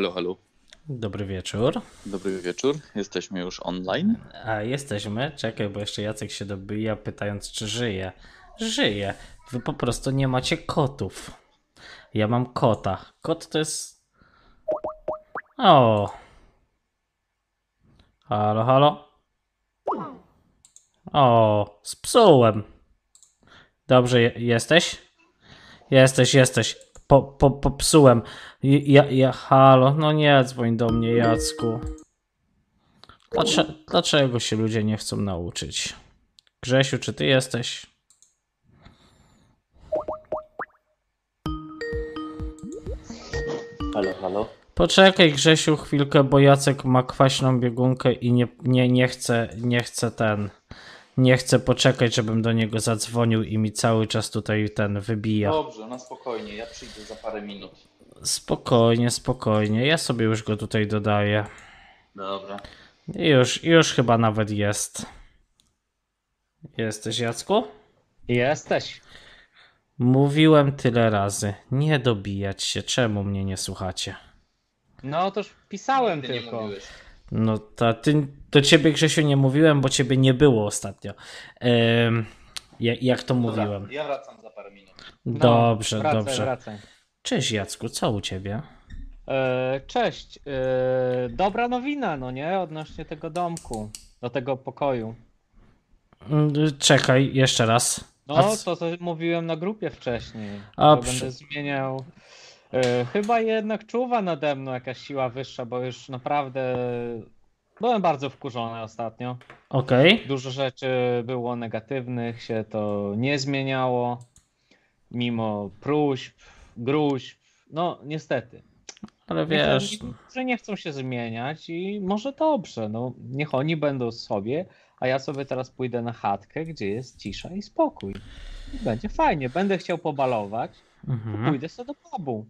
Halo, halo. Dobry wieczór. Dobry wieczór. Jesteśmy już online. A jesteśmy. Czekaj, bo jeszcze Jacek się dobija, pytając, czy żyje. Żyje. Wy po prostu nie macie kotów. Ja mam kota. Kot to jest. O. Halo, halo. O, spsułem. Dobrze, je- jesteś? Jesteś, jesteś. Po, po, popsułem. Ja, ja, halo, no nie dzwoń do mnie, Jacku. Dlaczego, dlaczego się ludzie nie chcą nauczyć? Grzesiu, czy ty jesteś? Halo, halo. Poczekaj, Grzesiu, chwilkę, bo Jacek ma kwaśną biegunkę i nie, nie, nie chce, nie chce ten. Nie chce poczekać, żebym do niego zadzwonił i mi cały czas tutaj ten wybija. Dobrze, na spokojnie. Ja przyjdę za parę minut. Spokojnie, spokojnie. Ja sobie już go tutaj dodaję. Dobra. I już, już chyba nawet jest. Jesteś, Jacku? Jesteś. Mówiłem tyle razy. Nie dobijać się. Czemu mnie nie słuchacie? No toż pisałem nie tylko. mówiłeś. No to ty, do ciebie Grzesiu nie mówiłem, bo ciebie nie było ostatnio. Jak to Dobra, mówiłem? ja wracam za parę minut. No, Dobrze, wracaj, dobrze. Wracaj. Cześć Jacku, co u ciebie? E, cześć. E, dobra nowina, no nie? Odnośnie tego domku. Do tego pokoju. Mm, Czekaj, jeszcze raz. No, to co mówiłem na grupie wcześniej. A, przy- będę zmieniał. E, chyba jednak czuwa nade mną jakaś siła wyższa, bo już naprawdę byłem bardzo wkurzony ostatnio. Okej. Dużo rzeczy było negatywnych, się to nie zmieniało, mimo próśb, gruźb. No, niestety. Ale Wiesz, wiesz, że nie chcą się zmieniać i może dobrze, no niech oni będą sobie, a ja sobie teraz pójdę na chatkę, gdzie jest cisza i spokój. I będzie fajnie, będę chciał pobalować, mhm. pójdę sobie do pubu.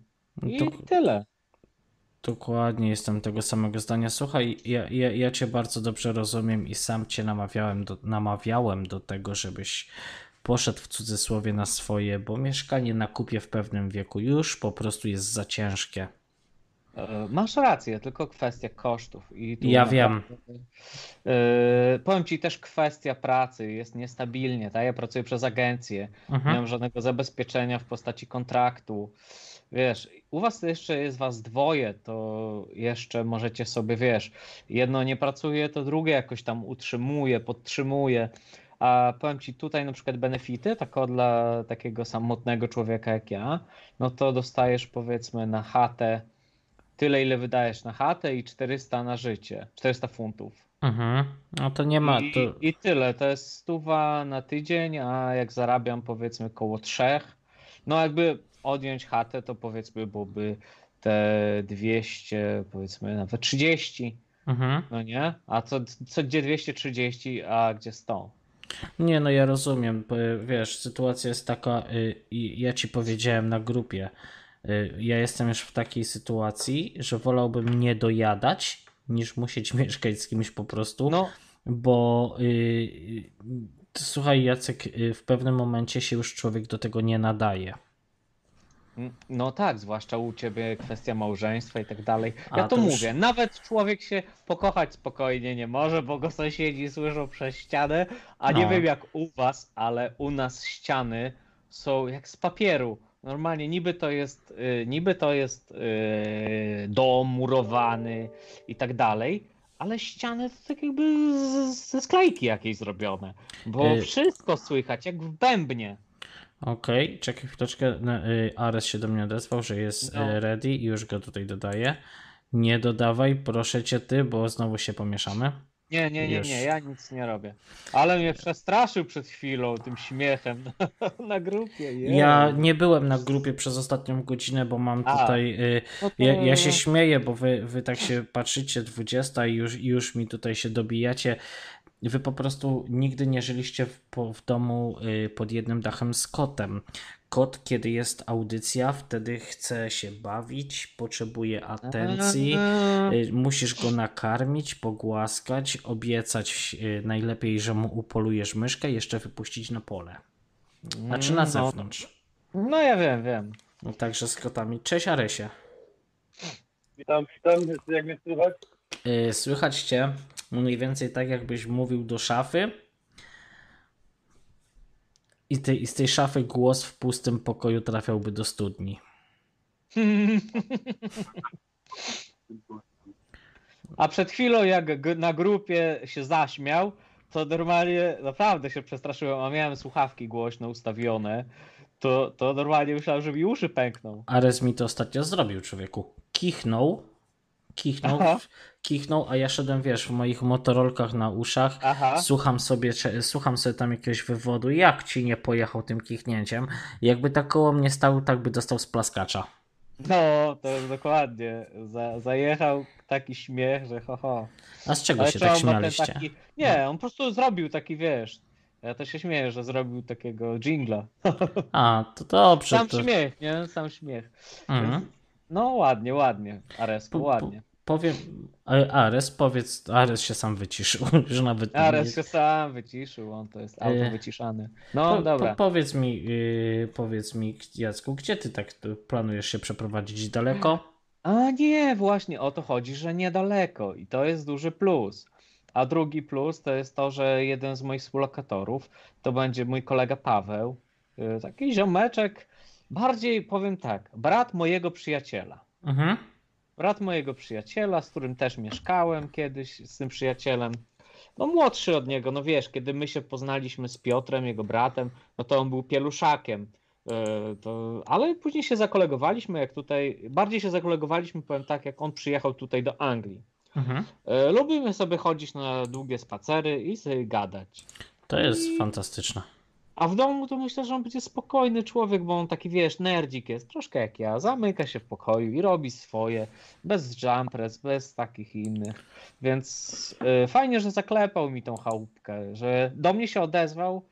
I To- tyle. Dokładnie jestem tego samego zdania. Słuchaj, ja, ja, ja cię bardzo dobrze rozumiem i sam cię namawiałem do, namawiałem do tego, żebyś poszedł w cudzysłowie na swoje, bo mieszkanie na kupie w pewnym wieku już po prostu jest za ciężkie. E, Masz rację, tylko kwestia kosztów. I tu Ja naprawdę, e, powiem ci też kwestia pracy jest niestabilnie. Tak? Ja pracuję przez agencję, nie Mhm. mam żadnego zabezpieczenia w postaci kontraktu. Wiesz, u was jeszcze jest was dwoje, to jeszcze możecie sobie, wiesz, jedno nie pracuje, to drugie jakoś tam utrzymuje, podtrzymuje. A powiem ci tutaj na przykład benefity, tak o dla takiego samotnego człowieka jak ja, no to dostajesz powiedzmy na chatę tyle, ile wydajesz na chatę i 400 na życie. 400 funtów. Mhm. No to nie ma. I, To... I tyle. To jest stuwa na tydzień, a jak zarabiam powiedzmy koło trzech, no jakby odjąć chatę, to powiedzmy byłoby te 200, powiedzmy nawet 30, Mhm. no nie? A co, co gdzie 230, a gdzie 100? Nie, no ja rozumiem. bo, Wiesz, sytuacja jest taka, y, i ja ci powiedziałem na grupie, y, ja jestem już w takiej sytuacji, że wolałbym nie dojadać, niż musieć mieszkać z kimś po prostu, No, bo y, słuchaj Jacek, w pewnym momencie się już człowiek do tego nie nadaje. No tak, zwłaszcza u ciebie kwestia małżeństwa i tak dalej. A, Ja to, to już- mówię, nawet człowiek się pokochać spokojnie nie może, bo go sąsiedzi słyszą przez ścianę, a nie No. wiem jak u was, ale u nas ściany są jak z papieru. Normalnie niby to jest, y, niby to jest y, dom murowany i tak dalej, ale ściany to tak jakby ze sklejki jakiejś zrobione, bo Y- wszystko słychać jak w bębnie. Okej, czekaj chwileczkę. y, Ares się do mnie odezwał, że jest No. y, ready i już go tutaj dodaję. Nie dodawaj, proszę cię ty, bo znowu się pomieszamy. Nie, nie, nie, Już. nie, ja nic nie robię. Ale mnie przestraszył przed chwilą tym śmiechem na, na grupie. Ja nie byłem na grupie przez ostatnią godzinę, bo mam A. tutaj. Y, No to- ja, ja się śmieję, bo wy, wy tak się patrzycie 20 i już, i już mi tutaj się dobijacie. Wy po prostu nigdy nie żyliście w, po, w domu y, pod jednym dachem z kotem. Kot, kiedy jest audycja, wtedy chce się bawić, potrzebuje atencji. Y, Musisz go nakarmić, pogłaskać, obiecać y, najlepiej, że mu upolujesz myszkę, jeszcze wypuścić na pole. Znaczy na No. zewnątrz. No ja wiem, wiem. No, także z kotami. Cześć Aresie. Witam, witam, jak mnie słychać? Yy, Słychać cię mniej więcej tak, jakbyś mówił do szafy. I, ty, I z tej szafy głos w pustym pokoju trafiałby do studni. A przed chwilą, jak na grupie się zaśmiał, to normalnie naprawdę się przestraszyłem, a miałem słuchawki głośno ustawione. To, to normalnie myślałem, że mi uszy pękną. Ares mi to ostatnio zrobił, człowieku. Kichnął, kichnął, Aha. kichnął, a ja szedłem, wiesz, w moich motorolkach na uszach. Aha. Słucham sobie, słucham sobie tam jakiegoś wywodu. Jak ci nie pojechał tym kichnięciem? Jakby tak koło mnie stał, tak by dostał z plaskacza. No, to jest dokładnie. Za, zajechał taki śmiech, że ho, ho. A z czego Ale się tak śmialiście? Taki... Nie, on po prostu zrobił taki, wiesz. Ja to się śmieję, że zrobił takiego jingla. A, to dobrze. Sam to... śmiech, nie? Sam śmiech. Mhm. No ładnie, ładnie. Aresko, po- ładnie. Powiem, Ares, powiedz, Ares się sam wyciszył, że nawet nie- Ares się sam wyciszył, on to jest auto E, wyciszany. No Po, dobra. po, powiedz mi, yy, powiedz mi, Jacku, gdzie ty tak planujesz się przeprowadzić daleko? A nie, właśnie o to chodzi, że niedaleko i to jest duży plus. A drugi plus to jest to, że jeden z moich współlokatorów to będzie mój kolega Paweł, y, taki ziomeczek, bardziej powiem tak, brat mojego przyjaciela. Mhm. Brat mojego przyjaciela, z którym też mieszkałem kiedyś, z tym przyjacielem. No młodszy od niego, no wiesz, kiedy my się poznaliśmy z Piotrem, jego bratem, no to on był pieluszakiem. E, To, ale później się zakolegowaliśmy, jak tutaj, bardziej się zakolegowaliśmy, powiem tak, jak on przyjechał tutaj do Anglii. Mhm. E, Lubimy sobie chodzić na długie spacery i sobie gadać. To jest fantastyczne. A w domu to myślę, że on będzie spokojny człowiek, bo on taki, wiesz, nerdzik jest, troszkę jak ja. Zamyka się w pokoju i robi swoje, bez jumpress, bez takich innych. Więc y, fajnie, że zaklepał mi tą chałupkę, że do mnie się odezwał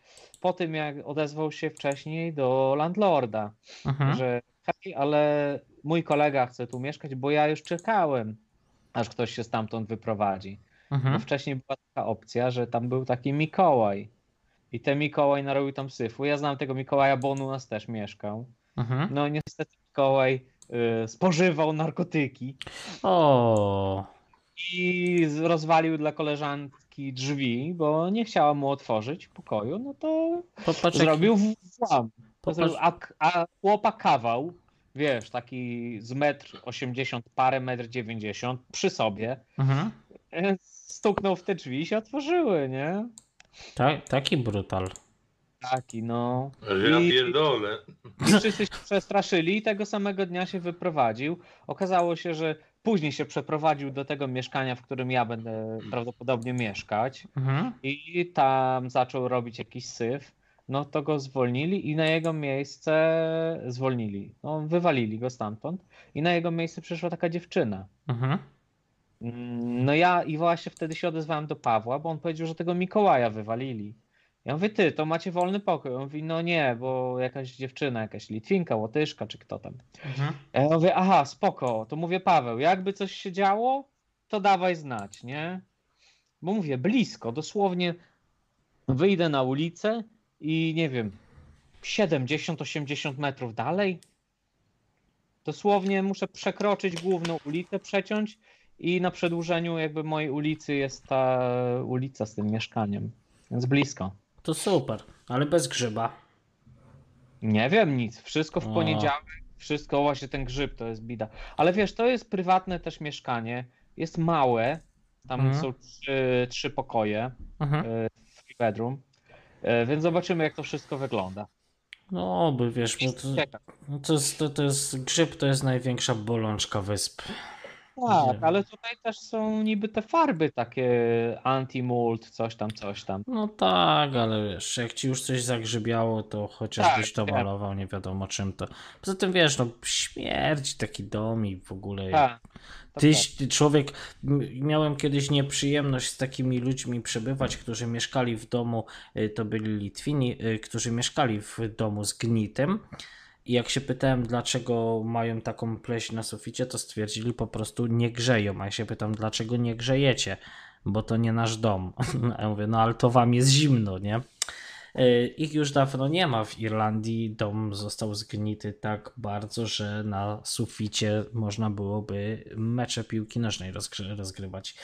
po tym, jak odezwał się wcześniej do landlorda, Mhm. że hej, ale mój kolega chce tu mieszkać, bo ja już czekałem, aż ktoś się stamtąd wyprowadzi. Bo Mhm. wcześniej była taka opcja, że tam był taki Mikołaj. I ten Mikołaj narobił tam syfu. Ja znam tego Mikołaja, bo on u nas też mieszkał. Mhm. No niestety Mikołaj y, spożywał narkotyki O, i rozwalił dla koleżanki drzwi, bo nie chciała mu otworzyć pokoju, no to popatrz, zrobił włam. Popatrz- a, a chłopa kawał, wiesz, taki z metr 80 parę, metr 90 przy sobie, Mhm. y, stuknął w te drzwi i się otworzyły, nie? Ta, taki brutal. Taki, no. Ja I- pierdolę. I wszyscy się przestraszyli i tego samego dnia się wyprowadził. Okazało się, że później się przeprowadził do tego mieszkania, w którym ja będę prawdopodobnie mieszkać Mhm. i tam zaczął robić jakiś syf. No to go zwolnili i na jego miejsce zwolnili. No, wywalili go stamtąd i na jego miejsce przyszła taka dziewczyna. Mhm. Mm, No ja i właśnie wtedy się odezwałem do Pawła, bo on powiedział, że tego Mikołaja wywalili. Ja mówię, ty, to macie wolny pokój. On mówi, no nie, bo jakaś dziewczyna, jakaś Litwinka, Łotyszka, czy kto tam. Mhm. Ja mówię, aha, spoko, to mówię, Paweł, jakby coś się działo, to dawaj znać, nie? Bo mówię, blisko, dosłownie wyjdę na ulicę i nie wiem, 70-80 metrów dalej. Dosłownie muszę przekroczyć główną ulicę, przeciąć i na przedłużeniu jakby mojej ulicy jest ta ulica z tym mieszkaniem. Więc blisko. To super, ale bez grzyba. Nie wiem nic. Wszystko w poniedziałek, wszystko właśnie ten grzyb to jest bida. Ale wiesz, to jest prywatne też mieszkanie. Jest małe. Tam Mhm. są trzy, trzy pokoje, Mhm. three bedroom. E, Więc zobaczymy, jak to wszystko wygląda. No, by wiesz, bo to, no to, jest, to, to jest grzyb, to jest największa bolączka wysp. Tak, ale tutaj też są niby te farby takie anti-mold, coś tam, coś tam. No tak, ale wiesz, jak ci już coś zagrzybiało, to chociażbyś Tak, to malował, nie wiadomo czym to. Poza tym wiesz, no śmierć taki dom i w ogóle. Tak. tak. człowiek, miałem kiedyś nieprzyjemność z takimi ludźmi przebywać, którzy mieszkali w domu, y, to byli Litwini, y, którzy mieszkali w domu z gnitem. I jak się pytałem, dlaczego mają taką pleśń na suficie, to stwierdzili po prostu nie grzeją. A ja się pytam, dlaczego nie grzejecie? Bo to nie nasz dom. A ja mówię, no ale to wam jest zimno, nie? Y, Ich już dawno nie ma w Irlandii. Dom został zgnity tak bardzo, że na suficie można byłoby mecze piłki nożnej rozgry- rozgrywać.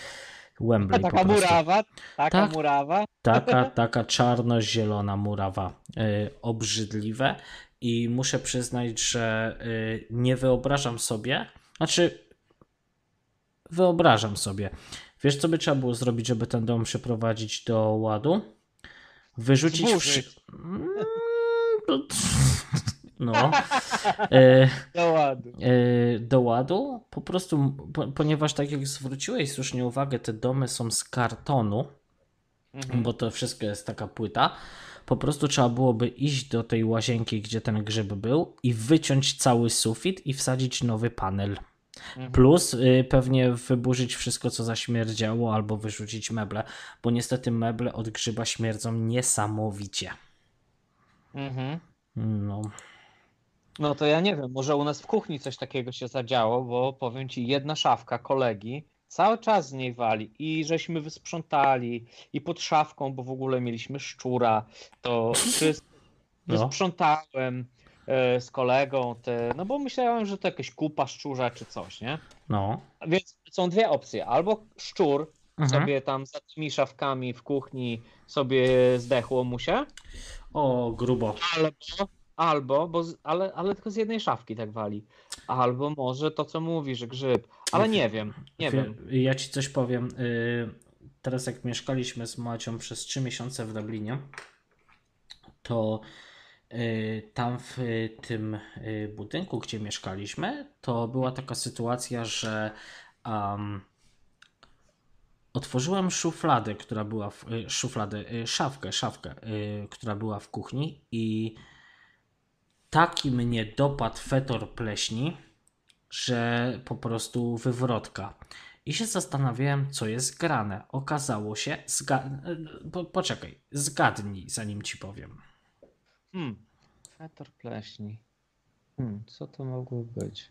Wembley Taka prostu. murawa, taka Tak. murawa. Taka, taka czarno-zielona murawa. Y, obrzydliwe. I muszę przyznać, że y, nie wyobrażam sobie, znaczy wyobrażam sobie. Wiesz, co by trzeba było zrobić, żeby ten dom przyprowadzić do ładu? Wyrzucić Mm, No. Y, Do ładu. y, do ładu. Po prostu, po, ponieważ tak jak zwróciłeś słusznie uwagę, te domy są z kartonu, Mhm. bo to wszystko jest taka płyta. Po prostu trzeba byłoby iść do tej łazienki, gdzie ten grzyb był i wyciąć cały sufit i wsadzić nowy panel. Mhm. Plus y, pewnie wyburzyć wszystko, co zaśmierdziało, albo wyrzucić meble, bo niestety meble od grzyba śmierdzą niesamowicie. Mhm. No. No to ja nie wiem, może u nas w kuchni coś takiego się zadziało, bo powiem ci, jedna szafka kolegi cały czas z niej wali i żeśmy wysprzątali i pod szafką, bo w ogóle mieliśmy szczura, to wszystko No. wysprzątałem e, z kolegą, te, no bo myślałem, że to jakaś kupa szczurza czy coś, nie? No. Więc są dwie opcje, albo szczur Mhm. sobie tam za tymi szafkami w kuchni sobie zdechło mu się, O, grubo. Albo, albo bo z, ale, ale tylko z jednej szafki tak wali. Albo może to, co mówi, że grzyb. Ale nie wiem, nie Wie- wiem. Ja ci coś powiem. y, Teraz jak mieszkaliśmy z Macią przez 3 miesiące w Dublinie, to y, tam w tym y, budynku, gdzie mieszkaliśmy, to była taka sytuacja, że um, otworzyłem szufladę, która była w szufladę, szafkę, szafkę, która była w kuchni i taki mnie dopadł fetor pleśni, że po prostu wywrotka. I się zastanawiałem, co jest grane. Okazało się, zga... po, poczekaj, zgadnij, zanim ci powiem. Hmm. Fetor pleśni. Hmm, co to mogło być?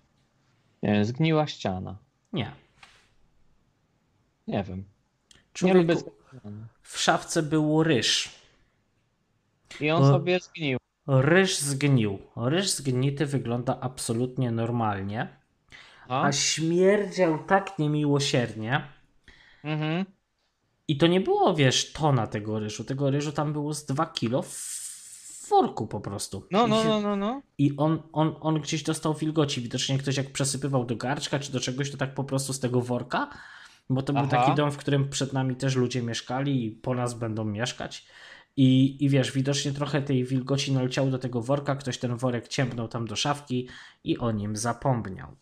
Nie zgniła ściana. Nie. Nie wiem. Nie Człowieku, lubię zgniłej. w szafce był ryż. I on sobie zgnił. Ryż zgnił. Ryż zgnity wygląda absolutnie normalnie, A? a śmierdział tak niemiłosiernie. Mhm. I to nie było, wiesz, tona tego ryżu. Tego ryżu tam było z 2 kilo w worku po prostu. No, no, no, no, no. I on, on, on gdzieś dostał wilgoci. Widocznie ktoś jak przesypywał do garczka czy do czegoś, to tak po prostu z tego worka. Bo to był Aha. taki dom, w którym przed nami też ludzie mieszkali i po nas będą mieszkać. I, I wiesz, widocznie trochę tej wilgoci naleciało do tego worka, ktoś ten worek ciągnął tam do szafki i o nim zapomniał.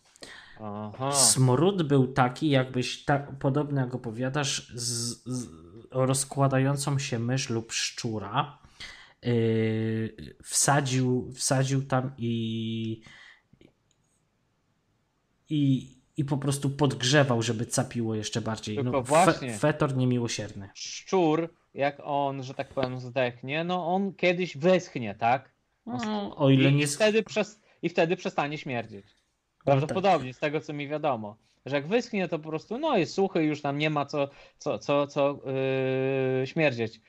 Aha. Smród był taki, jakbyś, tak, podobny jak opowiadasz, z, z rozkładającą się mysz lub szczura. Yy, wsadził, wsadził tam i, i, i po prostu podgrzewał, żeby capiło jeszcze bardziej. Tylko No, właśnie. fetor niemiłosierny. Szczur, jak on, że tak powiem, zdechnie, no on kiedyś wyschnie, tak? No, o ile I, nie. wtedy przez, I wtedy przestanie śmierdzieć. Prawdopodobnie, z tego co mi wiadomo. Że jak wyschnie, to po prostu no jest suchy, już tam nie ma co, co, co, co yy, śmierdzieć.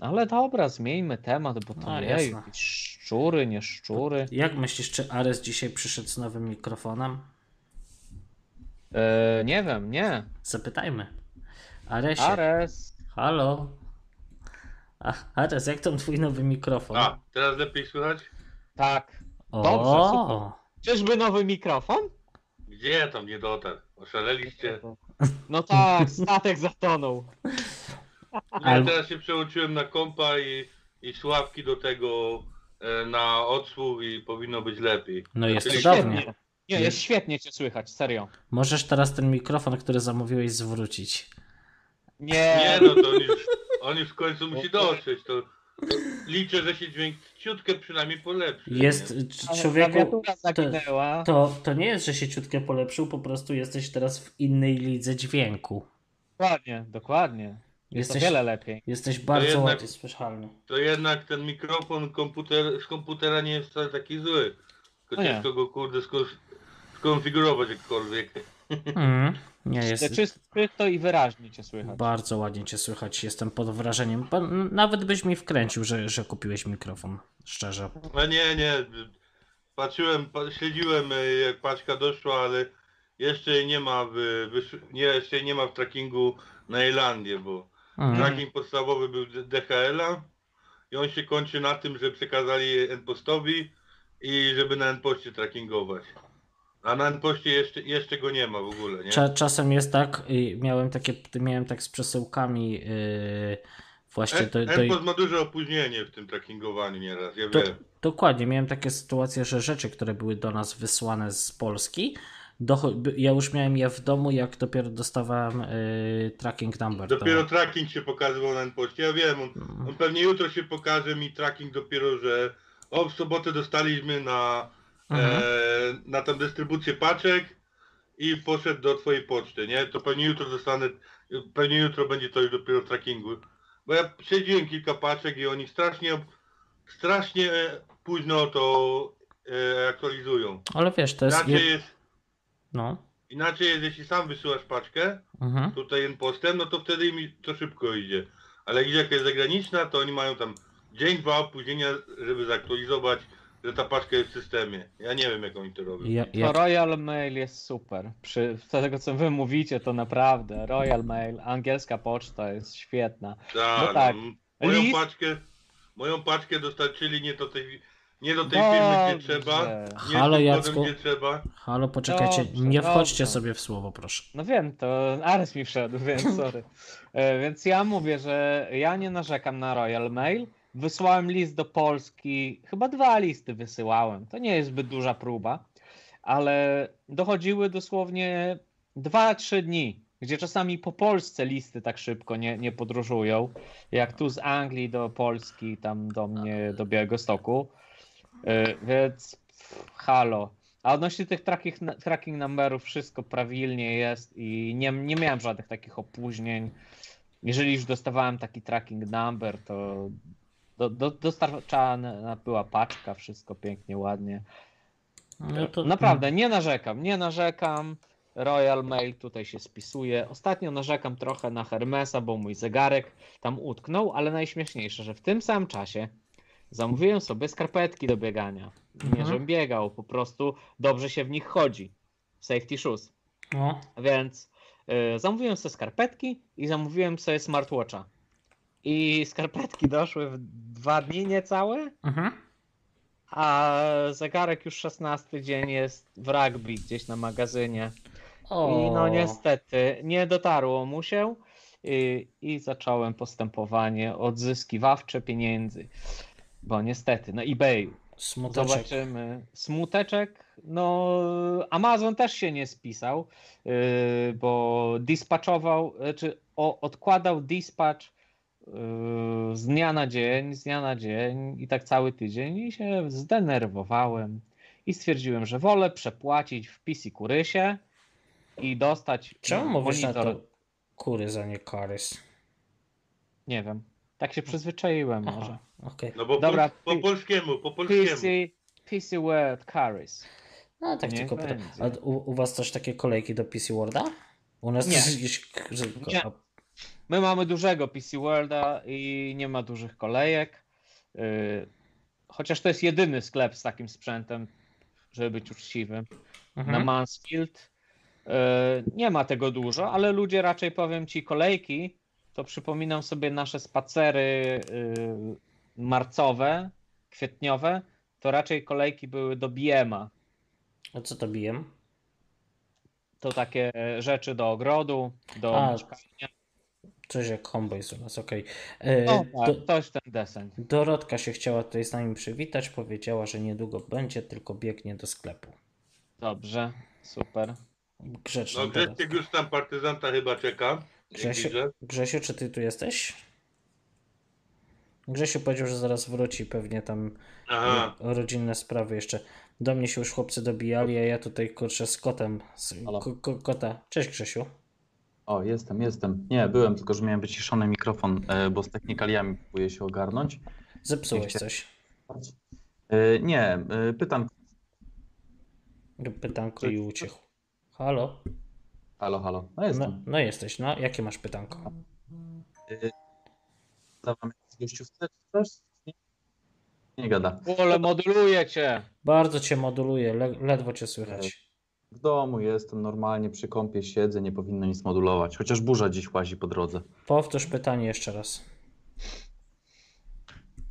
Ale dobra, zmieńmy temat, bo to No, nie jasne. szczury, nie szczury. Jak myślisz, czy Ares dzisiaj przyszedł z nowym mikrofonem? Yy, nie wiem, nie. Zapytajmy. Aresie. Ares. Halo. A, Ares, jak tam twój nowy mikrofon? A, teraz lepiej słychać? Tak. o, dobrze, super. Czyżby nowy mikrofon? Gdzie tam nie dotarł? Oszaleliście? No tak, statek zatonął. Ja Albo- teraz się przełączyłem na kompa i, i sławki do tego e, na odsłuch i powinno być lepiej. No jest Czyli cudownie. Świetnie. Nie, jest świetnie cię słychać, serio. Możesz teraz ten mikrofon, który zamówiłeś, zwrócić. Nie, Nie no, to on już, on już w końcu musi dotrzeć. To liczę, że się dźwięk ciutkę przynajmniej polepszy. Jest nie? człowieku. To, to, to nie jest, że się ciutkę polepszył, po prostu jesteś teraz w innej lidze dźwięku. Dokładnie, dokładnie. Jest Jesteś- to wiele lepiej. Jesteś bardzo jednak- ładnie słyszalny. To jednak ten mikrofon komputer, z komputera nie jest wcale taki zły. Tylko No nie. ciężko go kurde skon, skonfigurować jakkolwiek. Mm, nie jest. Czysto, czysto i wyraźnie cię słychać. Bardzo ładnie cię słychać. Jestem pod wrażeniem. Nawet byś mi wkręcił, że, że kupiłeś mikrofon. Szczerze. No nie, nie. Patrzyłem, pa- śledziłem e, jak paczka doszła, ale jeszcze jej nie ma w, nie, jeszcze nie ma w trackingu na Irlandię, bo Mm. tracking podstawowy był DHL-a i on się kończy na tym, że przekazali NPostowi i żeby na NPoście trackingować. A na NPoście jeszcze, jeszcze go nie ma w ogóle, nie? Cza, czasem jest tak, i miałem takie, miałem tak z przesyłkami yy, właśnie N- do, do, ma duże opóźnienie w tym trackingowaniu nieraz, ja do, wiem. Dokładnie, miałem takie sytuacje, że rzeczy, które były do nas wysłane z Polski, by- ja już miałem je w domu, jak dopiero dostawałem yy, tracking number. Dopiero to, tracking się pokazywał na NPoście, ja wiem, on, Mm. on pewnie jutro się pokaże mi tracking dopiero, że o w sobotę dostaliśmy na, Mhm. e, na tam dystrybucję paczek i poszedł do twojej poczty, nie? To pewnie jutro dostanę, pewnie jutro będzie to już dopiero w trackingu. Bo ja śledziłem kilka paczek i oni strasznie, strasznie późno to e, aktualizują. Ale wiesz, to jest. Inaczej Je... jest, No. inaczej jest, jeśli sam wysyłasz paczkę, Mhm. tutaj postem, no to wtedy mi to szybko idzie. Ale jak jest zagraniczna, to oni mają tam dzień, dwa opóźnienia, żeby zaktualizować, że ta paczka jest w systemie. Ja nie wiem, jak oni to robią. Ja, To ja, Royal Mail jest super. Przy z tego co wy mówicie, to naprawdę Royal Mail, angielska poczta jest świetna. Ta, no tak. no, moją List- paczkę, moją paczkę dostarczyli nie do tej, nie do tej firmy, gdzie Dobrze. trzeba, nie Halo, Jacku. gdzie trzeba. halo, poczekajcie, Dobrze, nie wchodźcie dobrze. sobie w słowo, proszę. No wiem, to Ares mi wszedł, więc sorry. E, Więc ja mówię, że ja nie narzekam na Royal Mail. Wysłałem list do Polski, chyba dwa listy wysyłałem. To nie jest zbyt duża próba, ale dochodziły dosłownie 2-3 dni, gdzie czasami po Polsce listy tak szybko nie, nie podróżują, jak tu z Anglii do Polski, tam do mnie, do Białegostoku. E, Więc halo. A odnośnie tych tracking, tracking numberów wszystko prawilnie jest i nie, nie miałem żadnych takich opóźnień. Jeżeli już dostawałem taki tracking number, to do, do, dostarczana była paczka, wszystko pięknie, ładnie. No to, Naprawdę, nie narzekam, nie narzekam. Royal Mail tutaj się spisuje. Ostatnio narzekam trochę na Hermesa, bo mój zegarek tam utknął, ale najśmieszniejsze, że w tym samym czasie zamówiłem sobie skarpetki do biegania. Nie, Mhm. żebym biegał, po prostu dobrze się w nich chodzi. Safety shoes. No, Więc y, zamówiłem sobie skarpetki i zamówiłem sobie smartwatcha. I skarpetki doszły w dwa dni niecałe, mhm. a zegarek już 16 dzień jest w rugby gdzieś na magazynie. I no O. niestety nie dotarło mu się i, i zacząłem postępowanie odzyskiwawcze pieniędzy. Bo niestety, na eBayu. Smuteczek. Zobaczymy. Smuteczek. No, Amazon też się nie spisał, yy, bo dispatchował, czy o, odkładał dispatch z dnia na dzień, z dnia na dzień i tak cały tydzień i się zdenerwowałem i stwierdziłem, że wolę przepłacić w PC Kurysie i dostać Czemu mówisz na monitor. to kury za nie karys? Nie wiem. Tak się przyzwyczaiłem może. Aha, okej. No bo Dobra, po, po polskiemu, po polskiemu. PC, PC Word Carries. No tak Niech tylko pytam. A u, u was też takie kolejki do PC Worda? U nas Nie. też że- Nie. My mamy dużego PC Worlda i nie ma dużych kolejek. Yy, Chociaż to jest jedyny sklep z takim sprzętem, żeby być uczciwym. Na Mhm. Mansfield. Yy, Nie ma tego dużo, ale ludzie raczej powiem ci kolejki, to przypominam sobie nasze spacery yy, marcowe, kwietniowe, to raczej kolejki były do BM-a. A co to bijem? To takie rzeczy do ogrodu, do A, mieszkania. Coś jak Homebase u nas, okej. E, No, Do, tak, to jest ten desen. Dorotka się chciała tutaj z nami przywitać, powiedziała, że niedługo będzie, tylko biegnie do sklepu. Dobrze, super. Grzeczna No. Grzesiek już tam partyzanta chyba czeka. Grzesiu. Grzesiu, czy ty tu jesteś? Grzesiu powiedział, że zaraz wróci, pewnie tam Aha. o rodzinne sprawy jeszcze. Do mnie się już chłopcy dobijali, a ja tutaj kurczę z kotem. Z, Halo. ko, ko, kota. Cześć Grzesiu. O, jestem, jestem. Nie, byłem, tylko że miałem wyciszony mikrofon, e, bo z technikaliami próbuję się ogarnąć. Zepsułeś chcia- coś. E, Nie, e, pytam, Pytanko i uciekł. Halo? Halo, halo. No No, jestem. no jesteś, no. Jakie masz pytanko? Zadawam czy coś? Nie, gada. Ale moduluje cię. Bardzo cię moduluje, le ledwo cię słychać. W domu jestem, normalnie przy kąpie siedzę, nie powinno nic modulować. Chociaż burza dziś łazi po drodze. Powtórz pytanie jeszcze raz.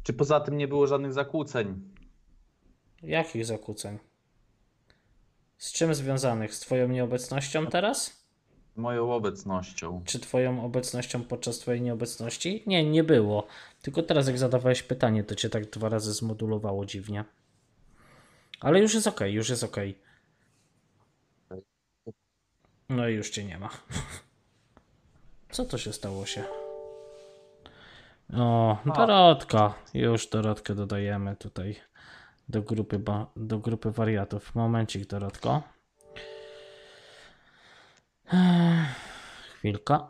Czy poza tym nie było żadnych zakłóceń? Jakich zakłóceń? Z czym związanych? Z twoją nieobecnością teraz? Moją obecnością. Czy twoją obecnością podczas twojej nieobecności? Nie, nie było. Tylko teraz jak zadawałeś pytanie, to cię tak dwa razy zmodulowało dziwnie. Ale już jest ok, już jest ok. No i już cię nie ma. Co to się stało się? O, Dorotka. Już Dorotkę dodajemy tutaj do grupy, do grupy wariatów. Momencik, Dorotko. Chwilka.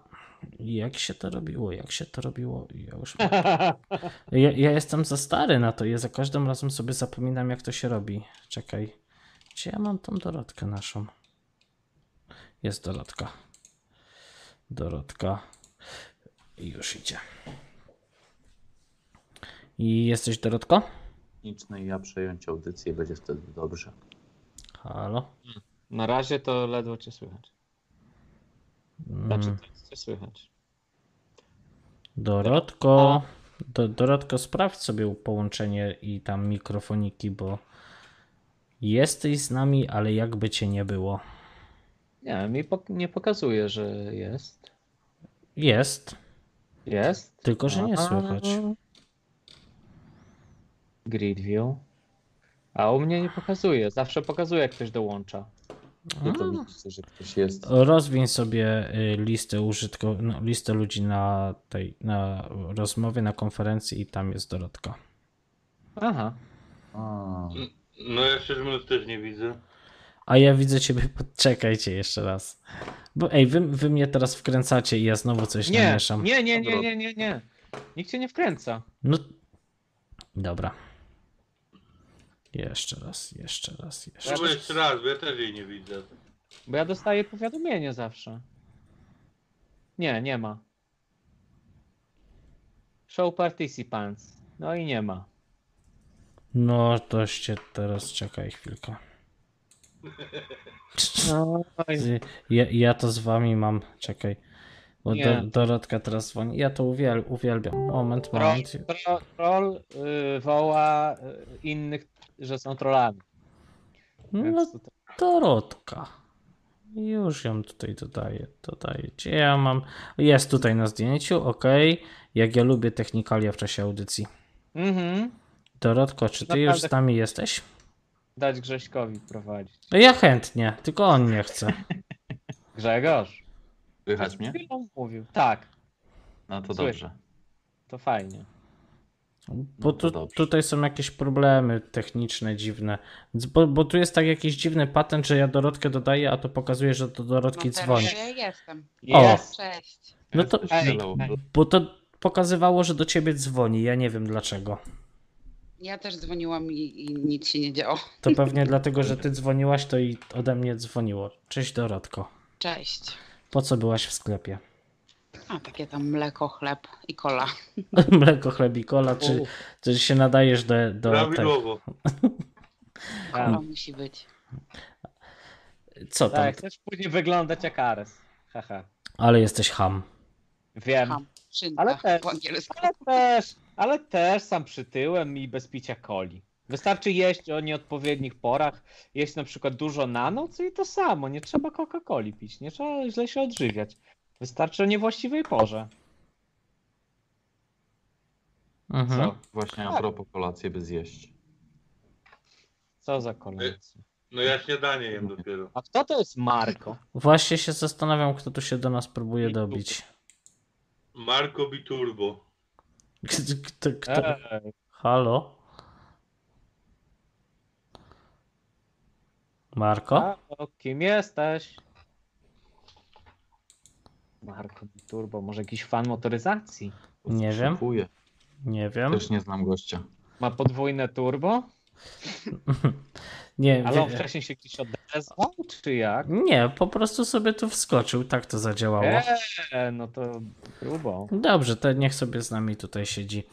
Jak się to robiło? Jak się to robiło? Ja już. Ja, ja jestem za stary na to. Ja za każdym razem sobie zapominam, jak to się robi. Czekaj. Gdzie ja mam tą Dorotkę naszą? Jest Dorotka. Dorotka. I już idzie. I jesteś Dorotko? Techniczny i ja przejąć audycję będzie wtedy dobrze. Halo? Na razie to ledwo cię słychać. Znaczy, Mm, to jest cię słychać. Dorotko. Do, Dorotko, sprawdź sobie połączenie i tam mikrofoniki, bo jesteś z nami, ale jakby cię nie było. Nie, mi pok- nie pokazuje, że jest. Jest, Jest. tylko że nie słychać. Grid view. A u mnie nie pokazuje. Zawsze pokazuje, jak ktoś dołącza. Wy to widzicie, że ktoś jest. Rozwiń sobie y, listę użytko, no, listę ludzi na tej na rozmowie, na konferencji i tam jest Dorotka. Aha. A, No ja szczerze mówiąc też nie widzę. A ja widzę ciebie, czekajcie jeszcze raz. Bo ej, wy, wy mnie teraz wkręcacie i ja znowu coś Nie, namieszam. nie, nie, nie, nie, nie, nie. Nikt cię nie wkręca. No, dobra. Jeszcze raz, jeszcze raz, jeszcze Albo raz. jeszcze raz, bo ja też jej nie widzę. Bo ja dostaję powiadomienie zawsze. Nie, nie ma. Show participants. No i nie ma. No, toście teraz czekaj chwilkę. No, Ja, ja to z wami mam, czekaj. Bo Nie. do, Dorotka teraz dzwoni. Ja to uwiel, uwielbiam. Moment, Troll, moment. tro, troll y, woła y, innych, że są trollami. No, tutaj... Dorotka. Już ją tutaj dodaję, dodaję. Gdzie ja mam? Jest tutaj na zdjęciu, ok. Jak ja lubię technikalia w czasie audycji. Mhm. Dorotko, czy ty już Naprawdę. z nami jesteś? Dać Grześkowi prowadzić. No Ja chętnie, tylko on nie chce. Grzegorz. słychać mnie? Chwilą mówił. Tak, No to Słyszę. dobrze. to fajnie. Bo to tu, dobrze. tutaj są jakieś problemy techniczne dziwne. Bo, bo tu jest tak jakiś dziwny patent, że ja Dorotkę dodaję, a to pokazuje, że do Dorotki No dzwoni. ja jestem. O. Jest. Cześć. No to, ej. bo to pokazywało, że do ciebie dzwoni. Ja nie wiem dlaczego. Ja też dzwoniłam i, i nic się nie działo. To pewnie dlatego, że ty dzwoniłaś, to i ode mnie dzwoniło. Cześć Dorotko. Cześć. Po co byłaś w sklepie? A takie tam mleko, chleb i kola. Mleko, chleb i kola, czy, czy się nadajesz do, do tego? Prawidłowo. Kola tak. musi być. Co tam? Tak, chcesz później wyglądać jak Ares. Haha. Ale jesteś ham. Wiem. Ham, szynka Ale też. po angielsku. Ale też, ale też sam przytyłem i bez picia coli. Wystarczy jeść o nieodpowiednich porach, jeść na przykład dużo na noc i to samo. Nie trzeba Coca-Coli pić, nie trzeba źle się odżywiać. Wystarczy o niewłaściwej porze. Mhm. Co? Właśnie a propos kolację by zjeść. Co za kolacja. No ja śniadanie jem dopiero. A kto to jest Marko? Właśnie się zastanawiam, kto tu się do nas próbuje dobić. Marco Biturbo. Kto, kto? Halo? Marko? Halo, kim jesteś? Marko Turbo, może jakiś fan motoryzacji? Nie wiem. Nie wiem. Też nie znam gościa. Ma podwójne turbo? Nie Ale on wcześniej się gdzieś odezwał, czy jak? Nie, po prostu sobie tu wskoczył, tak to zadziałało. Eee, no to grubo. Dobrze, to niech sobie z nami tutaj siedzi.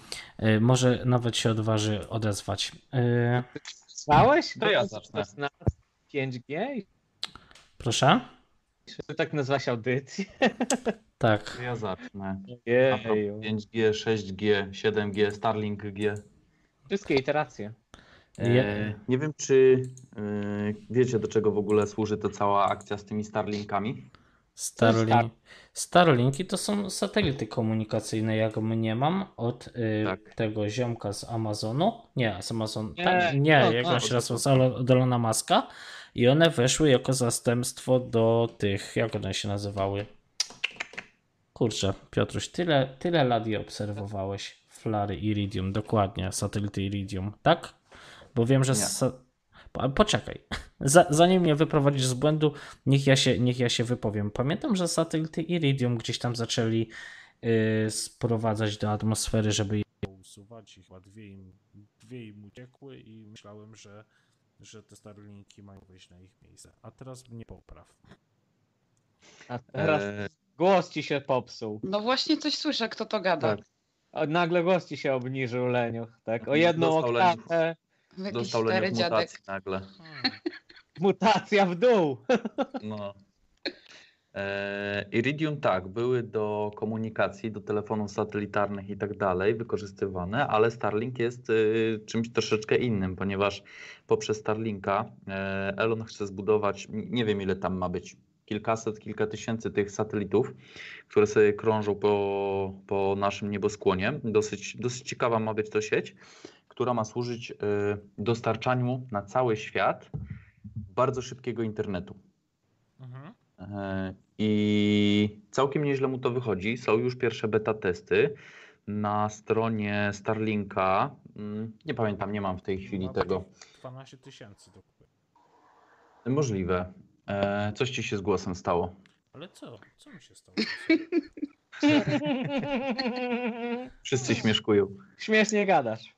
Y, Może nawet się odważy odezwać. Y, Słyszałeś? To ja zacznę. Na 5G? Proszę? Czy tak nazywa się audycję? Tak. Ja zacznę. Jeju. 5G, 6G, 7G, Starlink G. Wszystkie iteracje. E, nie wiem, czy e, wiecie, do czego w ogóle służy ta cała akcja z tymi Starlinkami? Starlink. Starlinki to są satelity komunikacyjne, jak mnie mam, od y, Tak. tego ziomka z Amazonu. Nie, z Amazon. Nie, tam, nie, no, jak no, on się nazywa, od Elona Muska. I one weszły jako zastępstwo do tych, jak one się nazywały? Kurczę, Piotruś, tyle, tyle lat je obserwowałeś. Flary Iridium, dokładnie, satelity Iridium, tak? Bo wiem, że. Sa... Po- Poczekaj. Za, zanim mnie wyprowadzisz z błędu, niech ja, się, niech ja się wypowiem. Pamiętam, że satelity Iridium gdzieś tam zaczęli y, sprowadzać do atmosfery, żeby je usuwać i chyba dwie im, dwie im uciekły i myślałem, że, że te Starlinki mają wejść na ich miejsce. A teraz mnie popraw. A teraz E, głos ci się popsuł. No właśnie coś słyszę, kto to gada. Tak. Nagle głos ci się obniżył, Leniuch. Tak? O jedną Dostał oktawę. Jakiś dostał Leniuch dziadek. mutacji nagle. Mutacja w dół. No. E, Iridium tak, były do komunikacji, do telefonów satelitarnych i tak dalej wykorzystywane, ale Starlink jest y, czymś troszeczkę innym, ponieważ poprzez Starlinka e, Elon chce zbudować, nie wiem ile tam ma być, kilkaset, kilka tysięcy tych satelitów, które sobie krążą po, po naszym nieboskłonie. Dosyć, dosyć ciekawa ma być to sieć, która ma służyć y, dostarczaniu na cały świat bardzo szybkiego internetu. Mhm. E, I całkiem nieźle mu to wychodzi. Są już pierwsze beta testy na stronie Starlinka. mm, Nie pamiętam, nie mam w tej chwili No, tego. 12 tysięcy. Możliwe. E, Coś ci się z głosem stało. Ale co? Co mi się stało? Wszyscy śmieszkują. Śmiesznie gadasz.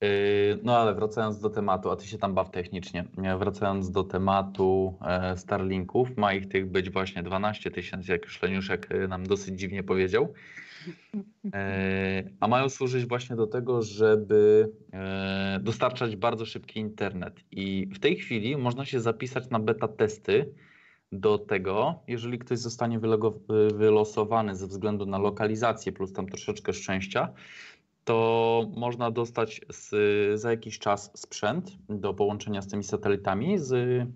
Yy, No ale wracając do tematu, a ty się tam baw technicznie. Wracając do tematu e, Starlinków, ma ich tych być właśnie 12 tysięcy, jak już Leniuszek e, nam dosyć dziwnie powiedział. E, A mają służyć właśnie do tego, żeby dostarczać bardzo szybki internet. I w tej chwili można się zapisać na beta testy do tego, jeżeli ktoś zostanie wylosowany ze względu na lokalizację plus tam troszeczkę szczęścia, to można dostać z, za jakiś czas sprzęt do połączenia z tymi satelitami z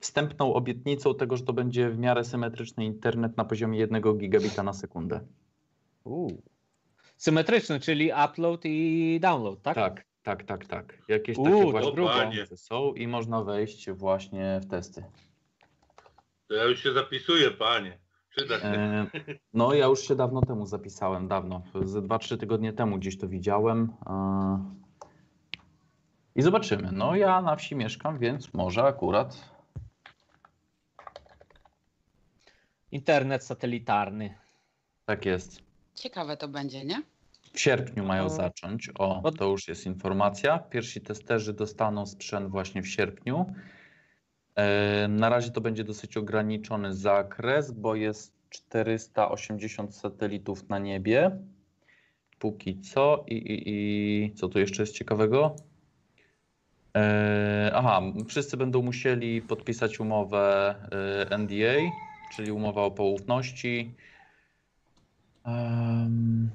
wstępną obietnicą tego, że to będzie w miarę symetryczny internet na poziomie 1 gigabita na sekundę. Uu. Symetryczny, czyli upload i download, tak? Tak, tak, tak, tak. Jakieś U, takie właśnie różnice są i można wejść właśnie w testy. To ja już się zapisuję, panie. Przyda się. E, No, ja już się dawno temu zapisałem, dawno. Ze 2-3 tygodnie temu gdzieś to widziałem. e, I zobaczymy. No, ja na wsi mieszkam, więc może akurat. Internet satelitarny. Tak jest. Ciekawe to będzie, nie? W sierpniu mają No. zacząć. O, to już jest informacja. Pierwsi testerzy dostaną sprzęt właśnie w sierpniu. E, Na razie to będzie dosyć ograniczony zakres, bo jest 480 satelitów na niebie. Póki co. I, i, i co tu jeszcze jest ciekawego? E, aha, wszyscy będą musieli podpisać umowę e, NDA, czyli umowę o poufności. Em,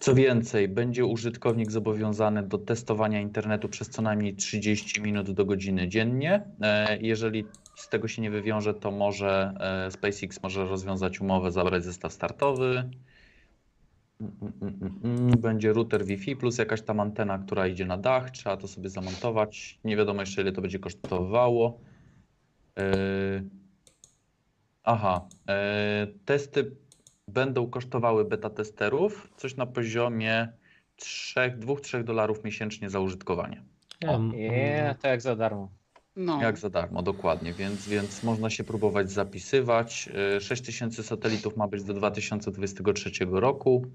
Co więcej, będzie użytkownik zobowiązany do testowania internetu przez co najmniej 30 minut do godziny dziennie. E, Jeżeli z tego się nie wywiąże, to może e, SpaceX może rozwiązać umowę, zabrać zestaw startowy. Mm, mm, mm. Będzie router Wi-Fi plus jakaś tam antena, która idzie na dach. Trzeba to sobie zamontować. Nie wiadomo jeszcze, ile to będzie kosztowało. E, Aha, testy będą kosztowały beta testerów coś na poziomie 2-3 dolarów miesięcznie za użytkowanie. Nie, to jak za darmo. No. Jak za darmo, dokładnie, więc, więc można się próbować zapisywać. E, 6000 satelitów ma być do 2023 roku.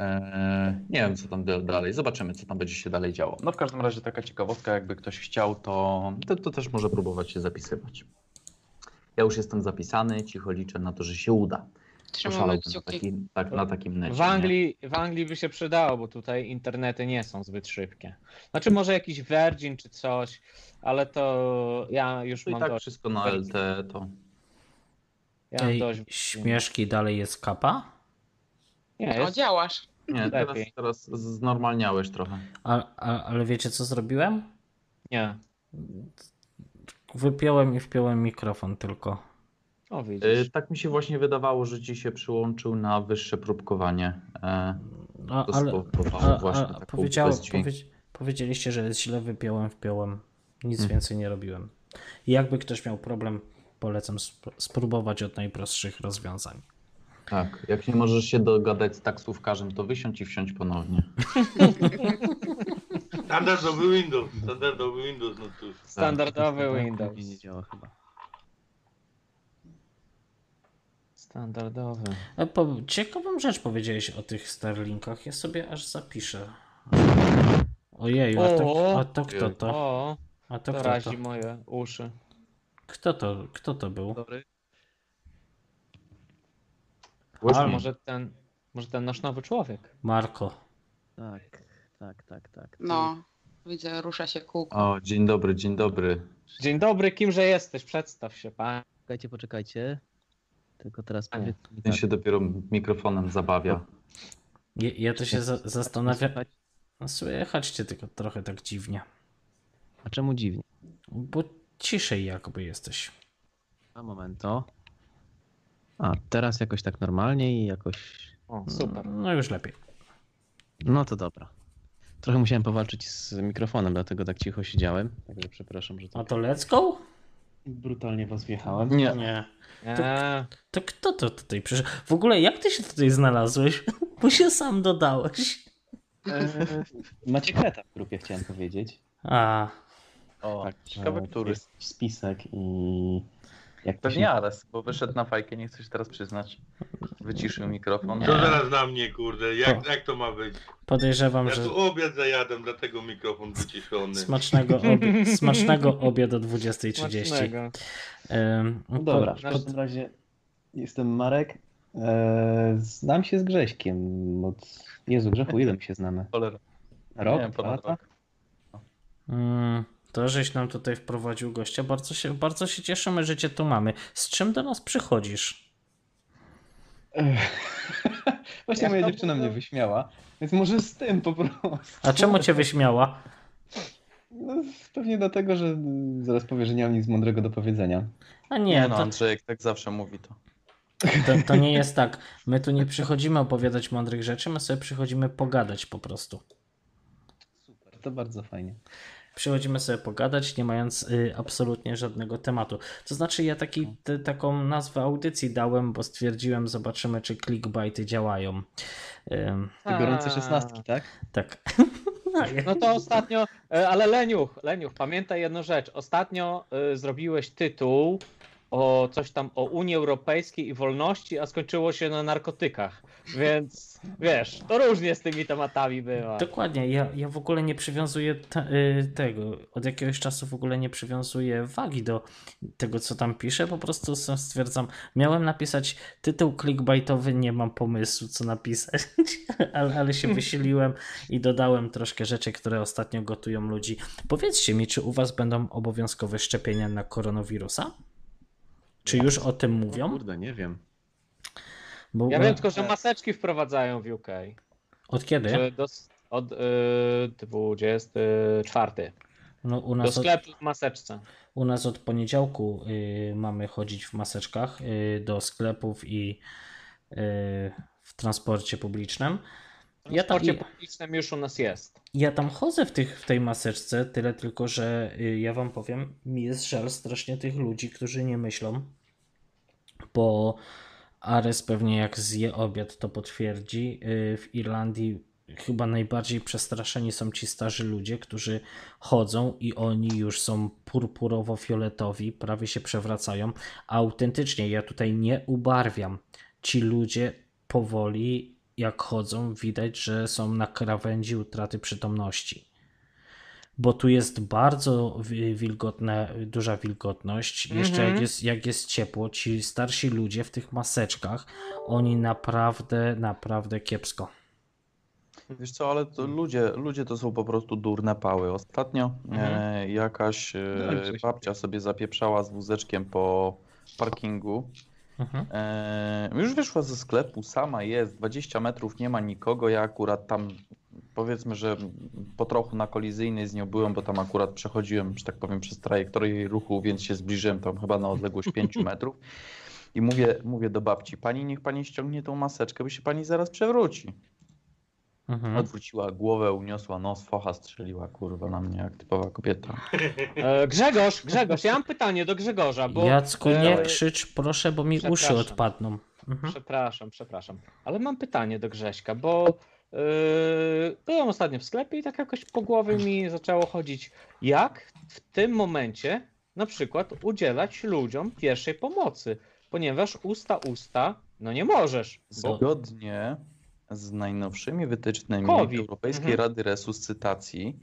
E, nie wiem, co tam da- dalej. Zobaczymy, co tam będzie się dalej działo. No w każdym razie taka ciekawostka, jakby ktoś chciał, to, to, to też może próbować się zapisywać. Ja już jestem zapisany, cicho liczę na to, że się uda. Trzymamy na, taki, tak, na takim necie. W nie? Anglii, w Anglii by się przydało, bo tutaj internety nie są zbyt szybkie. Znaczy może jakiś Virgin czy coś, ale to ja już To i mam tak dość. wszystko na LTE to... Ja Ej, dość. śmieszki dalej jest kapa? Nie, O, jest działasz. Nie, teraz, teraz znormalniałeś trochę. A, a, ale wiecie co zrobiłem? nie. Wypiąłem i wpiąłem mikrofon tylko. O Y, widzisz. tak mi się właśnie wydawało, że ci się przyłączył na wyższe próbkowanie. E, No, to ale a, właśnie a, powiedział, powie, powiedzieliście, że jest źle, wypiąłem, wpiąłem. Nic Hmm. więcej nie robiłem. I jakby ktoś miał problem, polecam sp- spróbować od najprostszych rozwiązań. Tak, jak nie możesz się dogadać z taksówkarzem, to wysiądź i wsiądź ponownie. Standardowy Windows, standardowy Windows, no cóż. Standardowy Nie Windows. działa chyba. Standardowy. A po, ciekawą rzecz powiedziałeś o tych Starlinkach. Ja sobie aż zapiszę. Ojeju, a to, O! a to kto to? O, A to to kto to? razi moje uszy. Kto to, kto to był? Dobry. A może ten, może ten nasz nowy człowiek. Marko. Tak, tak, tak, tak. No, widzę, rusza się kółko. O, dzień dobry, dzień dobry. Dzień dobry, kimże jesteś? Przedstaw się, pan. Poczekajcie, poczekajcie. Tylko teraz A nie. powiedz mi Ten tak. się dopiero mikrofonem zabawia. Ja, ja to się za, zastanawiam. No, Słychać cię tylko trochę tak dziwnie. A czemu dziwnie? Bo ciszej jakby jesteś. A momento. A, teraz jakoś tak normalnie i jakoś... O, super. No już lepiej. No to dobra. Trochę musiałem powalczyć z mikrofonem, dlatego tak cicho siedziałem. Także przepraszam, że A tak to let's go? Brutalnie was wjechałem. Nie, Nie. Eee, To kto to tutaj przyszedł? W ogóle jak ty się tutaj znalazłeś? Bo się sam dodałeś. Eee, Macie kreta w grupie, chciałem powiedzieć. A, o, Tak, ciekawe, że który. Jest spisek i... Jak to Pewnie się... Ares, bo wyszedł na fajkę, nie chcesz teraz przyznać. Wyciszył mikrofon. Nie. To zaraz na mnie, kurde, jak, jak to ma być? podejrzewam, Ja że tu obiad zajadam, dlatego mikrofon wyciszony. smacznego, obie- smacznego obiadu o 20.30. smacznego. Ym, No dobra, w każdym razie jestem Marek. Eee, znam się z Grześkiem od... Jezu, Grzechu, ile my się znamy? Rok? Nie, dwa ponad lata? rok. Mm, To, żeś nam tutaj wprowadził gościa, bardzo się, bardzo się cieszymy, że cię tu mamy. Z czym do nas przychodzisz? Właśnie moja dziewczyna mnie wyśmiała, więc może z tym po prostu. A czemu cię wyśmiała? No, pewnie dlatego, że zaraz powie, że nie mam nic mądrego do powiedzenia. A Nie, nie, no, to, Andrzejek tak zawsze mówi to. to, to nie jest tak. My tu nie przychodzimy opowiadać mądrych rzeczy, my sobie przychodzimy pogadać po prostu. Super, to bardzo fajnie. Przychodzimy sobie pogadać, nie mając y, absolutnie żadnego tematu. To znaczy, ja taki, t, taką nazwę audycji dałem, bo stwierdziłem, zobaczymy, czy clickbaity działają. Ym, Te gorące szesnastki, tak? tak. No to ostatnio, e, ale Leniuch, Leniuch, pamiętaj jedną rzecz. Ostatnio e, zrobiłeś tytuł o coś tam o Unii Europejskiej i wolności, a skończyło się na narkotykach. Więc wiesz, to różnie z tymi tematami bywa. Dokładnie, ja, ja w ogóle nie przywiązuję y, tego, od jakiegoś czasu w ogóle nie przywiązuję wagi do tego, co tam piszę, po prostu stwierdzam, miałem napisać tytuł clickbaitowy, nie mam pomysłu, co napisać, ale, ale się wysiliłem i dodałem troszkę rzeczy, które ostatnio gotują ludzi. Powiedzcie mi, czy u was będą obowiązkowe szczepienia na koronawirusa? Czy już o tym mówią? Kurde, nie wiem. Bo, Ja wiem tylko, że maseczki wprowadzają w UK. Od kiedy? Że do, od y, 24. No, u Do nas od... sklepu w maseczce. U nas od poniedziałku y, mamy chodzić w maseczkach y, do sklepów i y, w transporcie publicznym. W Ja tam, ja, publicznym już u nas jest. ja tam chodzę w, tych, w tej maseczce, tyle tylko, że y, ja wam powiem, mi jest żal strasznie tych ludzi, którzy nie myślą, bo Ares pewnie jak zje obiad to potwierdzi. Y, W Irlandii chyba najbardziej przestraszeni są ci starzy ludzie, którzy chodzą i oni już są purpurowo-fioletowi, prawie się przewracają. A autentycznie, ja tutaj nie ubarwiam. Ci ludzie powoli jak chodzą, widać, że są na krawędzi utraty przytomności. Bo tu jest bardzo wi- wilgotna, duża wilgotność. Jeszcze Mhm. jak jest, jak jest ciepło, ci starsi ludzie w tych maseczkach, oni naprawdę, naprawdę kiepsko. Wiesz co, ale to ludzie, ludzie to są po prostu durne pały. Ostatnio e, jakaś No, e, babcia sobie zapieprzała z wózeczkiem po parkingu. Mhm. E, już wyszła ze sklepu, sama jest, 20 metrów, nie ma nikogo. Ja akurat tam powiedzmy, że po trochu na kolizyjnej z nią byłem, bo tam akurat przechodziłem, że tak powiem, przez trajektorię ruchu, więc się zbliżyłem tam chyba na odległość 5 metrów. I mówię, mówię do babci, pani niech pani ściągnie tą maseczkę, bo się pani zaraz przewróci. Mhm. Odwróciła głowę, uniosła nos, focha strzeliła, kurwa, na mnie jak typowa kobieta. E, Grzegorz, Grzegorz, ja mam pytanie do Grzegorza, bo... Jacku, nie e, krzycz, proszę, bo mi uszy odpadną. Mhm. Przepraszam, przepraszam. Ale mam pytanie do Grześka, bo yy, byłem ostatnio w sklepie i tak jakoś po głowie mi zaczęło chodzić, jak w tym momencie na przykład udzielać ludziom pierwszej pomocy, ponieważ usta usta, no nie możesz, bo Zgodnie z najnowszymi wytycznymi COVID. Europejskiej Mhm. Rady Resuscytacji,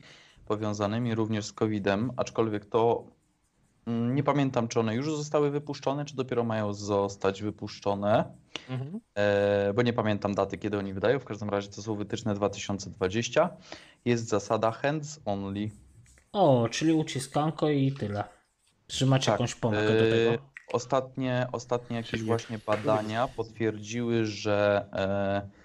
powiązanymi również z COVID-em, aczkolwiek to mm, nie pamiętam, czy one już zostały wypuszczone, czy dopiero mają zostać wypuszczone, Mhm. e, bo nie pamiętam daty, kiedy oni wydają. W każdym razie to są wytyczne 2020. Jest zasada hands only. O, czyli uciskanko i tyle. Czy macie Tak, jakąś pompkę do e, tego? Ostatnie, ostatnie jakieś właśnie badania potwierdziły, że e,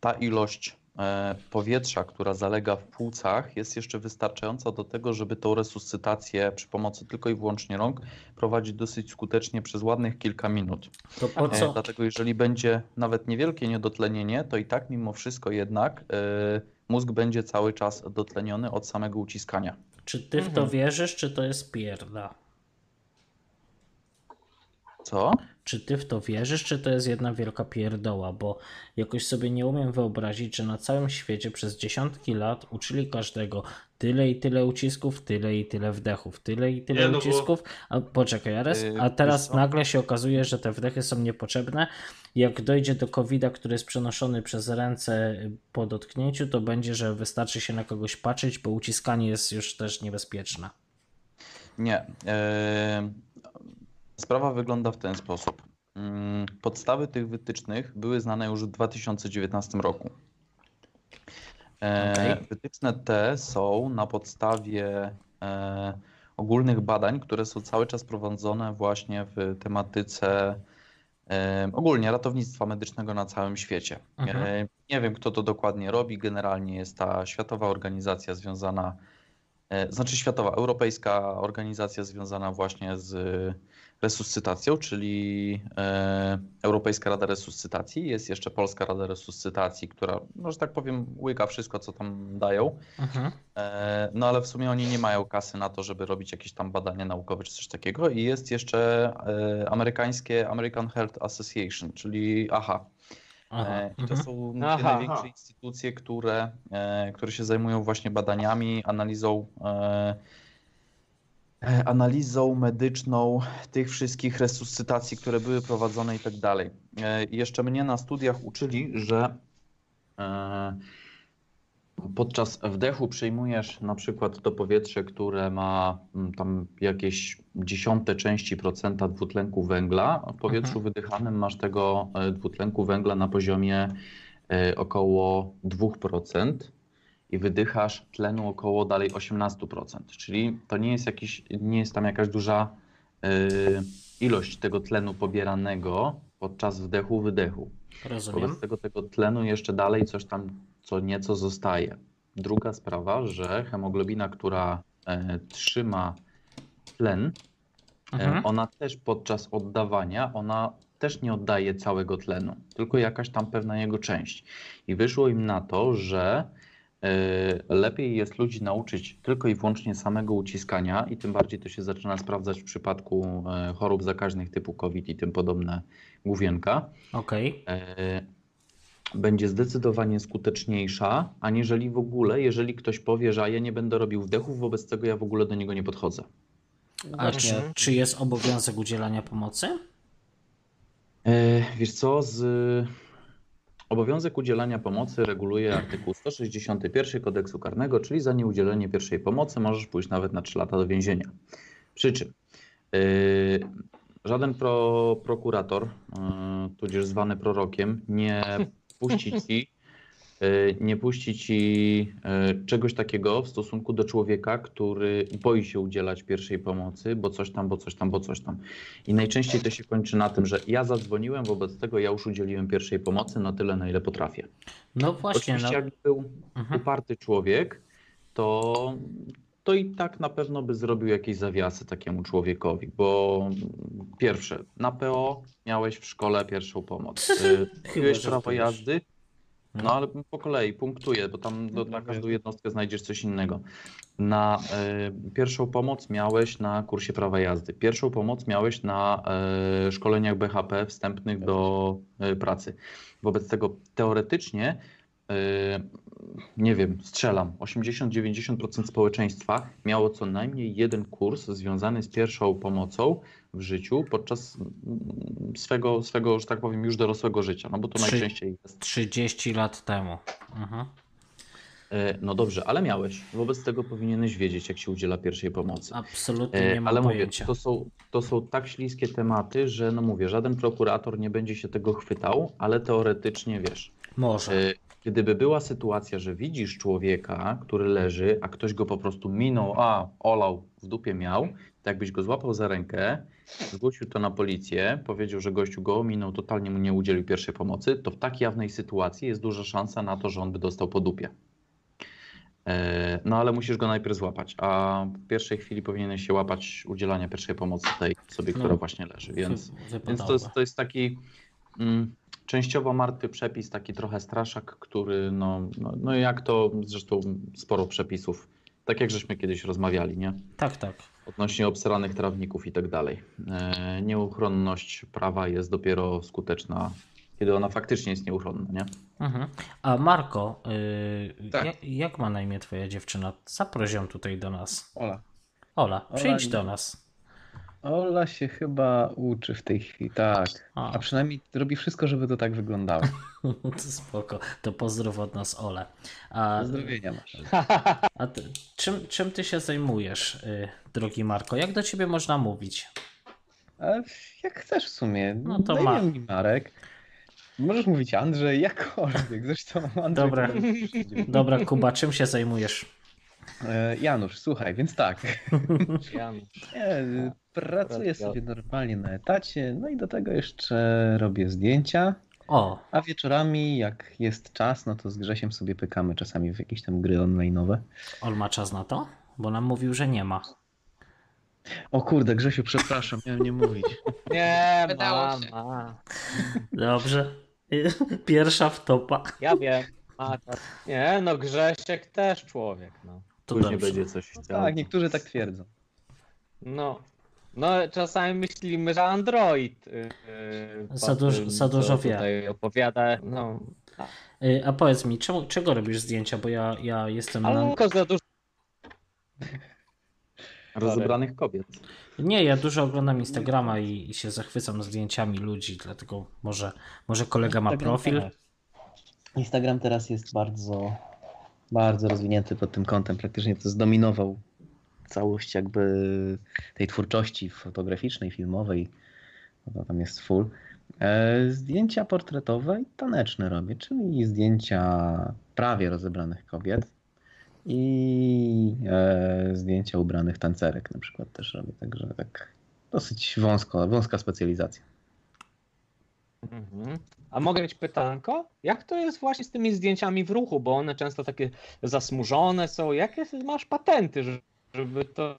ta ilość e, powietrza, która zalega w płucach, jest jeszcze wystarczająca do tego, żeby tą resuscytację przy pomocy tylko i wyłącznie rąk prowadzić dosyć skutecznie przez ładnych kilka minut. To po E, co? Dlatego jeżeli będzie nawet niewielkie niedotlenienie, to i tak mimo wszystko jednak e, mózg będzie cały czas dotleniony od samego uciskania. Czy ty w to Mhm. wierzysz, czy to jest pierda? Co? Czy ty w to wierzysz, czy to jest jedna wielka pierdoła? Bo jakoś sobie nie umiem wyobrazić, że na całym świecie przez dziesiątki lat uczyli każdego tyle i tyle ucisków, tyle i tyle wdechów, tyle i tyle Nie, no bo- ucisków. A poczekaj, Ares, Yy, a teraz nagle się okazuje, że te wdechy są niepotrzebne. Jak dojdzie do COVID-a, który jest przenoszony przez ręce po dotknięciu, to będzie, że wystarczy się na kogoś patrzeć, bo uciskanie jest już też niebezpieczne. Nie. e, Sprawa wygląda w ten sposób. Mm, Podstawy tych wytycznych były znane już w 2019 roku. E, Okej. Wytyczne te są na podstawie e, ogólnych badań, które są cały czas prowadzone właśnie w tematyce e, ogólnie ratownictwa medycznego na całym świecie. Mhm. Nie wiem, kto to dokładnie robi. Generalnie jest ta światowa organizacja związana, znaczy światowa, europejska organizacja związana właśnie z resuscytacją, czyli e, Europejska Rada Resuscytacji. Jest jeszcze Polska Rada Resuscytacji, która, no, że tak powiem, łyka wszystko, co tam dają. Mhm. E, No ale w sumie oni nie mają kasy na to, żeby robić jakieś tam badania naukowe czy coś takiego. I jest jeszcze e, amerykańskie American Heart Association, czyli AHA. Aha. I to Mhm. są dwie Aha. największe instytucje, które, e, które się zajmują właśnie badaniami, analizą, analizą medyczną tych wszystkich resuscytacji, które były prowadzone i tak dalej. E, jeszcze mnie na studiach uczyli, że e, podczas wdechu przyjmujesz na przykład to powietrze, które ma mm, tam jakieś dziesiąte części procenta dwutlenku węgla, a w powietrzu Mhm. wydychanym masz tego e, dwutlenku węgla na poziomie e, około 2% i wydychasz tlenu około dalej 18%, czyli to nie jest jakiś, nie jest tam jakaś duża e, ilość tego tlenu pobieranego podczas wdechu, wydechu. Rozumiem. Wobec tego, tego tlenu jeszcze dalej coś tam co nieco zostaje. Druga sprawa, że hemoglobina, która e, trzyma tlen, e, Mhm. ona też podczas oddawania, ona też nie oddaje całego tlenu, tylko jakaś tam pewna jego część. I wyszło im na to, że lepiej jest ludzi nauczyć tylko i wyłącznie samego uciskania i tym bardziej to się zaczyna sprawdzać w przypadku e, chorób zakaźnych typu COVID i tym podobne główienka Okej. e, będzie zdecydowanie skuteczniejsza, aniżeli w ogóle, jeżeli ktoś powie, że ja nie będę robił wdechów, wobec tego ja w ogóle do niego nie podchodzę. A czy, czy jest obowiązek udzielania pomocy? E, wiesz co, z, Obowiązek udzielania pomocy reguluje artykuł 161 kodeksu karnego, czyli za nieudzielenie pierwszej pomocy możesz pójść nawet na 3 lata do więzienia. Przy czym yy, żaden pro, prokurator, yy, tudzież zwany prorokiem, nie puści ci, nie puści ci yy, czegoś takiego w stosunku do człowieka, który boi się udzielać pierwszej pomocy, bo coś tam, bo coś tam, bo coś tam. I najczęściej to się kończy na tym, że ja zadzwoniłem, wobec tego ja już udzieliłem pierwszej pomocy na tyle, na ile potrafię. No właśnie, Oczywiście no. jak był Mhm. uparty człowiek, to, to i tak na pewno by zrobił jakieś zawiasy takiemu człowiekowi, bo pierwsze, na PO miałeś w szkole pierwszą pomoc. Miałeś prawo jazdy, no ale po kolei punktuję, bo tam do, na No, każdą jednostkę znajdziesz coś innego. Na y, pierwszą pomoc miałeś na kursie prawa jazdy. Pierwszą pomoc miałeś na y, szkoleniach BHP wstępnych do y, pracy. Wobec tego teoretycznie, nie wiem, strzelam, 80-90% społeczeństwa miało co najmniej jeden kurs związany z pierwszą pomocą w życiu podczas mm, swego, swego, że tak powiem, już dorosłego życia. No bo to Trzy- najczęściej jest 30 lat temu. Mhm. E, No dobrze, ale miałeś. Wobec tego powinieneś wiedzieć, jak się udziela pierwszej pomocy. Absolutnie E, nie mam ale mówię, pojęcia. to są, to są tak śliskie tematy, że no mówię, żaden prokurator nie będzie się tego chwytał, ale teoretycznie wiesz. Może. e, Gdyby była sytuacja, że widzisz człowieka, który leży, a ktoś go po prostu minął, a olał, w dupie miał, to jakbyś go złapał za rękę, zgłosił to na policję, powiedział, że gościu go minął, totalnie mu nie udzielił pierwszej pomocy, to w tak jawnej sytuacji jest duża szansa na to, że on by dostał po dupie. E, No ale musisz go najpierw złapać, a w pierwszej chwili powinieneś się łapać udzielania pierwszej pomocy tej osobie, która No, właśnie leży, więc, więc to, jest, to jest taki mm, częściowo martwy przepis, taki trochę straszak, który no, no, no jak to zresztą sporo przepisów, tak jak żeśmy kiedyś rozmawiali, nie? Tak, tak. Odnośnie obsranych trawników i tak dalej. E, nieuchronność prawa jest dopiero skuteczna, kiedy ona faktycznie jest nieuchronna, nie? Mhm. A Marko, yy, Tak. jak, jak ma na imię twoja dziewczyna? Zaproś ją tutaj do nas. Ola. Ola, Ola przyjdź nie- do nas. Ola się chyba uczy w tej chwili, tak. A. A przynajmniej robi wszystko, żeby to tak wyglądało. To spoko. To pozdrów od nas Ole. A, Pozdrowienia masz. a ty, czym, czym ty się zajmujesz, yy, drogi Marko? Jak do ciebie można mówić? Jak chcesz w sumie. No to Daj ma- mi Marek. Możesz mówić Andrzej, jakkolwiek. Zresztą Andrzej... Dobra. Dobra, Kuba, czym się zajmujesz? E, Janusz, słuchaj, więc tak. Janusz. Nie, pracuję sobie normalnie na etacie, no i do tego jeszcze robię zdjęcia, O, a wieczorami jak jest czas, no to z Grzesiem sobie pykamy czasami w jakieś tam gry online'owe. on ma czas na to? Bo nam mówił, że nie ma. O kurde, Grzesiu, przepraszam, miałem nie mówić. Nie, Wydało się. mama. Dobrze. Pierwsza wtopa. Ja wiem. A, tak. Nie, no Grzesiek też człowiek, no. To Później dobrze. będzie coś No chciał. tak, niektórzy tak twierdzą. No. No, czasami myślimy, że Android yy, po Za dużo- tym, za dużo co wie. tutaj opowiada. No, Y, A powiedz mi, czemu, czego robisz zdjęcia? Bo ja, ja jestem na... ale tylko za dużo. Rozebranych kobiet. Nie, ja dużo oglądam Instagrama i, i się zachwycam zdjęciami ludzi, dlatego może, może kolega ma Instagram profil. teraz- Instagram teraz jest bardzo, bardzo rozwinięty pod tym kątem. Praktycznie to zdominował całość jakby tej twórczości fotograficznej, filmowej. No to tam jest full. E, Zdjęcia portretowe i taneczne robię, czyli zdjęcia prawie rozebranych kobiet i e, zdjęcia ubranych tancerek na przykład też robię, także tak dosyć wąsko, wąska specjalizacja. Mhm. A mogę mieć pytanko? Jak to jest właśnie z tymi zdjęciami w ruchu, bo one często takie zasmużone są. Jakie masz patenty, że- żeby to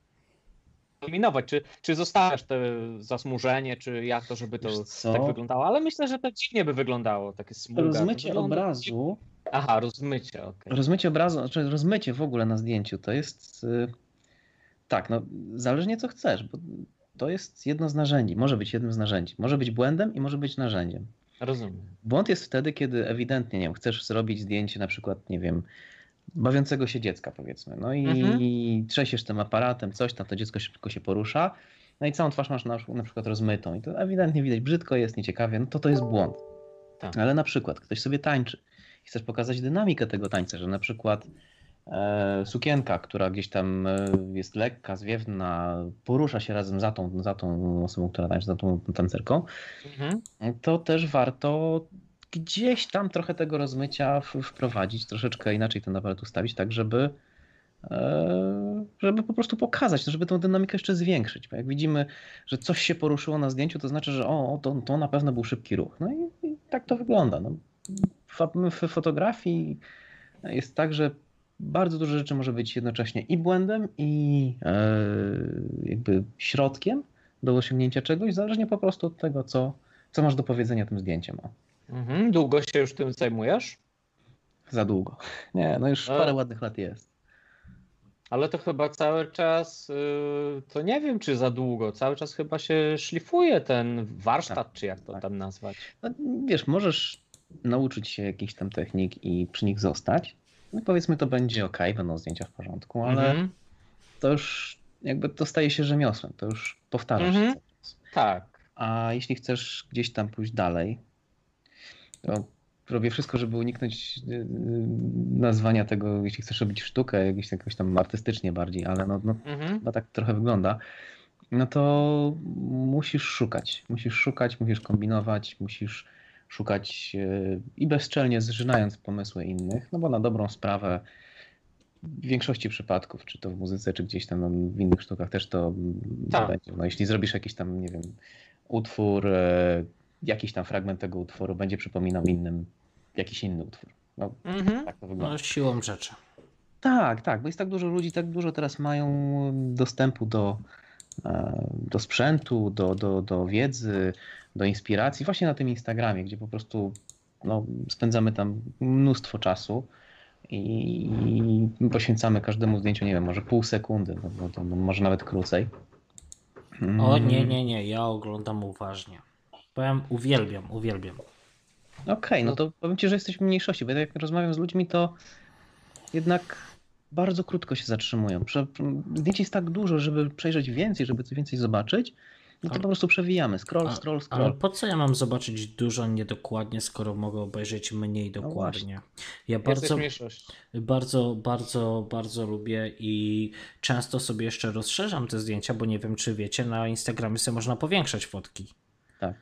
eliminować? Czy, czy zostawiasz to zasmużenie, czy jak to, żeby to tak wyglądało? Ale myślę, że to dziwnie by wyglądało, takie smuga. Rozmycie obrazu Aha, rozmycie, okej. Rozmycie obrazu, znaczy rozmycie w ogóle na zdjęciu to jest. y, Tak, no zależnie co chcesz, bo to jest jedno z narzędzi. Może być jednym z narzędzi. Może być błędem i może być narzędziem. Rozumiem. Błąd jest wtedy, kiedy ewidentnie, nie wiem, chcesz zrobić zdjęcie na przykład, nie wiem, bawiącego się dziecka powiedzmy. No i Mhm. trzesiesz tym aparatem, coś tam, to dziecko szybko się porusza. No i całą twarz masz na, na przykład rozmytą i to ewidentnie widać, brzydko jest, nieciekawie, no to to jest błąd. Tak. Ale na przykład ktoś sobie tańczy chcesz pokazać dynamikę tego tańca, że na przykład e, sukienka, która gdzieś tam e, jest lekka, zwiewna, porusza się razem za tą, za tą osobą, która tańczy, za tą tancerką, Mhm. to też warto gdzieś tam trochę tego rozmycia wprowadzić, troszeczkę inaczej ten aparat ustawić, tak żeby, e, żeby po prostu pokazać, żeby tą dynamikę jeszcze zwiększyć. Bo jak widzimy, że coś się poruszyło na zdjęciu, to znaczy, że o, to, to na pewno był szybki ruch. No i, i tak to wygląda. No. W, fotografii jest tak, że bardzo dużo rzeczy może być jednocześnie i błędem, i e, jakby środkiem do osiągnięcia czegoś, zależnie po prostu od tego, co, co masz do powiedzenia tym zdjęciem. Mhm. Długo się już tym zajmujesz? za długo. Nie, no już A- parę ładnych lat jest. Ale to chyba cały czas, y, to nie wiem czy za długo, cały czas chyba się szlifuje ten warsztat, czy jak to tak. tam nazwać. No, wiesz, możesz nauczyć się jakichś tam technik i przy nich zostać. No powiedzmy, to będzie ok, będą zdjęcia w porządku, ale Mhm. to już jakby to staje się rzemiosłem, to już powtarzasz się cały czas. Tak. A jeśli chcesz gdzieś tam pójść dalej, to robię wszystko, żeby uniknąć yy, nazwania tego, jeśli chcesz robić sztukę, jakieś, jakoś tam artystycznie bardziej, ale no, no Mhm. chyba tak trochę wygląda, no to musisz szukać. Musisz szukać, musisz kombinować, musisz szukać yy, i bezczelnie zżynając pomysły innych, no bo na dobrą sprawę w większości przypadków, czy to w muzyce, czy gdzieś tam no, w innych sztukach też to Tak. będzie. No jeśli zrobisz jakiś tam, nie wiem, utwór, e, jakiś tam fragment tego utworu będzie przypominał innym jakiś inny utwór. No Mhm. tak to wygląda. No, siłą rzeczy. Tak, tak, bo jest tak dużo ludzi, tak dużo teraz mają dostępu do, e, do sprzętu, do, do, do wiedzy, do inspiracji, właśnie na tym Instagramie, gdzie po prostu no, spędzamy tam mnóstwo czasu i, poświęcamy każdemu zdjęciu, nie wiem, może pół sekundy, no, to, może nawet krócej. O Mm, nie, nie, nie, ja oglądam uważnie. Powiem, uwielbiam, uwielbiam. Okej, no to powiem Ci, że jesteś w mniejszości, bo jak rozmawiam z ludźmi, to jednak bardzo krótko się zatrzymują. Zdjęć jest tak dużo, żeby przejrzeć więcej, żeby coś więcej zobaczyć, no to A- po prostu przewijamy. Scroll, a- scroll, Ale scroll. po co ja mam zobaczyć dużo niedokładnie, skoro mogę obejrzeć mniej No dokładnie? Ja Jesteś bardzo, bardzo, bardzo, bardzo lubię i często sobie jeszcze rozszerzam te zdjęcia, bo nie wiem, czy wiecie, na Instagramie sobie można powiększać fotki. Tak.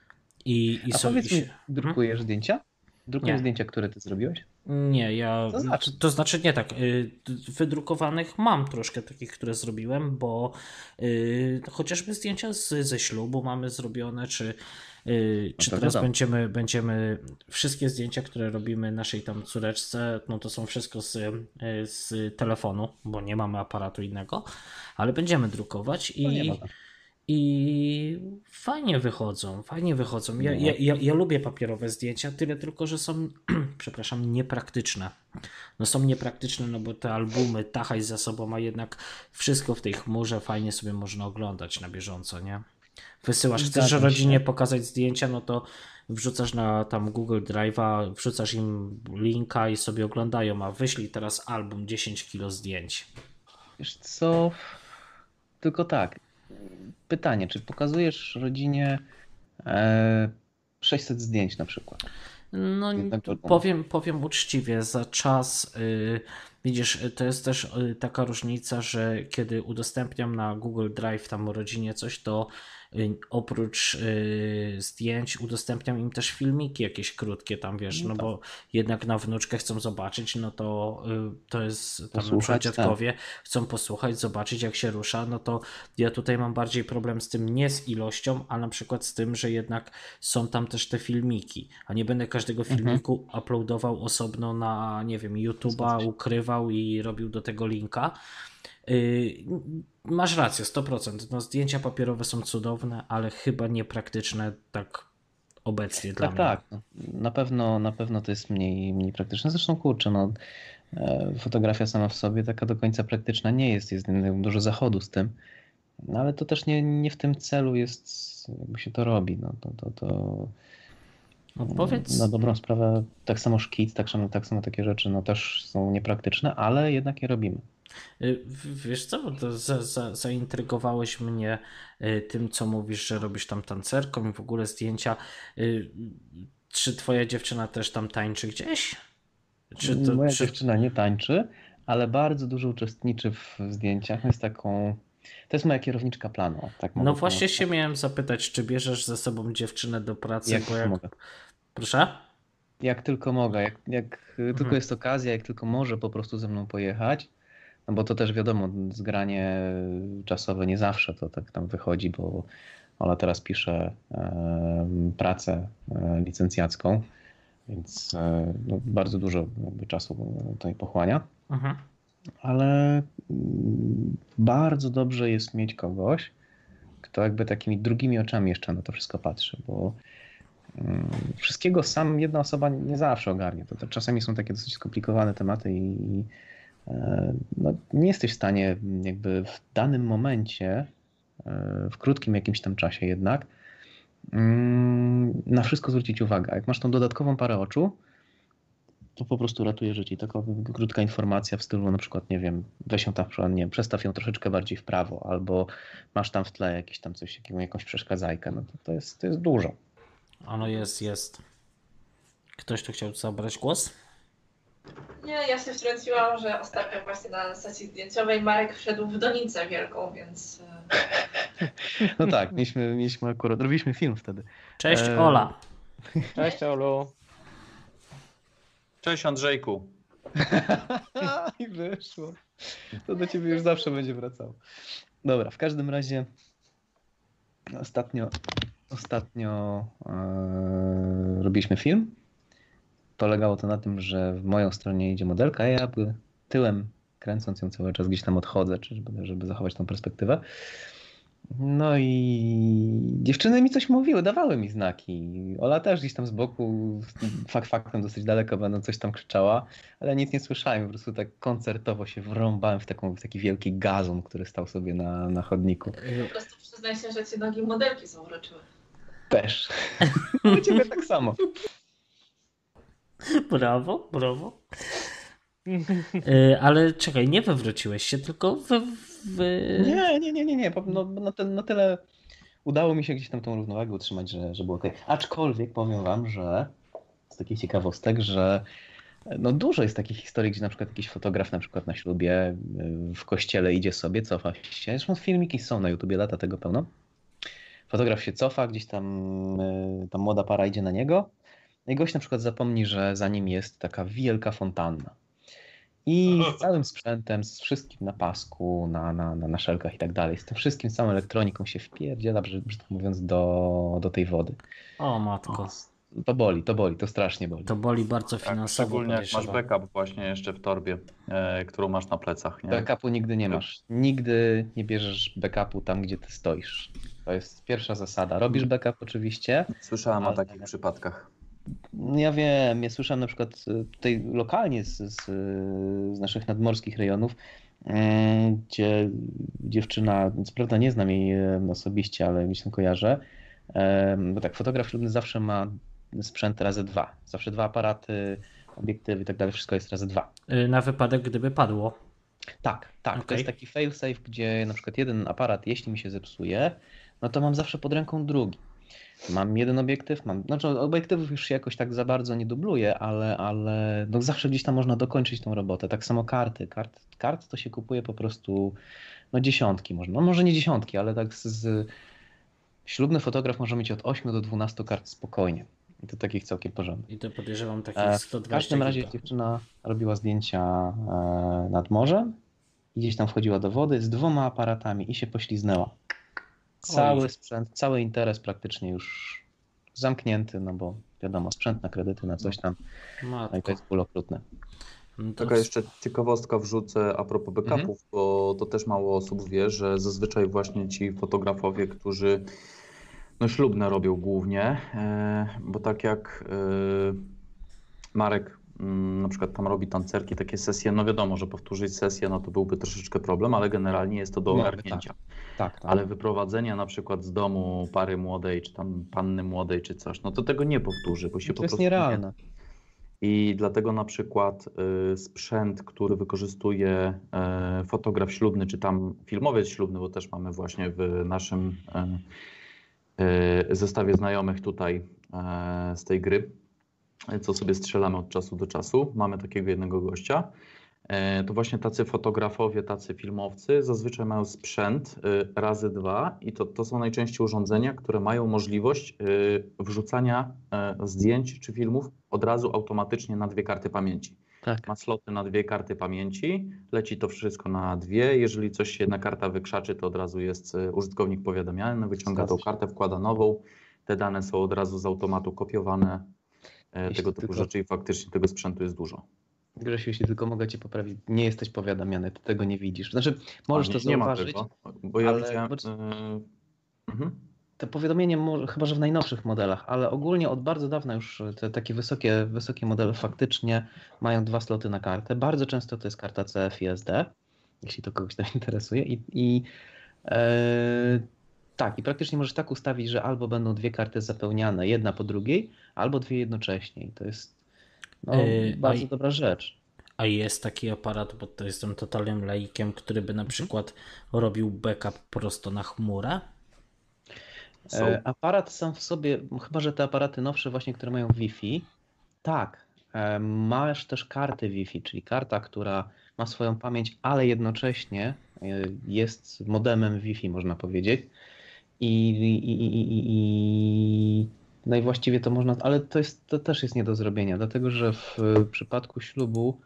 I, i A sobie powiedz mi, się... drukujesz zdjęcia? Drukujesz Nie. zdjęcia, które Ty zrobiłeś? Nie, ja. To znaczy? To znaczy nie tak. y, Wydrukowanych mam troszkę takich, które zrobiłem, bo y, chociażby zdjęcia z, ze ślubu mamy zrobione, czy, y, czy to teraz wiadomo. będziemy, będziemy. Wszystkie zdjęcia, które robimy naszej tam córeczce, no to są wszystko z, z telefonu, bo nie mamy aparatu innego, ale będziemy drukować No i. I fajnie wychodzą, fajnie wychodzą. Ja, No. ja, ja, ja lubię papierowe zdjęcia, tyle tylko, że są, przepraszam, niepraktyczne. No są niepraktyczne, no bo te albumy tachaj za sobą, a jednak wszystko w tej chmurze fajnie sobie można oglądać na bieżąco, nie? Wysyłasz, chcesz rodzinie pokazać zdjęcia, no to wrzucasz na tam Google Drive'a, wrzucasz im linka i sobie oglądają, a wyślij teraz album 10 kilo zdjęć. Wiesz co? Tylko tak. Pytanie, czy pokazujesz rodzinie e, 600 zdjęć na przykład? No, powiem, powiem uczciwie, za czas, y, widzisz, y, to jest też y, taka różnica, że kiedy udostępniam na Google Drive tam rodzinie coś, to oprócz y, zdjęć udostępniam im też filmiki jakieś krótkie tam, wiesz, No no tak. bo jednak na wnuczkę chcą zobaczyć, no to y, to jest tam na Posłuchać, tak. dziadkowie chcą posłuchać, zobaczyć jak się rusza, no to ja tutaj mam bardziej problem z tym nie z ilością, a na przykład z tym, że jednak są tam też te filmiki, a nie będę każdego Mhm. filmiku uploadował osobno na, nie wiem, YouTube'a, ukrywał i robił do tego linka. Yy, masz rację, 100%. No, zdjęcia papierowe są cudowne, ale chyba niepraktyczne tak obecnie dla Tak, mnie. tak. no, Na pewno, na pewno to jest mniej, mniej praktyczne. Zresztą kurczę, no, e, fotografia sama w sobie taka do końca praktyczna nie jest. Jest dużo zachodu z tym. No ale to też nie, nie w tym celu jest, jakby się to robi. No, to, to, to, No, powiedz, na dobrą sprawę tak samo szkic, tak samo, tak samo takie rzeczy no, też są niepraktyczne, ale jednak je robimy. Y, Wiesz co, za, za, zaintrygowałeś mnie y, tym, co mówisz, że robisz tam tancerką i w ogóle zdjęcia. Y, czy twoja dziewczyna też tam tańczy gdzieś? Czy to, Moja czy... dziewczyna nie tańczy, ale bardzo dużo uczestniczy w zdjęciach. Jest taką. To jest moja kierowniczka planu. Tak No właśnie powiedzieć. się miałem zapytać, czy bierzesz ze sobą dziewczynę do pracy, Jak jak... mogę. Proszę? Jak tylko mogę, jak, jak Mhm. tylko jest okazja, jak tylko może po prostu ze mną pojechać. No bo to też wiadomo, zgranie czasowe nie zawsze to tak tam wychodzi, bo Ola teraz pisze pracę e, licencjacką, więc e, no, bardzo dużo jakby czasu tutaj pochłania. Mhm. ale mm, bardzo dobrze jest mieć kogoś, kto jakby takimi drugimi oczami jeszcze na to wszystko patrzy, bo mm, wszystkiego sam jedna osoba nie zawsze ogarnie. To, to czasami są takie dosyć skomplikowane tematy i i, no, nie jesteś w stanie jakby w danym momencie, e, w krótkim jakimś tam czasie jednak, mm, na wszystko zwrócić uwagę. Jak masz tą dodatkową parę oczu, to po prostu ratuje życie. Taka krótka informacja w stylu na przykład, nie wiem, weź ją tam, nie wiem, przestaw ją troszeczkę bardziej w prawo, albo masz tam w tle jakieś tam coś, jakąś przeszkadzajkę, no to, jest, to jest dużo. Ano jest, jest. Ktoś tu chciał zabrać głos? Nie, ja się wtrąciłam, że ostatnio właśnie na sesji zdjęciowej Marek wszedł w donicę wielką, więc e, No tak, mieliśmy, mieliśmy akurat, robiliśmy film wtedy. Cześć E, Ola. Cześć Olu. Cześć Andrzejku. I wyszło. To do ciebie już zawsze będzie wracało. Dobra, w każdym razie ostatnio, ostatnio e, robiliśmy film. Polegało to na tym, że w moją stronę idzie modelka, a ja tyłem kręcąc ją cały czas gdzieś tam odchodzę, żeby, żeby zachować tą perspektywę. No i dziewczyny mi coś mówiły, dawały mi znaki. Ola też gdzieś tam z boku, fakt faktem dosyć daleko będą coś tam krzyczała, ale nic nie słyszałem. Po prostu tak koncertowo się wrąbałem w, taką, w taki wielki gazon, który stał sobie na, na chodniku. po prostu przyznaj się, że cię nogi modelki zauroczyły. Też. U ciebie tak samo. Brawo, brawo. Y, Ale czekaj, nie wywróciłeś się, tylko wy... Nie, nie, nie, nie, nie. No, te, no tyle udało mi się gdzieś tam tą równowagę utrzymać, że, że było ok. Aczkolwiek powiem wam, że z takich ciekawostek, że no dużo jest takich historii, gdzie na przykład jakiś fotograf na przykład na ślubie y, w kościele idzie sobie, cofa się. Zresztą filmiki są na YouTubie, lata tego pełno. Fotograf się cofa, gdzieś tam y, ta młoda para idzie na niego. No i gość na przykład zapomni, że za nim jest taka wielka fontanna. I z całym sprzętem, z wszystkim na pasku, na, na, na, na szelkach i tak dalej, z tym wszystkim, z całą elektroniką się wpierdziela, brzydko mówiąc, do, do tej wody. O matko, To boli, to boli, to strasznie boli. to boli bardzo Tak, finansowo. szczególnie jak masz backup właśnie jeszcze w torbie, e, którą masz na plecach. Nie? Backupu nigdy nie masz. Nigdy nie bierzesz backupu tam, gdzie ty stoisz. To jest pierwsza zasada. Robisz backup oczywiście. Słyszałem o Ale- takich przypadkach. Ja wiem, ja słyszałem na przykład y, tutaj lokalnie z, z, z naszych nadmorskich rejonów, mm, gdzie dziewczyna, co prawda nie znam jej osobiście, ale gdzieś tam kojarzę, bo tak, fotograf ślubny zawsze ma sprzęt razy dwa. Zawsze dwa aparaty, obiektywy i tak dalej, wszystko jest razy dwa. Y, Na wypadek, gdyby padło. Tak, tak. To Okej. jest taki failsafe, gdzie na przykład jeden aparat, jeśli mi się zepsuje, no to mam zawsze pod ręką drugi. Mam jeden obiektyw, mam. Znaczy, obiektywów już się jakoś tak za bardzo nie dubluje, ale, ale no zawsze gdzieś tam można dokończyć tą robotę. Tak samo karty. Kart, kart to się kupuje po prostu no dziesiątki można. No może nie dziesiątki, ale tak z, z ślubny fotograf może mieć od 8 do 12 kart spokojnie. I to takich całkiem porządnych. I to podejrzewam takich E, 120 W każdym razie dziewczyna robiła zdjęcia e, nad morzem i gdzieś tam wchodziła do wody z dwoma aparatami i się pośliznęła. Cały sprzęt, cały interes praktycznie już zamknięty, no bo wiadomo, sprzęt na kredyty, na coś tam, no i to jest ból okrutny. No Taka jeszcze ciekawostka wrzucę a propos backupów, Mhm. bo to też mało osób wie, że zazwyczaj właśnie ci fotografowie, którzy no ślubne robią głównie, e, bo tak jak e, Marek na przykład tam robi tancerki, takie sesje, no wiadomo, że powtórzyć sesję, no to byłby troszeczkę problem, ale generalnie jest to do ogarnięcia. Tak, tak. Ale wyprowadzenie na przykład z domu pary młodej, czy tam panny młodej, czy coś, no to tego nie powtórzy, bo się to po jest prostu nie nierealne. i dlatego na przykład y, sprzęt, który wykorzystuje y, fotograf ślubny, czy tam filmowiec ślubny, bo też mamy właśnie w naszym y, zestawie znajomych tutaj z tej gry, co sobie strzelamy od czasu do czasu. Mamy takiego jednego gościa. E, To właśnie tacy fotografowie, tacy filmowcy zazwyczaj mają sprzęt y, razy dwa i to, to są najczęściej urządzenia, które mają możliwość y, wrzucania e, zdjęć czy filmów od razu automatycznie na dwie karty pamięci. Tak. Ma sloty na dwie karty pamięci, leci to wszystko na dwie. Jeżeli coś się jedna karta wykrzaczy, to od razu jest użytkownik powiadamiany, wyciąga tą kartę, wkłada nową. Te dane są od razu z automatu kopiowane. E, Jeśli Tego typu tylko- rzeczy i faktycznie tego sprzętu jest dużo. Grzesiu, jeśli tylko mogę cię poprawić, nie jesteś powiadamiany, ty tego nie widzisz. Znaczy, możesz A, to nie, nie ma zauważyć, tego, bo ja ale- widziałem. bo- e, mhm. te powiadomienie, chyba że w najnowszych modelach, ale ogólnie od bardzo dawna już te takie wysokie, wysokie modele faktycznie mają dwa sloty na kartę. Bardzo często to jest karta CF i SD, jeśli to kogoś tam interesuje. I, i e, tak, i praktycznie możesz tak ustawić, że albo będą dwie karty zapełniane, jedna po drugiej, albo dwie jednocześnie. I to jest no, Yy, bardzo dobra rzecz. A jest taki aparat, bo to jestem totalnym laikiem, który by na Mhm. przykład robił backup prosto na chmurę. Są. E, Aparat sam w sobie, chyba że te aparaty nowsze właśnie, które mają Wi-Fi, tak, e, masz też karty Wi-Fi, czyli karta, która ma swoją pamięć, ale jednocześnie e, jest modemem Wi-Fi, można powiedzieć. I, i, i, i, i, no i właściwie to można, ale to, jest, to też jest nie do zrobienia, dlatego że w przypadku ślubu,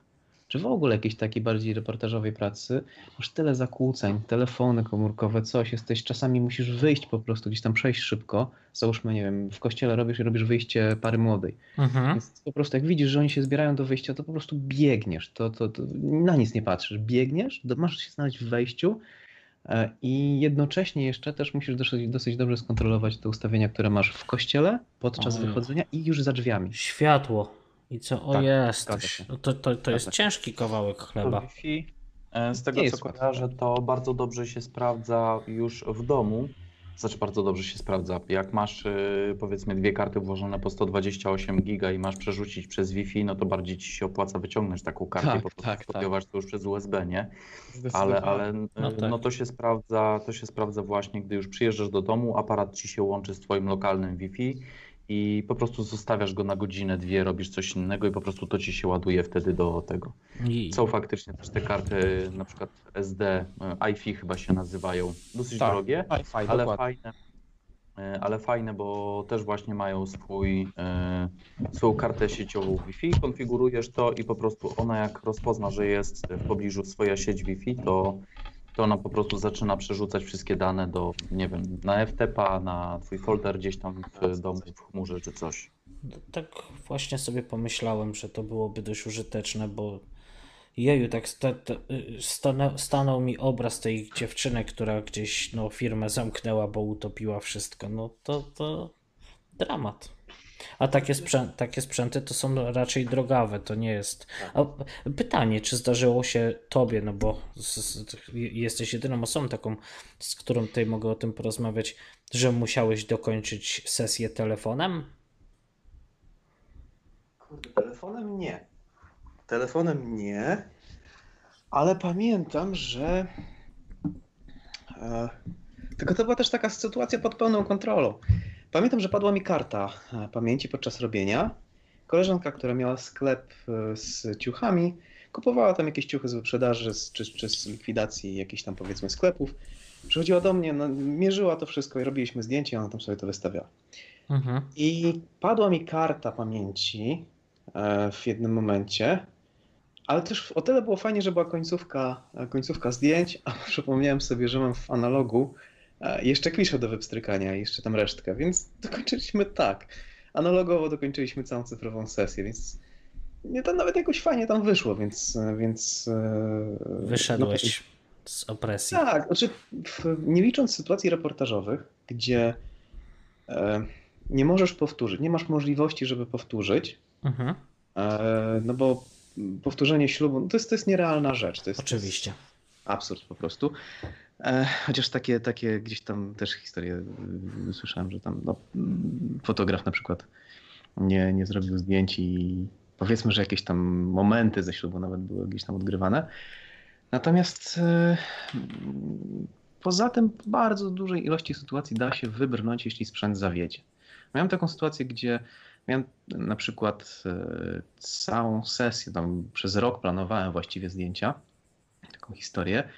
czy w ogóle jakiejś takiej bardziej reportażowej pracy, masz tyle zakłóceń, telefony komórkowe, coś, jesteś, czasami musisz wyjść po prostu, gdzieś tam przejść szybko, załóżmy, nie wiem, w kościele robisz i robisz wyjście pary młodej, Mhm. więc po prostu jak widzisz, że oni się zbierają do wyjścia, to po prostu biegniesz, to, to, to na nic nie patrzysz, biegniesz, masz się znaleźć w wejściu i jednocześnie jeszcze też musisz dosyć, dosyć dobrze skontrolować te ustawienia, które masz w kościele podczas O. wychodzenia i już za drzwiami. Światło. I co? O Tak, jest. No to, to, to jest ciężki kawałek chleba. E, z tego co kojarzę, to bardzo dobrze się sprawdza już w domu. Znaczy bardzo dobrze się sprawdza. Jak masz e, powiedzmy dwie karty włożone po 128 giga i masz przerzucić przez Wi-Fi, no to bardziej ci się opłaca wyciągnąć taką kartę Tak, po prostu tak, tak. skopiować to już przez USB, nie? Ale, ale e, No no, tak. to się sprawdza, to się sprawdza właśnie, gdy już przyjeżdżasz do domu, aparat ci się łączy z twoim lokalnym Wi-Fi i po prostu zostawiasz go na godzinę, dwie, robisz coś innego i po prostu to ci się ładuje wtedy do tego. I, Są faktycznie też te karty, na przykład SD, e, iFi chyba się nazywają, dosyć Tak, drogie, ale dokładnie. fajne. e, Ale fajne, bo też właśnie mają swój, e, swoją kartę sieciową Wi-Fi, konfigurujesz to i po prostu ona jak rozpozna, że jest w pobliżu swoja sieć Wi-Fi, to, to ona po prostu zaczyna przerzucać wszystkie dane do, nie wiem, na FTP, na twój folder gdzieś tam w domu, w chmurze czy coś. tak właśnie sobie pomyślałem, że to byłoby dość użyteczne, bo jeju, tak sta, ta- stanę, stanął mi obraz tej dziewczyny, która gdzieś no, firmę zamknęła, bo utopiła wszystko. No to, to dramat. A takie, sprzę takie sprzęty to są raczej drogawe, to nie jest. A pytanie, czy zdarzyło się tobie, no bo jesteś jedyną osobą taką, z którą tutaj mogę o tym porozmawiać, że musiałeś dokończyć sesję telefonem? Kurde, telefonem nie. Telefonem nie, ale pamiętam, że. E, tylko to była też taka sytuacja pod pełną kontrolą. Pamiętam, że padła mi karta e, pamięci podczas robienia. Koleżanka, która miała sklep e, z ciuchami, kupowała tam jakieś ciuchy z wyprzedaży z, czy, czy z likwidacji jakichś tam powiedzmy sklepów. Przychodziła do mnie, no, mierzyła to wszystko i robiliśmy zdjęcie, ona tam sobie to wystawiała. Mhm. I padła mi karta pamięci e, w jednym momencie, ale też o tyle było fajnie, że była końcówka, końcówka zdjęć, a przypomniałem sobie, że mam w analogu jeszcze kliszę do wypstrykania i jeszcze tam resztkę, więc dokończyliśmy tak. Analogowo dokończyliśmy całą cyfrową sesję, więc nie to nawet jakoś fajnie tam wyszło, więc. więc e, no, Wyszedłeś z opresji. tak, znaczy nie licząc sytuacji reportażowych, gdzie e, nie możesz powtórzyć, nie masz możliwości, żeby powtórzyć, Mhm. e, no bo powtórzenie ślubu no to, jest, to jest nierealna rzecz. To jest, Oczywiście. To jest absurd po prostu. E, chociaż takie, takie gdzieś tam też historie y, słyszałem, że tam no, fotograf na przykład nie, nie zrobił zdjęć i powiedzmy, że jakieś tam momenty ze ślubu nawet były gdzieś tam odgrywane. Natomiast e, poza tym w bardzo dużej ilości sytuacji da się wybrnąć, jeśli sprzęt zawiedzie. Miałem taką sytuację, gdzie Miałem na przykład e, całą sesję, tam przez rok planowałem właściwie zdjęcia, taką historię.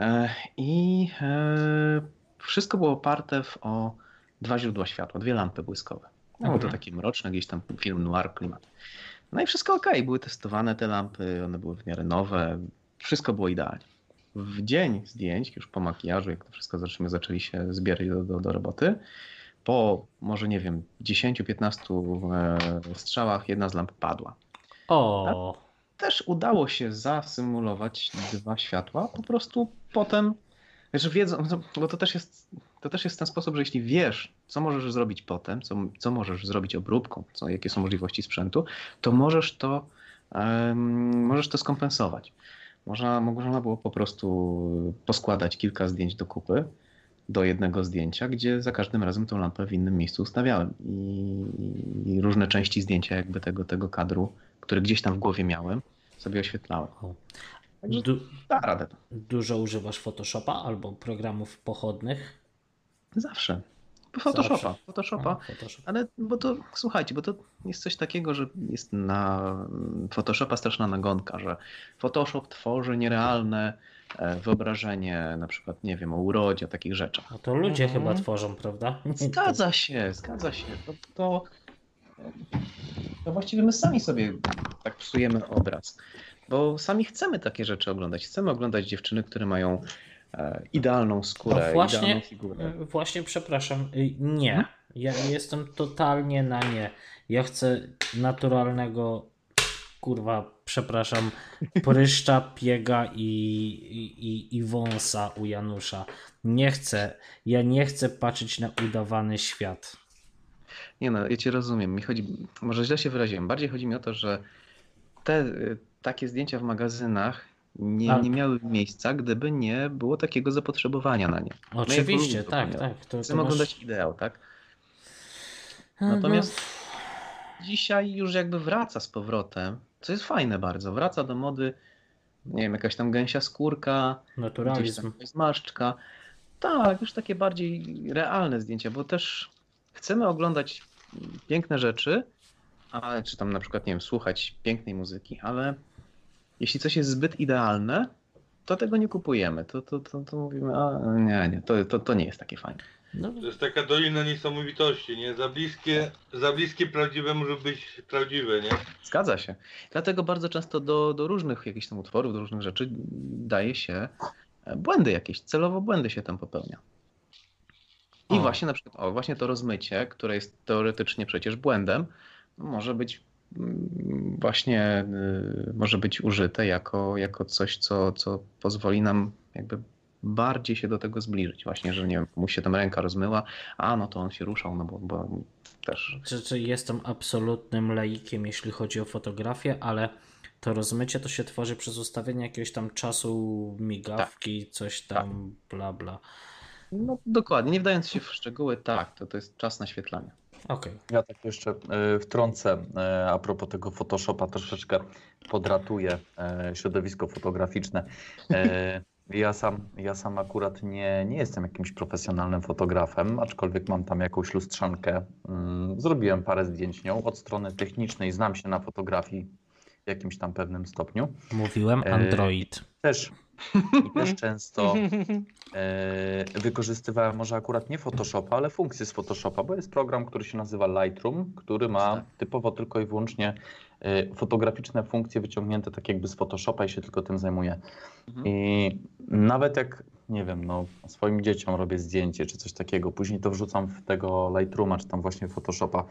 E, I e, wszystko było oparte w, o dwa źródła światła, dwie lampy błyskowe. No, to Mhm. takie mroczne, gdzieś tam film noir klimat. No i wszystko ok, były testowane te lampy, one były w miarę nowe, wszystko było idealnie. W dzień zdjęć, już po makijażu, jak to wszystko zaczęliśmy, zaczęli się zbierać do, do, do roboty, po może nie wiem, 10-15 e, strzałach jedna z lamp padła. O, Też udało się zasymulować dwa światła, po prostu potem, że wiedzą, no, bo to też jest, to też jest ten sposób, że jeśli wiesz, co możesz zrobić potem, co, co możesz zrobić obróbką, co, jakie są możliwości sprzętu, to możesz to, em, możesz to skompensować. Można, można było po prostu poskładać kilka zdjęć do kupy, do jednego zdjęcia, gdzie za każdym razem tą lampę w innym miejscu ustawiałem i, i różne części zdjęcia jakby tego, tego kadru, który gdzieś tam w głowie miałem, sobie oświetlałem. Także du, da radę dużo używasz Photoshopa albo programów pochodnych? Zawsze. Photoshopa, Zawsze. Photoshopa. O, Photoshop. Ale bo to, słuchajcie, bo to jest coś takiego, że jest na Photoshopa straszna nagonka, że Photoshop tworzy nierealne e, wyobrażenie, na przykład, nie wiem, o urodzie, o takich rzeczach. No to ludzie Mhm. chyba tworzą, prawda? Zgadza się, zgadza się. To, to, to właściwie my sami sobie tak psujemy obraz, bo sami chcemy takie rzeczy oglądać. Chcemy oglądać dziewczyny, które mają e, idealną skórę, No właśnie, idealną figurę. y, właśnie przepraszam, y, nie. Mhm. Ja jestem totalnie na nie. Ja chcę naturalnego, kurwa, przepraszam, pryszcza, piega i, i, i wąsa u Janusza. Nie chcę, ja nie chcę patrzeć na udawany świat. Nie no, ja cię rozumiem. Mi chodzi, może źle się wyraziłem. Bardziej chodzi mi o to, że te y, takie zdjęcia w magazynach nie, A- nie miały miejsca, gdyby nie było takiego zapotrzebowania na nie. Oczywiście, jako tak, tak. To, to Chcemy masz- oglądać ideał, tak? Mhm. Natomiast dzisiaj już jakby wraca z powrotem, co jest fajne bardzo. Wraca do mody, nie wiem, jakaś tam gęsia skórka, Naturalizm. zmarszczka. Tak, już takie bardziej realne zdjęcia, bo też chcemy oglądać piękne rzeczy, ale czy tam na przykład, nie wiem, słuchać pięknej muzyki, ale jeśli coś jest zbyt idealne, to tego nie kupujemy. To, to, to, to mówimy, a nie, nie, to, to, to nie jest takie fajne. No, To jest taka dolina niesamowitości, nie? Za bliskie, za bliskie prawdziwe może być prawdziwe, nie? Zgadza się. Dlatego bardzo często do, do różnych jakichś tam utworów, do różnych rzeczy daje się błędy jakieś, celowo błędy się tam popełnia. I O. właśnie na przykład, o, właśnie to rozmycie, które jest teoretycznie przecież błędem, może być mm, właśnie, y, może być użyte jako, jako coś, co, co pozwoli nam jakby bardziej się do tego zbliżyć. Właśnie, że nie wiem, mu się tam ręka rozmyła, a no to on się ruszał, no bo, bo też Czy, czy jestem absolutnym laikiem, jeśli chodzi o fotografię, ale to rozmycie to się tworzy przez ustawienie jakiegoś tam czasu migawki, coś tam, bla bla. No dokładnie, nie wdając się w szczegóły, tak, to, to jest czas naświetlania. Okej. Ja tak jeszcze e, wtrącę e, a propos tego Photoshopa, troszeczkę podratuję e, środowisko fotograficzne. Ja sam, ja sam akurat nie, nie jestem jakimś profesjonalnym fotografem, aczkolwiek mam tam jakąś lustrzankę. Mm, Zrobiłem parę zdjęć nią. Od strony technicznej znam się na fotografii w jakimś tam pewnym stopniu. Mówiłem Android. Też, i też często e, wykorzystywałem może akurat nie Photoshopa, ale funkcje z Photoshopa, bo jest program, który się nazywa Lightroom, który ma Tak. typowo tylko i wyłącznie e, fotograficzne funkcje wyciągnięte tak jakby z Photoshopa i się tylko tym zajmuje. Mhm. I nawet jak, nie wiem, no, swoim dzieciom robię zdjęcie czy coś takiego, później to wrzucam w tego Lightrooma czy tam właśnie Photoshopa,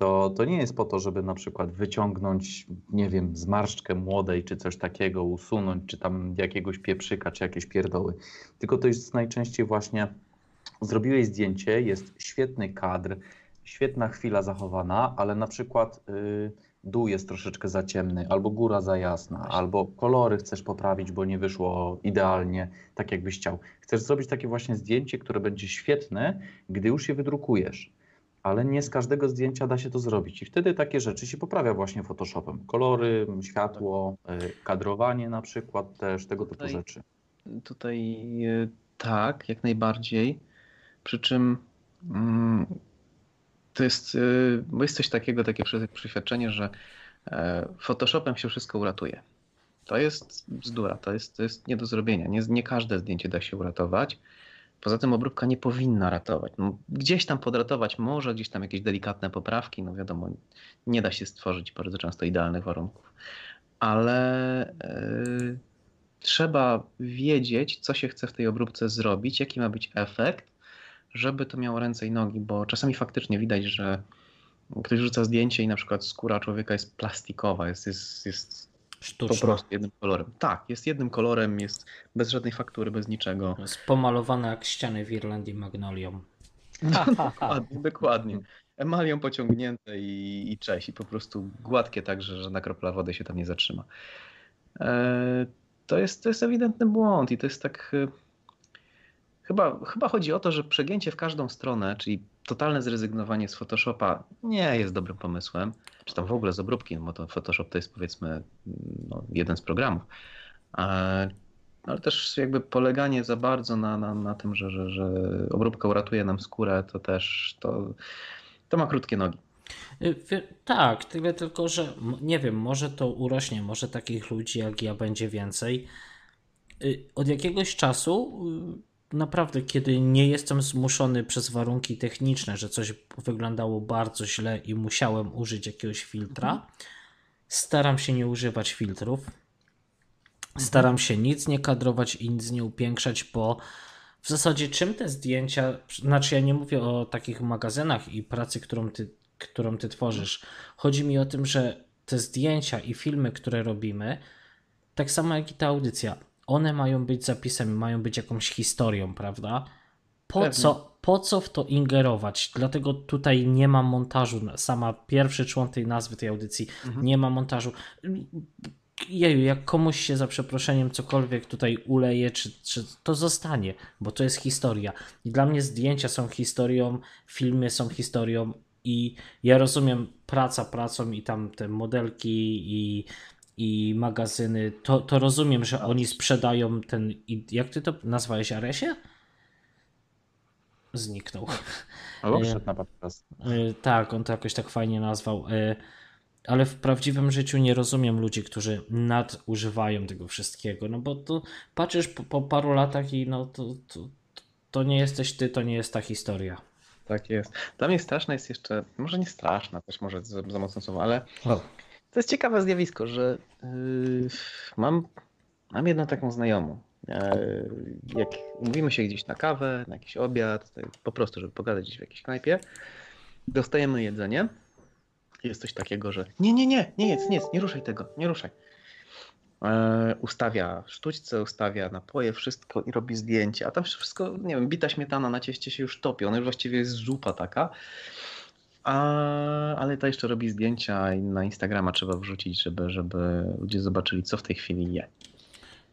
to, to nie jest po to, żeby na przykład wyciągnąć, nie wiem, zmarszczkę młodej czy coś takiego, usunąć, czy tam jakiegoś pieprzyka, czy jakieś pierdoły. Tylko to jest najczęściej właśnie zrobiłeś zdjęcie, jest świetny kadr, świetna chwila zachowana, ale na przykład y, dół jest troszeczkę za ciemny, albo góra za jasna, albo kolory chcesz poprawić, bo nie wyszło idealnie, tak jakbyś chciał. Chcesz zrobić takie właśnie zdjęcie, które będzie świetne, gdy już je wydrukujesz ale nie z każdego zdjęcia da się to zrobić. I wtedy takie rzeczy się poprawia właśnie Photoshopem. Kolory, światło, y, kadrowanie na przykład też, tego typu Tutaj- rzeczy. Tutaj e, tak, jak najbardziej. Przy czym mm, to jest, y, bo jest coś takiego, takie prze- przeświadczenie, że e, Photoshopem się wszystko uratuje. To jest bzdura, to jest, to jest nie do zrobienia. Nie, nie każde zdjęcie da się uratować. Poza tym obróbka nie powinna ratować. No, gdzieś tam podratować może, gdzieś tam jakieś delikatne poprawki, no wiadomo, nie da się stworzyć bardzo często idealnych warunków. Ale y, trzeba wiedzieć, co się chce w tej obróbce zrobić, jaki ma być efekt, żeby to miało ręce i nogi, bo czasami faktycznie widać, że ktoś rzuca zdjęcie i na przykład skóra człowieka jest plastikowa, jest, jest, jest po prostu jednym kolorem. Tak, jest jednym kolorem, jest bez żadnej faktury, bez niczego. Jest pomalowane jak ściany w Irlandii magnolią. Dokładnie, dokładnie. Emalią pociągnięte i, i cześć, i po prostu gładkie tak, że żadna kropla wody się tam nie zatrzyma. E, to, jest, to jest ewidentny błąd i to jest tak... e, Chyba, chyba chodzi o to, że przegięcie w każdą stronę, czyli totalne zrezygnowanie z Photoshopa nie jest dobrym pomysłem, czy tam w ogóle z obróbki, no bo to Photoshop to jest powiedzmy no, jeden z programów. Ale też jakby poleganie za bardzo na, na, na tym, że, że, że obróbka uratuje nam skórę, to też to, to ma krótkie nogi. Y, Tak, tyle tylko, że nie wiem, może to urośnie, może takich ludzi jak ja będzie więcej. Y, Od jakiegoś czasu, y, naprawdę, kiedy nie jestem zmuszony przez warunki techniczne, że coś wyglądało bardzo źle i musiałem użyć jakiegoś filtra, staram się nie używać filtrów. Staram się nic nie kadrować i nic nie upiększać, bo w zasadzie czym te zdjęcia, znaczy ja nie mówię o takich magazynach i pracy, którą ty, którą ty tworzysz. Chodzi mi o tym, że te zdjęcia i filmy, które robimy, tak samo jak i ta audycja, one mają być zapisem, mają być jakąś historią, prawda? Po Pewnie. co, po co w to ingerować? Dlatego tutaj nie ma montażu. Sama pierwszy człon tej nazwy tej audycji nie ma montażu. Jeju, jak komuś się za przeproszeniem cokolwiek tutaj uleje, czy, czy to zostanie, bo to jest historia. I dla mnie zdjęcia są historią, filmy są historią i ja rozumiem praca pracą i tam te modelki i, i magazyny, to, to rozumiem, że oni sprzedają ten, i- jak ty to nazwałeś, Aresie? Zniknął. Albo wszedł na podcast. Y, Tak, on to jakoś tak fajnie nazwał. y, Ale w prawdziwym życiu nie rozumiem ludzi, którzy nadużywają tego wszystkiego. No bo tu patrzysz po, po paru latach i no to, to, to nie jesteś ty, to nie jest ta historia. Tak jest. Dla mnie straszne jest jeszcze, może nie straszna, też może za, za mocno słowo, ale to jest ciekawe zjawisko, że yy, mam, mam jedną taką znajomą. Yy, jak umówimy się gdzieś na kawę, na jakiś obiad, po prostu, żeby pogadać gdzieś w jakiejś knajpie, dostajemy jedzenie. Jest coś takiego, że nie, nie, nie, nie jedz, nie jedz, nie ruszaj tego, nie ruszaj. E, ustawia sztućce, ustawia napoje, wszystko i robi zdjęcia. A tam wszystko, nie wiem, bita śmietana na cieście się już topi. Ona już właściwie jest zupa taka. A, ale ta jeszcze robi zdjęcia i na Instagrama trzeba wrzucić, żeby, żeby ludzie zobaczyli, co w tej chwili je.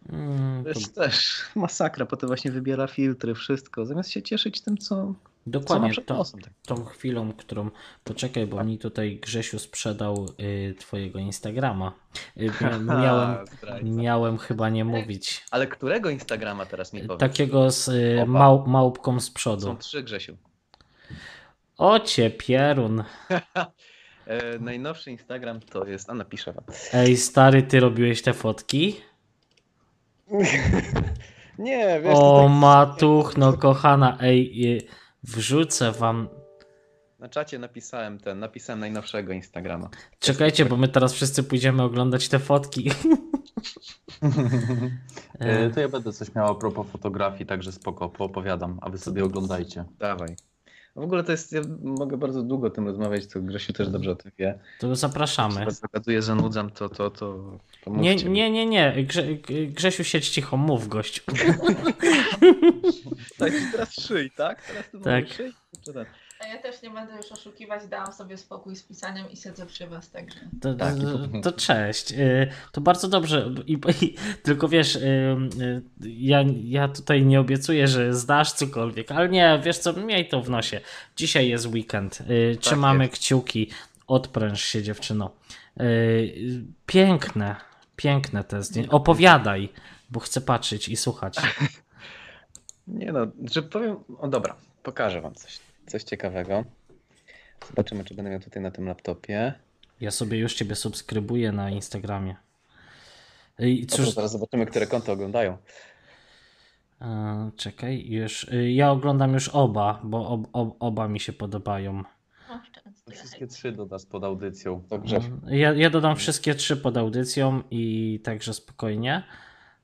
Mm, To to jest też masakra, potem właśnie wybiera filtry, wszystko, zamiast się cieszyć tym, co, co ma dokładnie to, nosem. Tak. tą chwilą, którą. Poczekaj, bo mi tutaj Grzesiu sprzedał y, twojego Instagrama. Y, mia- miałem, miałem chyba nie mówić. Ale którego Instagrama teraz mi powiesz? Takiego z y, mał, małpką z przodu. Są trzy, Grzesiu. Ocie, Pierun. E, najnowszy Instagram to jest, a napiszę wam. Ej, stary, ty robiłeś te fotki? Nie, wiesz, O, tak matuch, no kochana, ej, y, wrzucę wam. na czacie napisałem ten, napisałem najnowszego Instagrama. Czekajcie, bo my teraz wszyscy pójdziemy oglądać te fotki. E, To ja będę coś miał a propos fotografii, także spoko, poopowiadam, a wy sobie oglądajcie. Dawaj. W ogóle to jest, ja mogę bardzo długo o tym rozmawiać, to Grzesiu też dobrze o tym wie. To zapraszamy. Jak zagaduję, zanudzam, to, to, to, to Nie, nie, nie, nie. Grze, Grzesiu, siedź cicho, mów gościu. Tak, teraz szyj, tak? Teraz ty Tak. szyj? Tak? A ja też nie będę już oszukiwać, dałam sobie spokój z pisaniem i siedzę przy was, także. To, Tak, to, to cześć. Y, To bardzo dobrze. I, i, tylko wiesz, y, y, ja, ja tutaj nie obiecuję, że zdasz cokolwiek, ale nie, wiesz co, miej to w nosie. Dzisiaj jest weekend. Y, Trzymamy jest. kciuki. Odpręż się, dziewczyno. Piękne, piękne te zdjęcia. Opowiadaj, bo chcę patrzeć i słuchać. Nie no, że powiem, o dobra, pokażę wam coś, coś ciekawego. Zobaczymy, czy będę miał tutaj na tym laptopie. Ja sobie już ciebie subskrybuję na Instagramie. I Cóż, zaraz zobaczymy, które konto oglądają. e, czekaj, już. y, Ja oglądam już oba, bo ob, ob, oba mi się podobają. Wszystkie trzy dodasz pod audycją. To Grzesiu. Ja, ja dodam wszystkie trzy pod audycją i także spokojnie.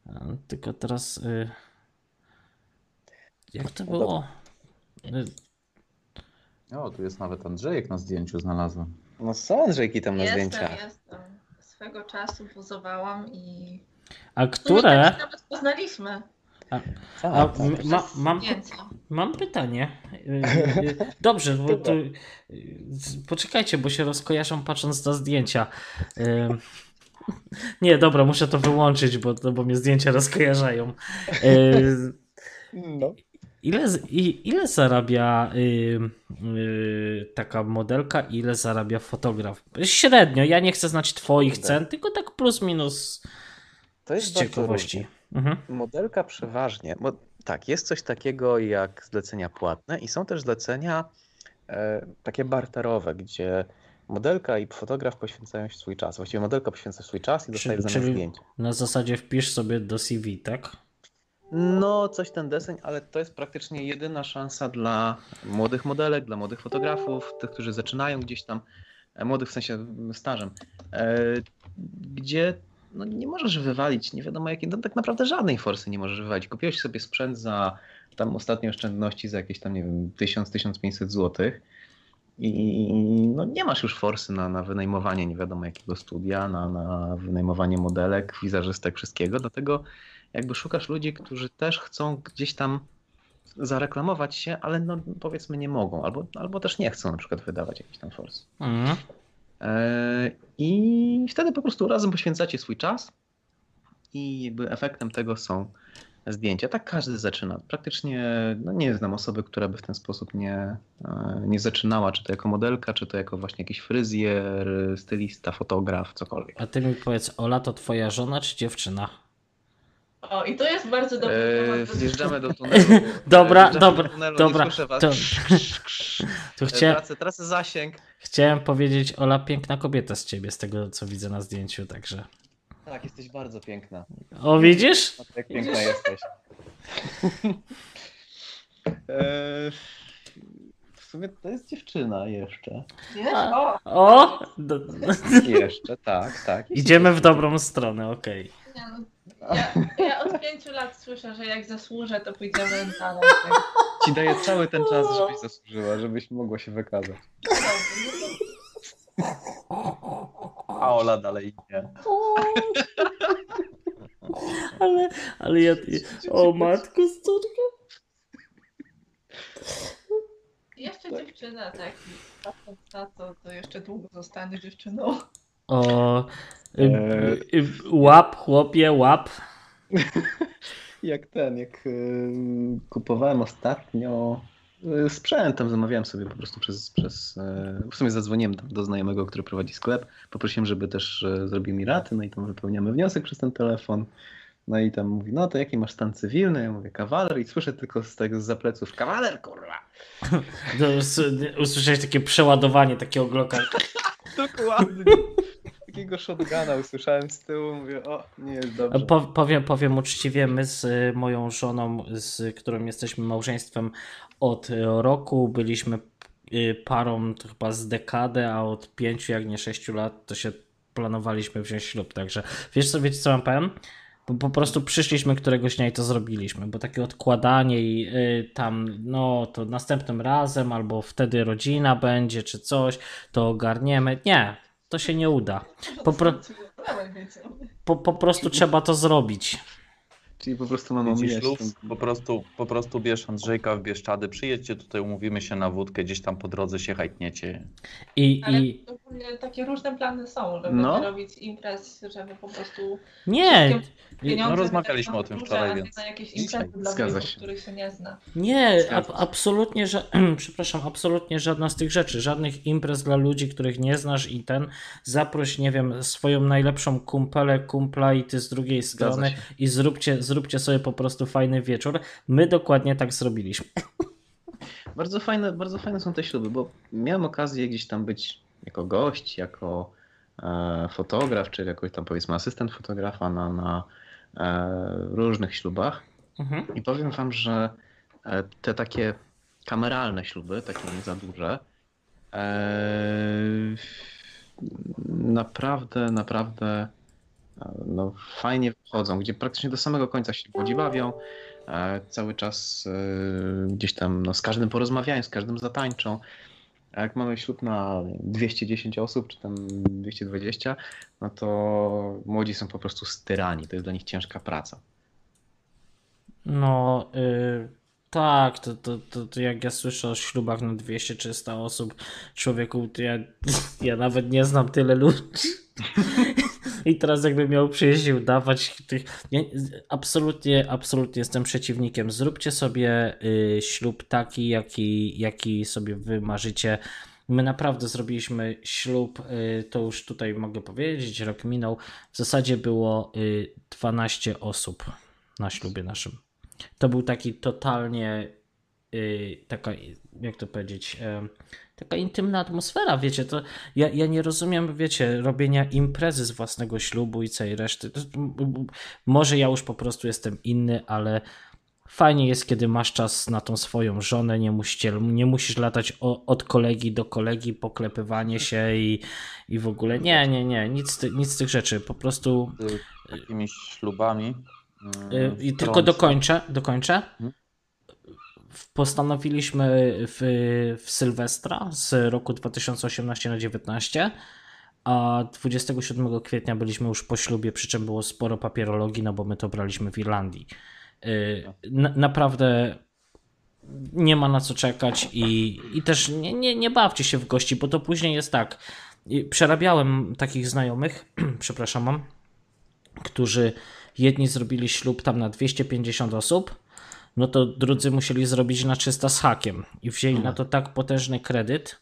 E, Tylko teraz. y, Jak to No było? O, tu jest nawet Andrzejek na zdjęciu znalazłem. No są Andrzejki tam na Jestem, zdjęciach. jestem. Swego czasu pozowałam i... A które? tak się nawet poznaliśmy. A, Tak, tak. ma, mam, mam pytanie. Y, y, Dobrze, bo to, y, poczekajcie, bo się rozkojarzą patrząc na zdjęcia. Nie, dobra, muszę to wyłączyć, bo, bo mnie zdjęcia rozkojarzają. No. Ile, z- ile zarabia y, y, taka modelka, ile zarabia fotograf? Średnio, ja nie chcę znać twoich cen, tylko tak plus minus To z jest bardzo ciekawości. Mhm. Modelka przeważnie, bo tak, jest coś takiego jak zlecenia płatne i są też zlecenia e, takie barterowe, gdzie modelka i fotograf poświęcają swój czas. Właściwie modelka poświęca swój czas i dostaje w zamian czyli- zdjęcie. Na zasadzie wpisz sobie do CV, tak? No, coś ten deseń, ale to jest praktycznie jedyna szansa dla młodych modelek, dla młodych fotografów, tych, którzy zaczynają gdzieś tam, e, młodych w sensie stażem, e, gdzie no, nie możesz wywalić, nie wiadomo jakiej, no, tak naprawdę żadnej forsy nie możesz wywalić. Kupiłeś sobie sprzęt za tam ostatnie oszczędności za jakieś tam, nie wiem, 1000-1500 zł i no, nie masz już forsy na, na wynajmowanie nie wiadomo jakiego studia, na, na wynajmowanie modelek, wizerzystek, wszystkiego, dlatego jakby szukasz ludzi, którzy też chcą gdzieś tam zareklamować się, ale no powiedzmy nie mogą, albo, albo też nie chcą na przykład wydawać jakiś tam forsy. Mhm. I wtedy po prostu razem poświęcacie swój czas i jakby efektem tego są zdjęcia. Tak każdy zaczyna. Praktycznie no nie znam osoby, która by w ten sposób nie, e, nie zaczynała, czy to jako modelka, czy to jako właśnie jakiś fryzjer, stylista, fotograf, cokolwiek. A ty mi powiedz, Ola to twoja żona czy dziewczyna? O, i to jest bardzo dobry E, temat. do wjeżdżamy do tunelu. Dobra, Wjeżdżamy dobra, do tunelu, dobra, Nie słyszę was. to- Tu E, chcia, Tracę, tracę zasięg. chciałem powiedzieć, Ola, piękna kobieta z ciebie, z tego co widzę na zdjęciu, także. Tak, jesteś bardzo piękna. O, widzisz? Jak piękna jesteś. E, w sumie to jest dziewczyna jeszcze. Wiesz? O, O! Do, Jeszcze, tak, tak. idziemy w dobrą stronę, okej. No. Ja, ja od pięciu lat słyszę, że jak zasłużę, to pójdziemy dalej. Tak. Ci daję cały ten czas, żebyś zasłużyła, żebyś mogła się wykazać. No A Ola dalej nie. Ale, ale ja. O matko, córka. jeszcze dziewczyna, tak. Patrząc na to, to jeszcze długo zostanę dziewczyną. O. Y, Eee. y, łap, chłopie, łap. Jak ten, jak y, kupowałem ostatnio y, sprzętem, zamawiałem sobie po prostu przez, przez y, w sumie zadzwoniłem do, znajomego, który prowadzi sklep, poprosiłem, żeby też y, zrobił mi raty, no i tam wypełniamy wniosek przez ten telefon. No i tam mówi, no to jaki masz stan cywilny? Ja mówię, kawaler i słyszę tylko z tego z pleców, kawaler, kurwa! Usłyszałeś takie przeładowanie takiego gloka. Dokładnie. Takiego shotguna usłyszałem z tyłu, mówię, o, nie jest dobrze. Po, powiem, powiem uczciwie, my z y, moją żoną, z którą jesteśmy małżeństwem od y, roku, byliśmy y, parą chyba z dekadę, a od pięciu, jak nie sześciu lat, to się planowaliśmy wziąć ślub. Także wiesz co, wiecie co mam powiem? Po, po prostu przyszliśmy któregoś dnia i to zrobiliśmy, bo takie odkładanie i tam, no to następnym razem, albo wtedy rodzina będzie, czy coś, to ogarniemy. Nie, to się nie uda. Po pro-. Po, po prostu trzeba to zrobić. Czyli po prostu mam omijać po prostu, po prostu bierz Andrzejka w Bieszczady, przyjedźcie tutaj, umówimy się na wódkę, gdzieś tam po drodze się hajtniecie. I, Ale i takie różne plany są, żeby No. robić imprez, żeby po prostu nie, pieniądze No, rozmawialiśmy o tym wczoraj, więc na jakieś imprezy dla zgadza się. których się nie zna. nie, ab, absolutnie, że, przepraszam, absolutnie żadna z tych rzeczy, żadnych imprez dla ludzi, których nie znasz i ten, zaproś, nie wiem, swoją najlepszą kumpelę, kumpla i ty z drugiej strony i zróbcie, zróbcie sobie po prostu fajny wieczór. My dokładnie tak zrobiliśmy. Bardzo fajne, bardzo fajne są te śluby, bo miałem okazję gdzieś tam być jako gość, jako e, fotograf, czy jakoś tam powiedzmy asystent fotografa na, na e, różnych ślubach. Mhm. I powiem wam, że e, te takie kameralne śluby, takie nie za duże, e, naprawdę, naprawdę no, fajnie wchodzą, gdzie praktycznie do samego końca się ludzi bawią, e, cały czas e, gdzieś tam no, z każdym porozmawiają, z każdym zatańczą. A jak mamy ślub na 210 osób, czy tam 220, no to młodzi są po prostu styrani. To jest dla nich ciężka praca. No, y, tak, to, to, to, to jak ja słyszę o ślubach na 200-300 osób, człowieku, to ja, ja nawet nie znam tyle ludzi. I teraz jakbym miał przyjść i udawać tych... Absolutnie, absolutnie jestem przeciwnikiem. Zróbcie sobie y, ślub taki, jaki, jaki sobie wy marzycie. My naprawdę zrobiliśmy ślub, y, to już tutaj mogę powiedzieć, rok minął. W zasadzie było y, 12 osób na ślubie naszym. To był taki totalnie y, taka, jak to powiedzieć, taka intymna atmosfera, wiecie, to ja, ja nie rozumiem, wiecie, robienia imprezy z własnego ślubu i całej reszty. Może ja już po prostu jestem inny, ale fajnie jest, kiedy masz czas na tą swoją żonę, nie, musicie, nie musisz latać od kolegi do kolegi, poklepywanie się i, i w ogóle, nie, nie, nie, nic, nic z tych rzeczy, po prostu Z takimi ślubami. mm, Y, I tylko wtrącę. dokończę, dokończę. Mhm. Postanowiliśmy w, w Sylwestra z roku 2018 na 19, a 27 kwietnia byliśmy już po ślubie, przy czym było sporo papierologii, no bo my to braliśmy w Irlandii. Y, Na, naprawdę nie ma na co czekać i, i też nie, nie, nie bawcie się w gości, bo to później jest tak. I Przerabiałem takich znajomych, przepraszam, mam, którzy jedni zrobili ślub tam na 250 osób, no to drudzy musieli zrobić na 300 z hakiem i wzięli na to tak potężny kredyt,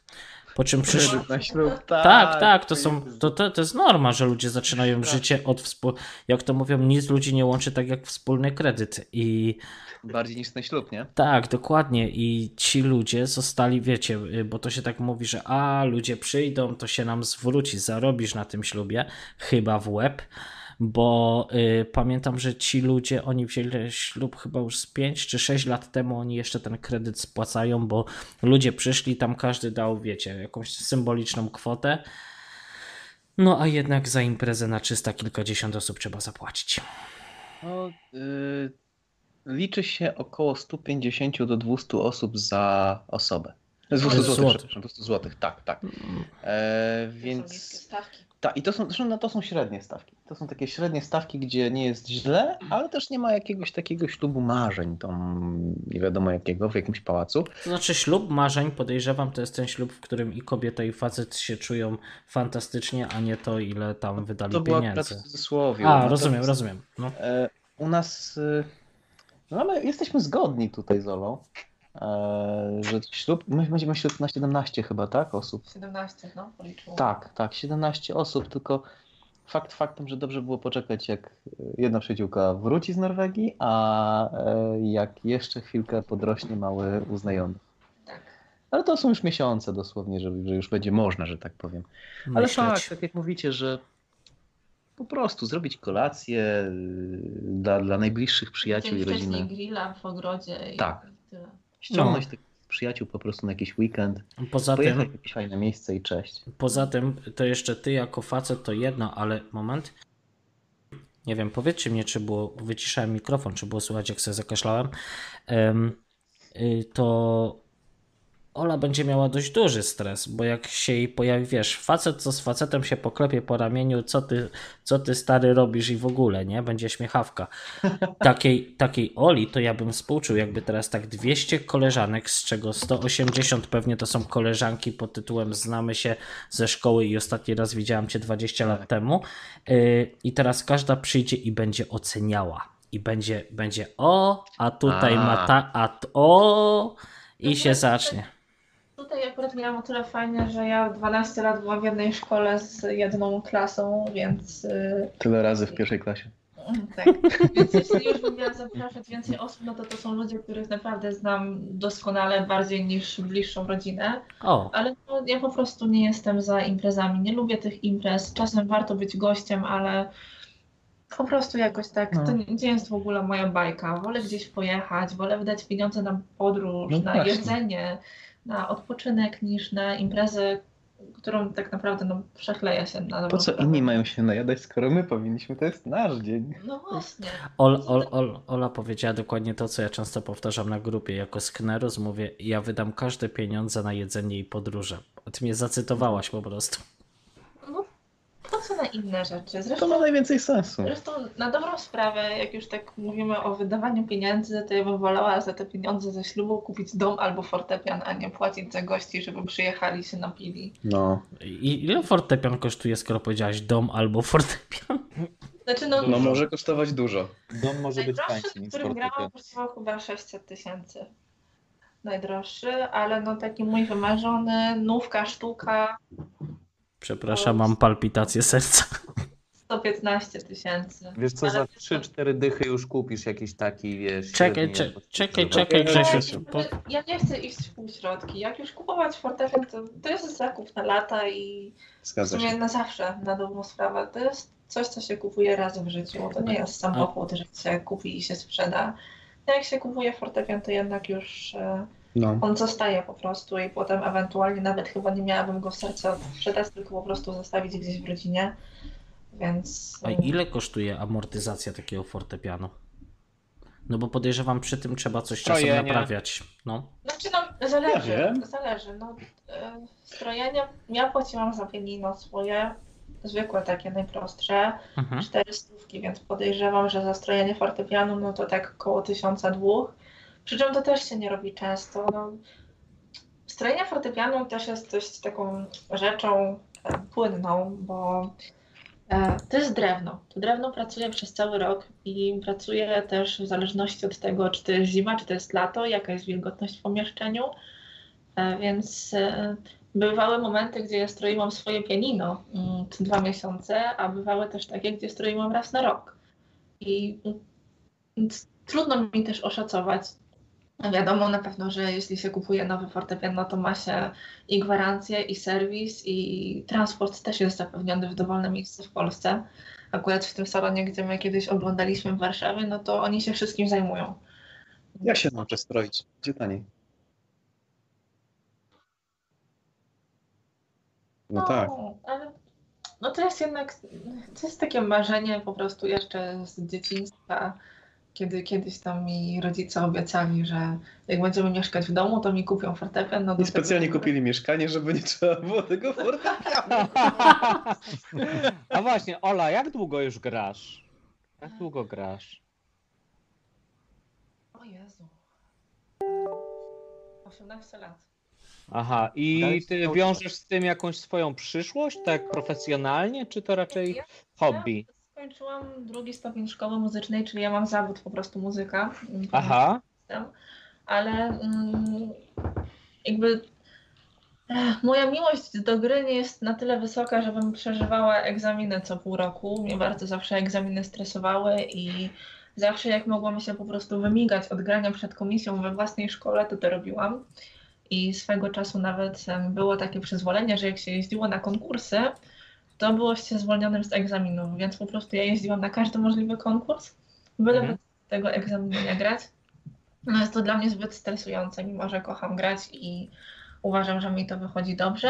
po czym przyszli... Kredyt na ślub, Tak, tak, to są, to, to, to jest norma, że ludzie zaczynają życie od współ... Jak to mówią, nic ludzi nie łączy tak jak wspólny kredyt i Bardziej niż ten ślub, nie? tak, dokładnie. I ci ludzie zostali, wiecie, bo to się tak mówi, że a ludzie przyjdą, to się nam zwróci, zarobisz na tym ślubie, chyba w łeb. Bo y, pamiętam, że ci ludzie, oni wzięli ślub chyba już z 5 czy 6 lat temu, oni jeszcze ten kredyt spłacają, bo ludzie przyszli, tam każdy dał, wiecie, jakąś symboliczną kwotę. No a jednak za imprezę na 300 kilkadziesiąt osób trzeba zapłacić. No, y, liczy się około 150 do 200 osób za osobę. 200 Złotych. złotych, przepraszam, 200 złotych, tak, tak. E, To są niskie więc stawki. Tak, i to są, zresztą no, to są średnie stawki. To są takie średnie stawki, gdzie nie jest źle, ale też nie ma jakiegoś takiego ślubu marzeń, tam nie wiadomo jakiego, w jakimś pałacu. To znaczy ślub marzeń, podejrzewam, to jest ten ślub, w którym i kobieta i facet się czują fantastycznie, a nie to ile tam wydali To pieniędzy. w cudzysłowie. A, Natomiast, rozumiem, rozumiem. No. E, u nas, y, no ale jesteśmy zgodni tutaj z Olą, e, że ślub, my będziemy ślub na 17 chyba, tak, osób. 17, no, policzyło. Tak, tak, 17 osób, tylko fakt faktem, że dobrze było poczekać, jak jedna przyjaciółka wróci z Norwegii, a e, jak jeszcze chwilkę podrośnie mały uznajomy. Tak. Ale to są już miesiące dosłownie, że, że już będzie można, że tak powiem. Ale Myśleć. tak, tak jak mówicie, że po prostu zrobić kolację y, dla, dla najbliższych przyjaciół i rodziny. grilla w ogrodzie i Tak. Ściągnąć No. tych przyjaciół po prostu na jakiś weekend, Poza pojechać w tym, jakieś fajne miejsce i cześć. poza tym, to jeszcze ty jako facet to jedno, ale moment. Nie wiem, powiedzcie mnie, czy było, wyciszałem mikrofon, czy było słychać, jak sobie zakaszlałem. Em, y, to Ola będzie miała dość duży stres, bo jak się jej pojawi, wiesz, facet co z facetem się poklepie po ramieniu, co ty, co ty stary robisz i w ogóle, nie? Będzie śmiechawka. Takiej, takiej Oli to ja bym współczuł, jakby teraz tak 200 koleżanek, z czego 180 pewnie to są koleżanki pod tytułem Znamy się ze szkoły i ostatni raz widziałam cię 20 lat temu. Yy, I teraz każda przyjdzie i będzie oceniała. I będzie, będzie o, a tutaj A. ma ta, a t- o, i się to- zacznie. Tutaj akurat miałam o tyle fajnie, że ja 12 lat byłam w jednej szkole z jedną klasą, więc y, Tyle razy w pierwszej klasie. Mm, Tak, więc jeśli już bym miała zapraszać więcej osób, no to to są ludzie, których naprawdę znam doskonale, bardziej niż bliższą rodzinę. O, Ale no, ja po prostu nie jestem za imprezami. Nie lubię tych imprez. Czasem warto być gościem, ale po prostu jakoś tak. No. To nie, nie jest w ogóle moja bajka. Wolę gdzieś pojechać, wolę wydać pieniądze na podróż, No na właśnie. jedzenie, na odpoczynek, niż na imprezę, którą tak naprawdę no, przechleję się na Po co inni mają się najadać, skoro my powinniśmy? To jest nasz dzień. No właśnie. Ol, Ol, Ol, Ola powiedziała dokładnie to, co ja często powtarzam na grupie. Jako sknerus mówię, ja wydam każde pieniądze na jedzenie i podróże. Ty mnie zacytowałaś po prostu. Co na inne rzeczy? To Zresztą ma najwięcej sensu. Zresztą na dobrą sprawę, jak już tak mówimy o wydawaniu pieniędzy, to ja bym wolała za te pieniądze ze ślubu kupić dom albo fortepian, a nie płacić za gości, żeby przyjechali i się napili. No. I ile fortepian kosztuje, skoro powiedziałaś dom albo fortepian? Znaczy no, No może kosztować dużo. Dom może być tańszy niż którym grałam, kosztował chyba 600 tysięcy. Najdroższy, ale no taki mój wymarzony, nówka sztuka, Przepraszam, mam palpitację serca. 115 tysięcy. Wiesz co, Ale za to- 3-4 dychy już kupisz jakiś taki, wiesz... Czekaj, średni cze- czekaj, czekaj, Grzesiu. Ja nie chcę iść w półśrodki. Jak już kupować fortepian, to, to jest zakup na lata i w Zgadza sumie się. na zawsze, na dobrą sprawę. To jest coś, co się kupuje raz w życiu. To nie jest samochód, że się kupi i się sprzeda. No Jak się kupuje fortepian, to jednak już e, No. on zostaje po prostu i potem ewentualnie nawet chyba nie miałabym go w sercu sprzedać, tylko po prostu zostawić gdzieś w rodzinie. Więc. a ile kosztuje amortyzacja takiego fortepianu? No bo podejrzewam, przy tym trzeba coś czasem Strojenie. naprawiać. No. Znaczy no, zależy, Ja zależy. No, e, strojenie, ja płaciłam za pianino swoje, zwykłe takie, najprostsze, Mhm. cztery stówki, więc podejrzewam, że za strojenie fortepianu, no to tak około tysiąca dwóch. Przy czym to też się nie robi często. No, strojenie fortepianu też jest dość taką rzeczą e, płynną, bo e, to jest drewno. To drewno pracuje przez cały rok i pracuje też w zależności od tego, czy to jest zima, czy to jest lato, jaka jest wilgotność w pomieszczeniu. E, Więc bywały momenty, gdzie ja stroiłam swoje pianino mm, co dwa miesiące, a bywały też takie, gdzie stroiłam raz na rok. I mm, trudno mi też oszacować. Wiadomo na pewno, że jeśli się kupuje nowy fortepian, no to ma się i gwarancję, i serwis, i transport też jest zapewniony w dowolne miejsce w Polsce. Akurat w tym salonie, gdzie my kiedyś oglądaliśmy w Warszawie, no to oni się wszystkim zajmują. Ja się nauczę stroić. Gdzie taniej? No tak. Ale no to jest jednak, to jest takie marzenie po prostu jeszcze z dzieciństwa, kiedy kiedyś tam mi rodzice obiecali, że jak będziemy mieszkać w domu, to mi kupią fortepian. No I specjalnie tego- kupili mieszkanie, żeby nie trzeba było tego fortepianu. A właśnie, Ola, jak długo już grasz? Jak długo grasz? O Jezu. 18 lat. Aha, i ty wiążesz z tym jakąś swoją przyszłość, tak profesjonalnie, czy to raczej hobby? Skończyłam drugi stopień szkoły muzycznej, czyli ja mam zawód po prostu muzyka. Aha, jestem, ale mm, jakby ech, moja miłość do gry nie jest na tyle wysoka, żebym przeżywała egzaminy co pół roku. Mnie bardzo zawsze egzaminy stresowały i zawsze jak mogłam się po prostu wymigać od grania przed komisją we własnej szkole, to to robiłam. I swego czasu nawet było takie przyzwolenie, że jak się jeździło na konkursy, to było się zwolnionym z egzaminów, więc po prostu ja jeździłam na każdy możliwy konkurs, byle Mhm. tego egzaminu nie grać. No jest to dla mnie zbyt stresujące, mimo że kocham grać i uważam, że mi to wychodzi dobrze.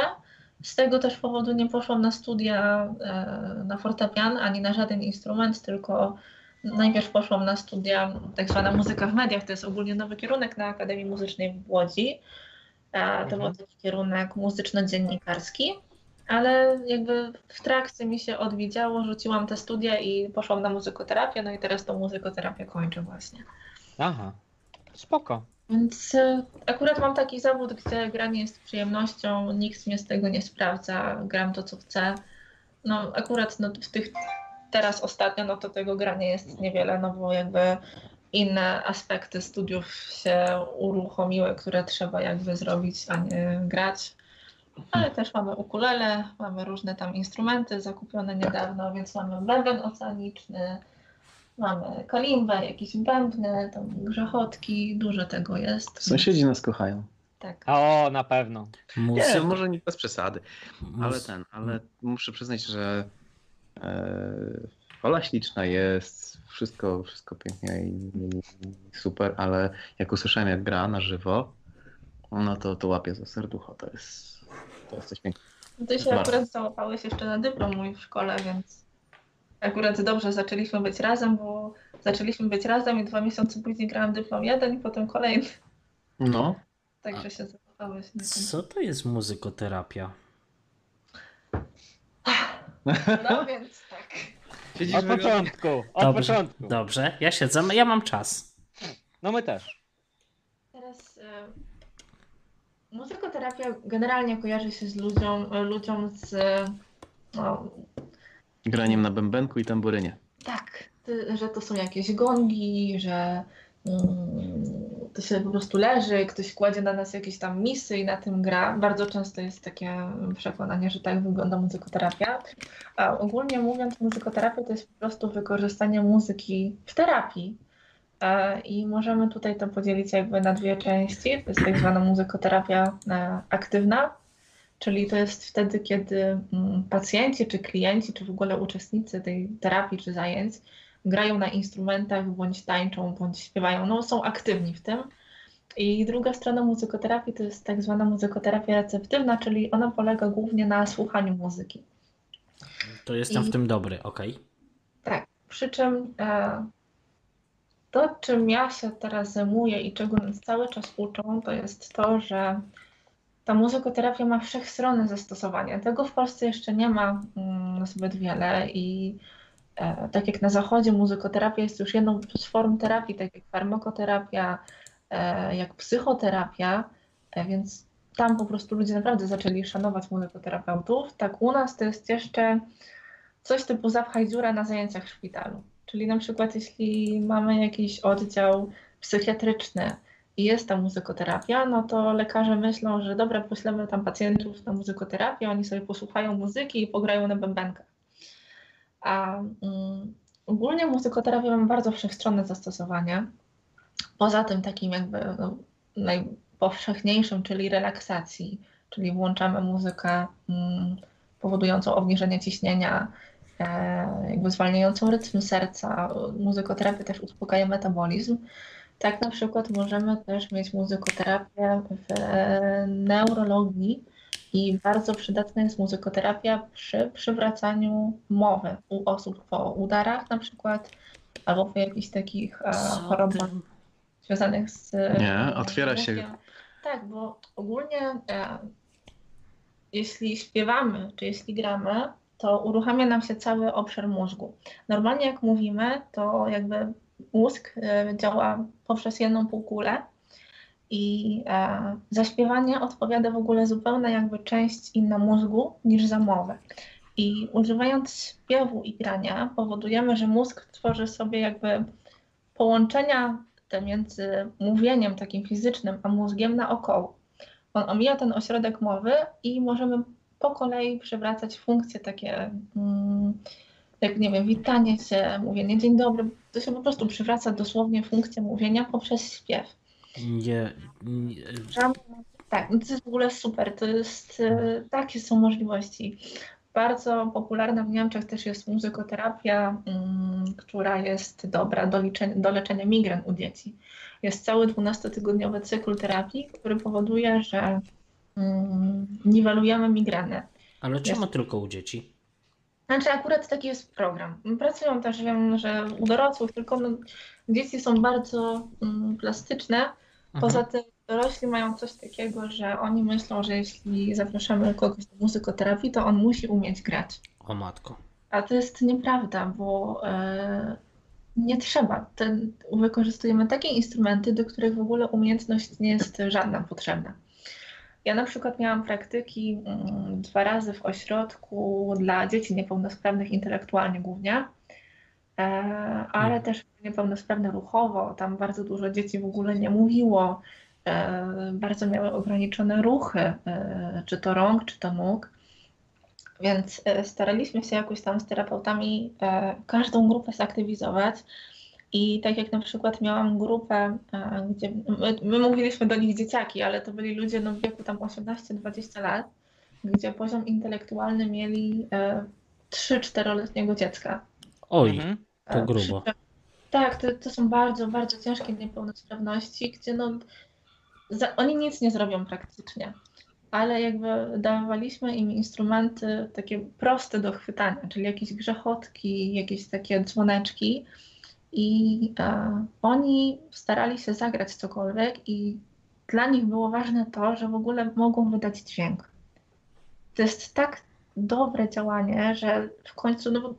Z tego też powodu nie poszłam na studia e, na fortepian ani na żaden instrument, tylko najpierw poszłam na studia tak zwana muzyka w mediach. To jest ogólnie nowy kierunek na Akademii Muzycznej w Łodzi. E, To był taki kierunek muzyczno-dziennikarski, ale jakby w trakcie mi się odwiedziało, rzuciłam te studia i poszłam na muzykoterapię, no i teraz tą muzykoterapię kończę właśnie. aha, spoko. Więc e, akurat mam taki zawód, gdzie granie jest przyjemnością, nikt mnie z tego nie sprawdza, gram to co chcę. No akurat no, w tych teraz ostatnio, no to tego grania jest niewiele, no bo jakby inne aspekty studiów się uruchomiły, które trzeba jakby zrobić, a nie grać. Ale też mamy ukulele, mamy różne tam instrumenty zakupione niedawno, więc mamy bęben oceaniczny, mamy kalimbę, jakieś bębny, tam grzechotki, dużo tego jest. Sąsiedzi nas kochają. Tak. O, na pewno. Nie, Muzyka, może nie bez przesady, ale mus- ten, ale muszę przyznać, że e, Ola śliczna jest, wszystko, wszystko pięknie i, i super, ale jak usłyszałem jak gra na żywo, no to, to łapię za serducho, to jest, to jest coś pięknego. Ty się Bardzo. akurat załapałeś jeszcze na dyplom mój w szkole, więc akurat dobrze zaczęliśmy być razem, bo zaczęliśmy być razem i dwa miesiące później grałam dyplom jeden i potem kolejny. No, Także się załapałeś. Co to jest muzykoterapia? No więc tak. siedzisz Od początku, od Dobrze, początku. dobrze. Ja siedzę, ja mam czas. No my też. Teraz e, muzykoterapia generalnie kojarzy się z ludziom, ludziom z no, Graniem na bębenku i tamburynie. tak, że to są jakieś gongi, że mm, to się po prostu leży, ktoś kładzie na nas jakieś tam misy i na tym gra. Bardzo często jest takie przekonanie, że tak wygląda muzykoterapia. A ogólnie mówiąc, muzykoterapia to jest po prostu wykorzystanie muzyki w terapii. E, I możemy tutaj to podzielić jakby na dwie części. To jest tak zwana muzykoterapia e, aktywna, czyli to jest wtedy, kiedy mm, pacjenci, czy klienci, czy w ogóle uczestnicy tej terapii czy zajęć grają na instrumentach, bądź tańczą, bądź śpiewają. No, są aktywni w tym. I druga strona muzykoterapii to jest tak zwana muzykoterapia receptywna, czyli ona polega głównie na słuchaniu muzyki. To jestem I- w tym dobry, okej. Tak, przy czym e, to, czym ja się teraz zajmuję i czego nas cały czas uczą, to jest to, że ta muzykoterapia ma wszechstronne zastosowanie. Tego w Polsce jeszcze nie ma mm, zbyt wiele i e, tak jak na zachodzie muzykoterapia jest już jedną z form terapii, tak jak farmakoterapia, e, jak psychoterapia, e, więc tam po prostu ludzie naprawdę zaczęli szanować muzykoterapeutów. Tak u nas to jest jeszcze coś typu zapchaj dziurę na zajęciach w szpitalu. Czyli na przykład jeśli mamy jakiś oddział psychiatryczny i jest tam muzykoterapia, no to lekarze myślą, że dobra, poślemy tam pacjentów na muzykoterapię, oni sobie posłuchają muzyki i pograją na bębenkach. A mm, ogólnie muzykoterapia ma bardzo wszechstronne zastosowanie. Poza tym takim jakby no, najpowszechniejszym, czyli relaksacji, czyli włączamy muzykę mm, powodującą obniżenie ciśnienia, jakby zwalniającą rytm serca. Muzykoterapia też uspokaja metabolizm. Tak na przykład możemy też mieć muzykoterapię w e, neurologii i bardzo przydatna jest muzykoterapia przy przywracaniu mowy u osób po udarach na przykład albo po jakichś takich e, chorobach związanych z. Nie, otwiera się. Tak, bo ogólnie e, jeśli śpiewamy, czy jeśli gramy, to uruchamia nam się cały obszar mózgu. Normalnie jak mówimy, to jakby mózg e, działa poprzez jedną półkulę i e, za śpiewanie odpowiada w ogóle zupełnie jakby część inna mózgu niż za mowę. I używając śpiewu i grania powodujemy, że mózg tworzy sobie jakby połączenia te między mówieniem takim fizycznym a mózgiem naokoło. On omija ten ośrodek mowy i możemy po kolei przywracać funkcje takie, mm, jak nie wiem, witanie się, mówienie dzień dobry. To się po prostu przywraca dosłownie funkcję mówienia poprzez śpiew. Nie, nie, Tak, no to jest w ogóle super. To jest, e, takie są możliwości. Bardzo popularna w Niemczech też jest muzykoterapia, mm, która jest dobra do, liczenia, do leczenia migren u dzieci. Jest cały 12-tygodniowy cykl terapii, który powoduje, że mm, niwelujemy migrenę. ale czemu tylko u dzieci? Znaczy akurat taki jest program. Pracują też, wiem, że u dorosłych, tylko no, dzieci są bardzo mm, plastyczne. Poza Mhm. tym dorośli mają coś takiego, że oni myślą, że jeśli zapraszamy kogoś do muzykoterapii, to on musi umieć grać. O matko. A to jest nieprawda, bo e, nie trzeba. Ten, wykorzystujemy takie instrumenty, do których w ogóle umiejętność nie jest żadna potrzebna. Ja na przykład miałam praktyki mm, dwa razy w ośrodku dla dzieci niepełnosprawnych intelektualnie głównie, e, ale Mhm. też niepełnosprawne ruchowo. Tam bardzo dużo dzieci w ogóle nie mówiło, e, bardzo miały ograniczone ruchy, e, czy to rąk, czy to nóg. Więc staraliśmy się jakoś tam z terapeutami każdą grupę zaktywizować. I tak jak na przykład miałam grupę, e, gdzie my, my mówiliśmy do nich dzieciaki, ale to byli ludzie no, w wieku tam 18-20 lat, gdzie poziom intelektualny mieli e, 3-4-letniego dziecka. Oj, Mhm. to E, grubo. Tak, to, to są bardzo, bardzo ciężkie niepełnosprawności, gdzie no, za, oni nic nie zrobią praktycznie, ale jakby dawaliśmy im instrumenty takie proste do chwytania, czyli jakieś grzechotki, jakieś takie dzwoneczki i e, oni starali się zagrać cokolwiek i dla nich było ważne to, że w ogóle mogą wydać dźwięk. To jest tak dobre działanie, że w końcu, no bo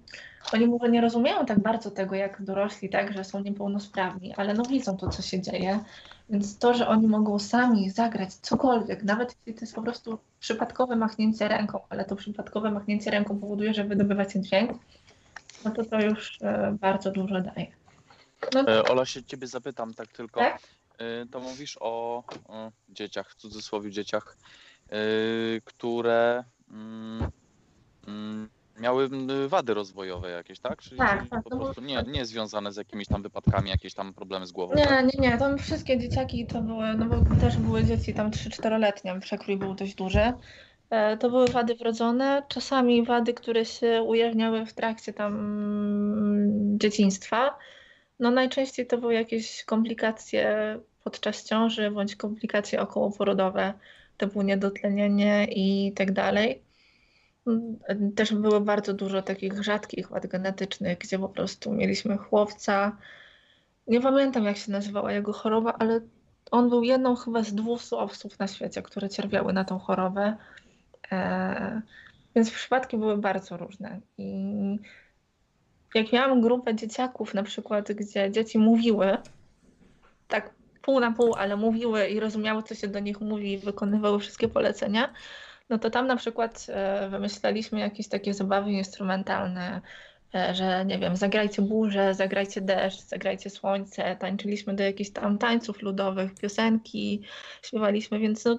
oni może nie rozumieją tak bardzo tego, jak dorośli, tak, że są niepełnosprawni, ale no widzą to, co się dzieje. Więc to, że oni mogą sami zagrać cokolwiek, nawet jeśli to jest po prostu przypadkowe machnięcie ręką, ale to przypadkowe machnięcie ręką powoduje, że wydobywacie dźwięk, no to to już e, bardzo dużo daje. No, E, Ola się ciebie zapytam tak tylko. Tak? E, To mówisz o, o dzieciach, w cudzysłowie dzieciach, e, które mm, mm, miały wady rozwojowe jakieś, tak? Czyli, Tak, tak, po prostu nie, nie związane z jakimiś tam wypadkami, jakieś tam problemy z głową. Nie, tak? nie, nie, tam wszystkie dzieciaki to były, no bo też były dzieci tam 3-4-letnie, przekrój był dość duży. To były wady wrodzone, czasami wady, które się ujawniały w trakcie tam mm, dzieciństwa. No najczęściej to były jakieś komplikacje podczas ciąży bądź komplikacje okołoporodowe, typu niedotlenienie i tak dalej. Też było bardzo dużo takich rzadkich wad genetycznych, gdzie po prostu mieliśmy chłopca, nie pamiętam, jak się nazywała jego choroba, ale on był jedną chyba z 200 osób na świecie, które cierpiały na tą chorobę. E, więc przypadki były bardzo różne. I jak miałam grupę dzieciaków, na przykład, gdzie dzieci mówiły, tak pół na pół, ale mówiły i rozumiały, co się do nich mówi, i wykonywały wszystkie polecenia, no to tam na przykład e, wymyślaliśmy jakieś takie zabawy instrumentalne, e, że nie wiem, zagrajcie burzę, zagrajcie deszcz, zagrajcie słońce, tańczyliśmy do jakichś tam tańców ludowych, piosenki, śpiewaliśmy, więc no,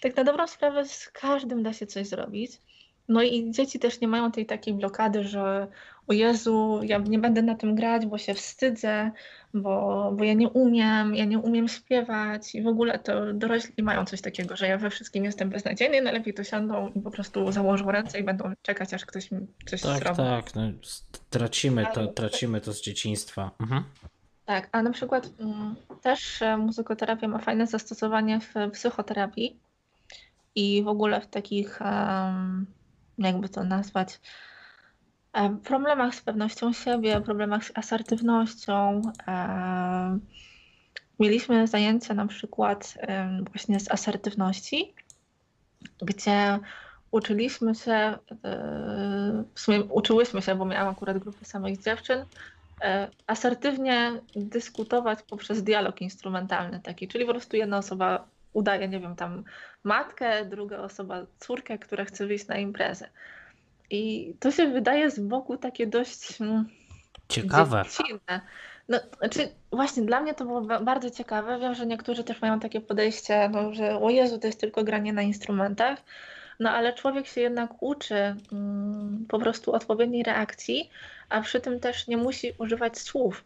tak na dobrą sprawę z każdym da się coś zrobić. No i dzieci też nie mają tej takiej blokady, że o Jezu, ja nie będę na tym grać, bo się wstydzę, bo, bo ja nie umiem, ja nie umiem śpiewać i w ogóle to dorośli mają coś takiego, że ja we wszystkim jestem beznadziejny, najlepiej to siądą i po prostu założą ręce i będą czekać, aż ktoś mi coś Tak, zrobi. tak, no, tracimy to, tracimy to z dzieciństwa. Mhm. Tak, a na przykład mm, też e, muzykoterapia ma fajne zastosowanie w psychoterapii i w ogóle w takich, em, jakby to nazwać, problemach z pewnością siebie, problemach z asertywnością. em, Mieliśmy zajęcia na przykład właśnie z asertywności, gdzie uczyliśmy się, e, w sumie uczyłyśmy się, bo miałam akurat grupę samych dziewczyn, e, asertywnie dyskutować poprzez dialog instrumentalny taki, czyli po prostu jedna osoba udaje, nie wiem, tam matkę, druga osoba córkę, która chce wyjść na imprezę. I to się wydaje z boku takie dość mm, Ciekawe. dziecinne. No, znaczy, właśnie dla mnie to było ba- bardzo ciekawe. Wiem, że niektórzy też mają takie podejście, no, że o Jezu, to jest tylko granie na instrumentach. No ale człowiek się jednak uczy mm, po prostu odpowiedniej reakcji, a przy tym też nie musi używać słów.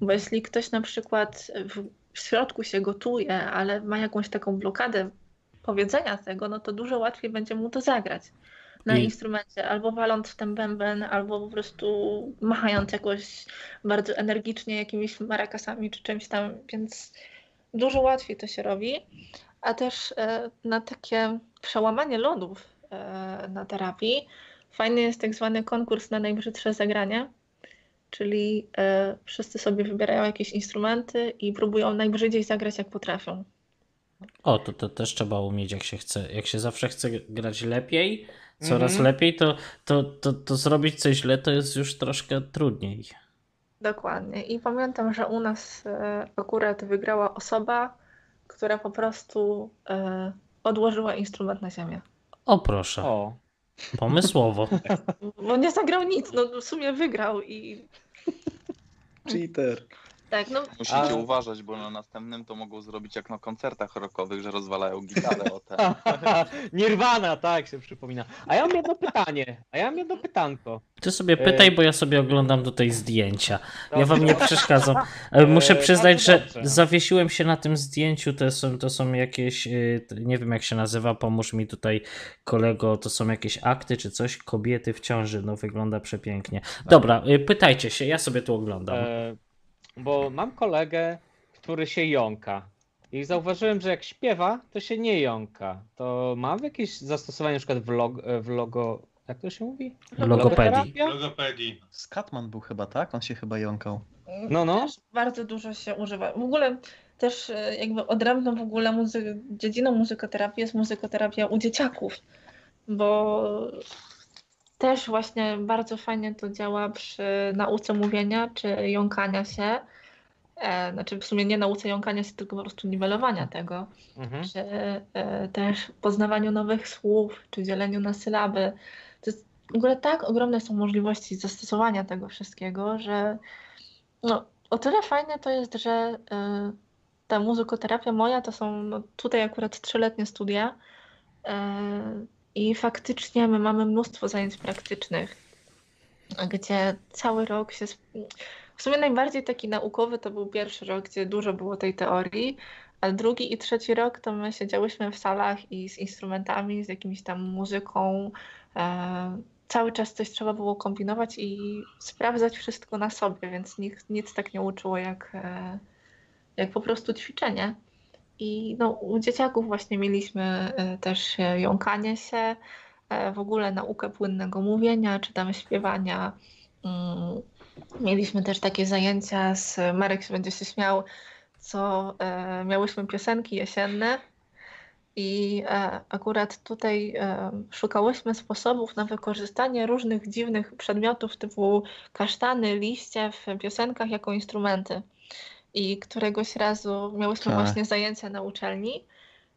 Bo jeśli ktoś na przykład w, w środku się gotuje, ale ma jakąś taką blokadę powiedzenia tego, no to dużo łatwiej będzie mu to zagrać na I- instrumencie, albo waląc w ten bęben, albo po prostu machając jakoś bardzo energicznie jakimiś marakasami czy czymś tam, więc dużo łatwiej to się robi. A też e, na takie przełamanie lodów e, na terapii fajny jest tak zwany konkurs na najbrzydsze zagranie, czyli e, wszyscy sobie wybierają jakieś instrumenty i próbują najbrzydziej zagrać jak potrafią. O, to, to też trzeba umieć, jak się chce. Jak się zawsze chce grać lepiej, coraz Mhm. lepiej, to, to, to, to zrobić coś źle to jest już troszkę trudniej. Dokładnie. I pamiętam, że u nas e, akurat wygrała osoba, która po prostu e, odłożyła instrument na ziemię. O proszę, O, pomysłowo. Bo nie zagrał nic, no w sumie wygrał i Cheater. Tak, no Musicie A- uważać, bo na następnym to mogą zrobić jak na koncertach rockowych, że rozwalają gitarę o te. Nirvana, tak się przypomina. A ja mam jedno pytanie. A ja mam jedno pytanko. Ty sobie E, pytaj, bo ja sobie oglądam tutaj zdjęcia. Ja wam nie przeszkadzam. E, Muszę E, przyznać, bardzo że dobrze. zawiesiłem się na tym zdjęciu. To są, to są jakieś, y, t- nie wiem jak się nazywa, pomóż mi tutaj kolego, to są jakieś akty czy coś, kobiety w ciąży, no wygląda przepięknie. Dobra, y, pytajcie się, ja sobie tu oglądam. E, bo mam kolegę, który się jąka. I zauważyłem, że jak śpiewa, to się nie jąka. To ma jakieś zastosowanie na przykład w, log, w logo... Jak to się mówi? Logopedii. Logopedii. Skatman był chyba, tak? On się chyba jąkał. No, no. Też bardzo dużo się używa. W ogóle też e, jakby odrębną w ogóle muzy- dziedziną muzykoterapii jest muzykoterapia u dzieciaków, bo też właśnie bardzo fajnie to działa przy nauce mówienia czy jąkania się. E, znaczy w sumie nie nauce jąkania się, tylko po prostu niwelowania tego, Mhm. czy e, też poznawaniu nowych słów, czy dzieleniu na sylaby. To jest, w ogóle tak ogromne są możliwości zastosowania tego wszystkiego, że no, o tyle fajne to jest, że y, ta muzykoterapia moja to są no, tutaj akurat trzyletnie studia y, i faktycznie my mamy mnóstwo zajęć praktycznych, gdzie cały rok się. W sumie najbardziej taki naukowy to był pierwszy rok, gdzie dużo było tej teorii, a drugi i trzeci rok to my siedziałyśmy w salach i z instrumentami, z jakimiś tam muzyką. e, cały czas coś trzeba było kombinować i sprawdzać wszystko na sobie, więc nikt, nic tak nie uczyło jak, e, jak po prostu ćwiczenie. I no, u dzieciaków właśnie mieliśmy e, też e, jąkanie się, e, w ogóle naukę płynnego mówienia, czy tam śpiewania. Mm, Mieliśmy też takie zajęcia z, Marek się będzie się śmiał, co miałyśmy piosenki jesienne i akurat tutaj szukałyśmy sposobów na wykorzystanie różnych dziwnych przedmiotów typu kasztany, liście w piosenkach jako instrumenty. I któregoś razu miałyśmy Tak. właśnie zajęcia na uczelni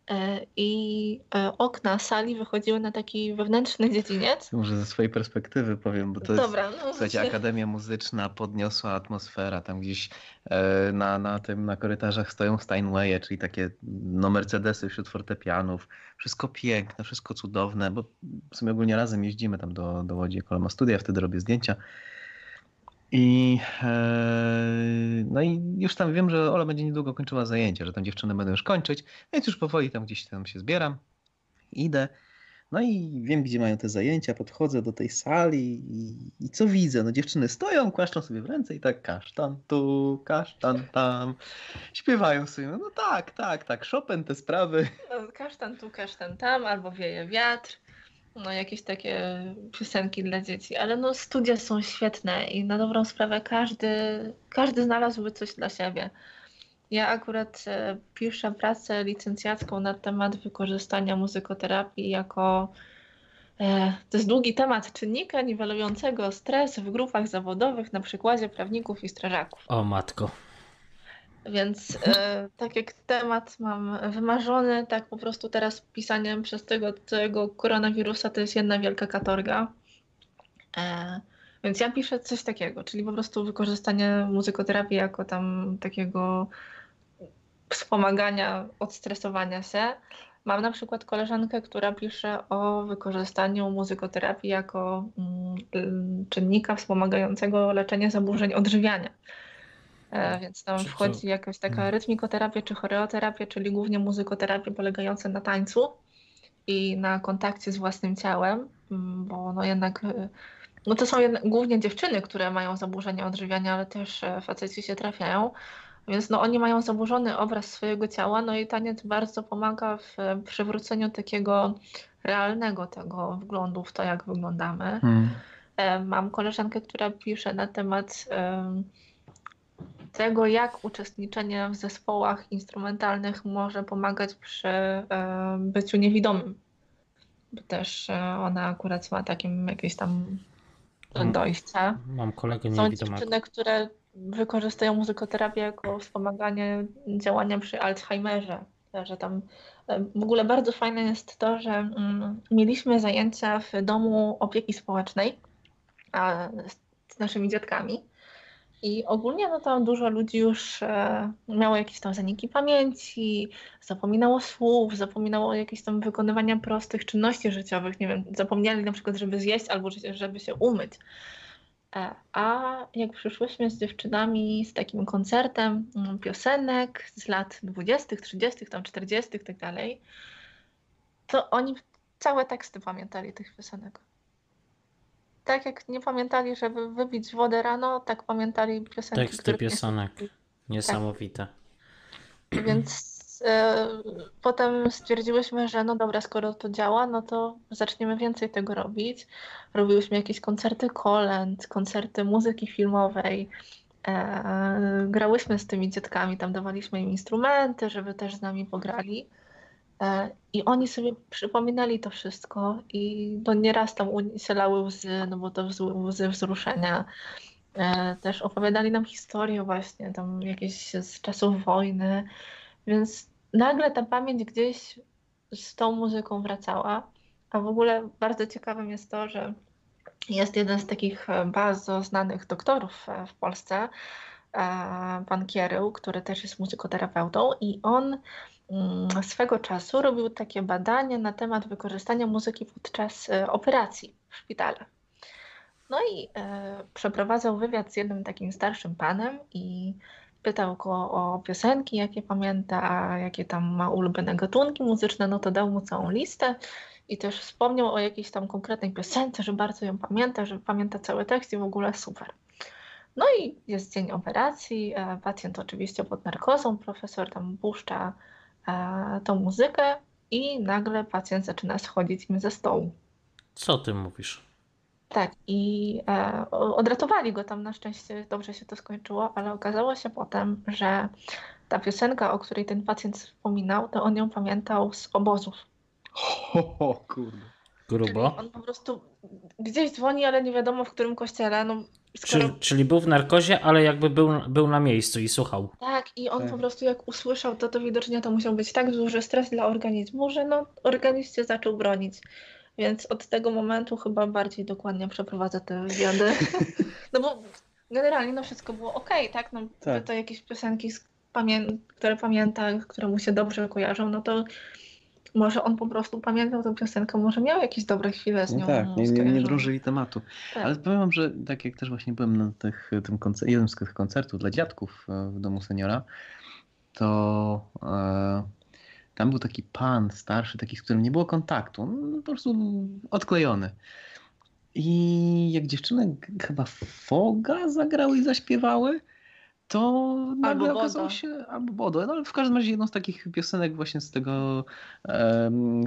e, i e, okna sali wychodziły na taki wewnętrzny dziedziniec. Może ze swojej perspektywy powiem, bo to jest... Dobra, no Słuchajcie, Akademia Muzyczna podniosła atmosfera. Tam gdzieś e, na, na tym na korytarzach stoją Steinwaye, czyli takie no, Mercedesy wśród fortepianów. Wszystko piękne, wszystko cudowne, bo w sumie ogólnie razem jeździmy tam do, do Łodzi, Kola ma studia, wtedy robię zdjęcia. I e, no i już tam wiem, że Ola będzie niedługo kończyła zajęcia, że tam dziewczyny będą już kończyć, więc już powoli tam gdzieś tam się zbieram, idę. No i wiem, gdzie mają te zajęcia, podchodzę do tej sali i, i co widzę? No dziewczyny stoją, kłaszczą sobie w ręce i tak kasztan tu, kasztan tam, śpiewają sobie. No tak, tak, tak, Chopin te sprawy. No, Kasztan tu, kasztan tam, albo wieje wiatr. No, jakieś takie piosenki dla dzieci, ale no studia są świetne i na dobrą sprawę każdy, każdy znalazłby coś dla siebie. Ja akurat e, piszę pracę licencjacką na temat wykorzystania muzykoterapii jako e, to jest długi temat czynnika niwelującego stres w grupach zawodowych na przykładzie prawników i strażaków. O matko. Więc e, tak jak temat mam wymarzony, tak po prostu teraz pisanie przez tego całego koronawirusa to jest jedna wielka katorga. E, więc ja piszę coś takiego, czyli po prostu wykorzystanie muzykoterapii jako tam takiego wspomagania odstresowania się. Mam na przykład koleżankę, która pisze o wykorzystaniu muzykoterapii jako mm, czynnika wspomagającego leczenie zaburzeń odżywiania. E, Więc tam Czy to- wchodzi jakaś taka Mm. rytmikoterapia czy choreoterapia, czyli głównie muzykoterapia polegająca na tańcu i na kontakcie z własnym ciałem, mm, bo no jednak e, no to są jednak, głównie dziewczyny, które mają zaburzenia odżywiania, ale też e, faceci się trafiają. Więc no oni mają zaburzony obraz swojego ciała, no i taniec bardzo pomaga w e, przywróceniu takiego realnego tego wglądu w to, jak wyglądamy. E, Mam koleżankę, która pisze na temat em, tego, jak uczestniczenie w zespołach instrumentalnych może pomagać przy e, byciu niewidomym. Bo też e, ona akurat ma takim jakieś tam dojście. Mam kolegę Są dziewczyny, które wykorzystują muzykoterapię jako wspomaganie działania przy Alzheimerze. Że tam e, w ogóle bardzo fajne jest to, że mm, mieliśmy zajęcia w domu opieki społecznej z naszymi dziadkami. I ogólnie no tam dużo ludzi już e, miało jakieś tam zaniki pamięci, zapominało słów, zapominało jakieś tam wykonywania prostych czynności życiowych. Nie wiem, zapomnieli na przykład, żeby zjeść albo że- żeby się umyć. E, a jak przyszłyśmy z dziewczynami z takim koncertem mm, piosenek z lat 20., 30., tam 40., tak dalej, to oni całe teksty pamiętali tych piosenek. Tak jak nie pamiętali, żeby wypić wodę rano, tak pamiętali piosenki, Teksty piosenek. Niesamowite. Więc e, potem stwierdziłyśmy, że no dobra, skoro to działa, no to zaczniemy więcej tego robić. Robiłyśmy jakieś koncerty kolęd, koncerty muzyki filmowej. E, grałyśmy z tymi dzietkami, tam dawaliśmy im instrumenty, żeby też z nami pograli. E, I oni sobie przypominali to wszystko i no nieraz tam u nich się lały łzy, no bo to łzy wzruszenia. E, Też opowiadali nam historie właśnie, tam jakieś z czasów wojny, więc nagle ta pamięć gdzieś z tą muzyką wracała. A w ogóle bardzo ciekawym jest to, że jest jeden z takich e, bardzo znanych doktorów w Polsce, pan Kierył, który też jest muzykoterapeutą i on swego czasu robił takie badanie na temat wykorzystania muzyki podczas e, operacji w szpitalach. No i e, przeprowadzał wywiad z jednym takim starszym panem i pytał go o piosenki, jakie pamięta, jakie tam ma ulubione gatunki muzyczne, no to dał mu całą listę i też wspomniał o jakiejś tam konkretnej piosence, że bardzo ją pamięta, że pamięta cały tekst i w ogóle super. No i jest dzień operacji, e, pacjent oczywiście pod narkozą, profesor tam puszcza tą muzykę i nagle pacjent zaczyna schodzić im ze stołu. Co ty mówisz? Tak, i e, odratowali go tam na szczęście, dobrze się to skończyło, ale okazało się potem, że ta piosenka, o której ten pacjent wspominał, to on ją pamiętał z obozów. O kurde. Grubo. On po prostu gdzieś dzwoni, ale nie wiadomo w którym kościele. No, skoro... Czyli, czyli był w narkozie, ale jakby był, był na miejscu i słuchał. Tak, i on Tak. po prostu jak usłyszał to, to widocznie to musiał być tak duży stres dla organizmu, że no, organizm się zaczął bronić. Więc od tego momentu chyba bardziej dokładnie przeprowadza te wywiady. No bo generalnie no wszystko było ok, tak? No Tak. to jakieś piosenki, z pamię- które pamięta, które mu się dobrze kojarzą, no to może on po prostu pamiętał tę piosenkę, może miał jakieś dobre chwile z nią No tak, nie, nie, nie drążyli tematu. Tak. Ale powiem wam, że tak jak też właśnie byłem na tych, tym koncer- jednym z tych koncertów dla dziadków e, w domu seniora, to e, tam był taki pan starszy, taki, z którym nie było kontaktu, no, po prostu odklejony. I jak dziewczyny chyba Foga zagrały i zaśpiewały, to nagle Bodo. okazało się, albo Bodo, no ale w każdym razie jedną z takich piosenek właśnie z tego,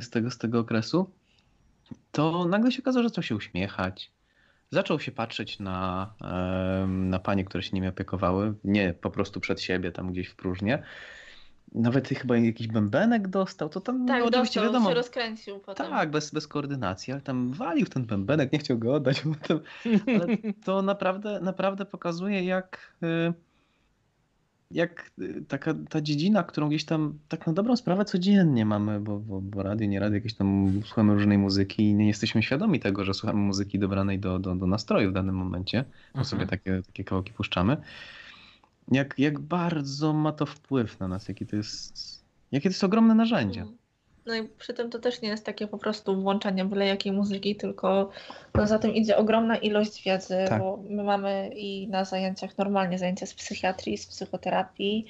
z tego, z tego okresu, to nagle się okazało, że zaczął się uśmiechać. Zaczął się patrzeć na, na panie, które się nimi opiekowały, nie po prostu przed siebie, tam gdzieś w próżnię. Nawet chyba jakiś bębenek dostał, to tam Tak, no, oczywiście dostał, wiadomo. się rozkręcił potem. Tak, bez, bez koordynacji, ale tam walił ten bębenek, nie chciał go oddać. Potem, ale to naprawdę, naprawdę pokazuje, jak, y, jak y, taka ta dziedzina, którą gdzieś tam tak na dobrą sprawę codziennie mamy, bo, bo, bo radio, nie radio, jakieś tam słuchamy różnej muzyki i nie jesteśmy świadomi tego, że słuchamy muzyki dobranej do, do, do nastroju w danym momencie, bo sobie takie, takie kawałki puszczamy. Jak, jak bardzo ma to wpływ na nas, jakie to jest, jakie to jest ogromne narzędzie. No i przy tym to też nie jest takie po prostu włączanie byle jakiej muzyki, tylko no za tym idzie ogromna ilość wiedzy, Tak. bo my mamy i na zajęciach normalnie zajęcia z psychiatrii, z psychoterapii,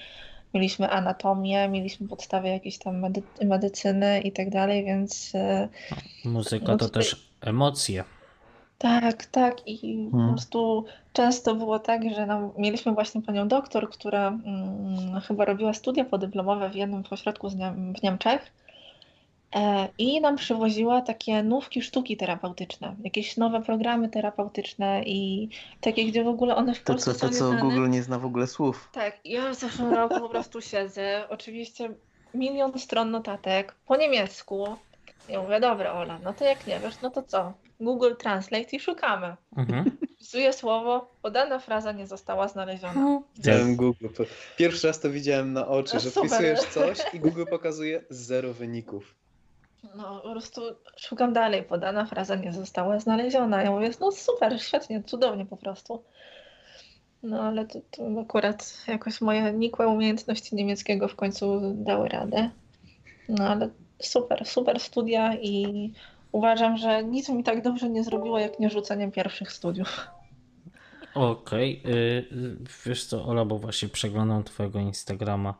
mieliśmy anatomię, mieliśmy podstawy jakiejś tam medy- medycyny i tak dalej, więc e, Muzyka No to tutaj- też emocje. tak, tak i po Hmm. prostu często było tak, że no, mieliśmy właśnie panią doktor, która mm, chyba robiła studia podyplomowe w jednym ośrodku z Niem- w Niemczech i nam przywoziła takie nówki sztuki terapeutyczne, jakieś nowe programy terapeutyczne i takie, gdzie w ogóle one w To, Polsce co, to, są co nieznane. Google nie zna w ogóle słów. Tak, ja w zeszłym roku po prostu siedzę, oczywiście milion stron notatek po niemiecku. Ja mówię, dobra Ola, no to jak nie wiesz, no to co? Google Translate i szukamy. Mhm. Wpisuję słowo, podana fraza nie została znaleziona. Widziałem Google. Pierwszy raz to widziałem na oczy, No że wpisujesz coś i Google pokazuje zero wyników. No po prostu szukam dalej, podana fraza nie została znaleziona. Ja mówię, no super, świetnie, cudownie po prostu. No ale to, to akurat jakoś moje nikłe umiejętności niemieckiego w końcu dały radę. No ale super, super studia i uważam, że nic mi tak dobrze nie zrobiło, jak nie rzucenie pierwszych studiów. Okej, y, y, wiesz co, Ola, bo właśnie przeglądam twojego Instagrama.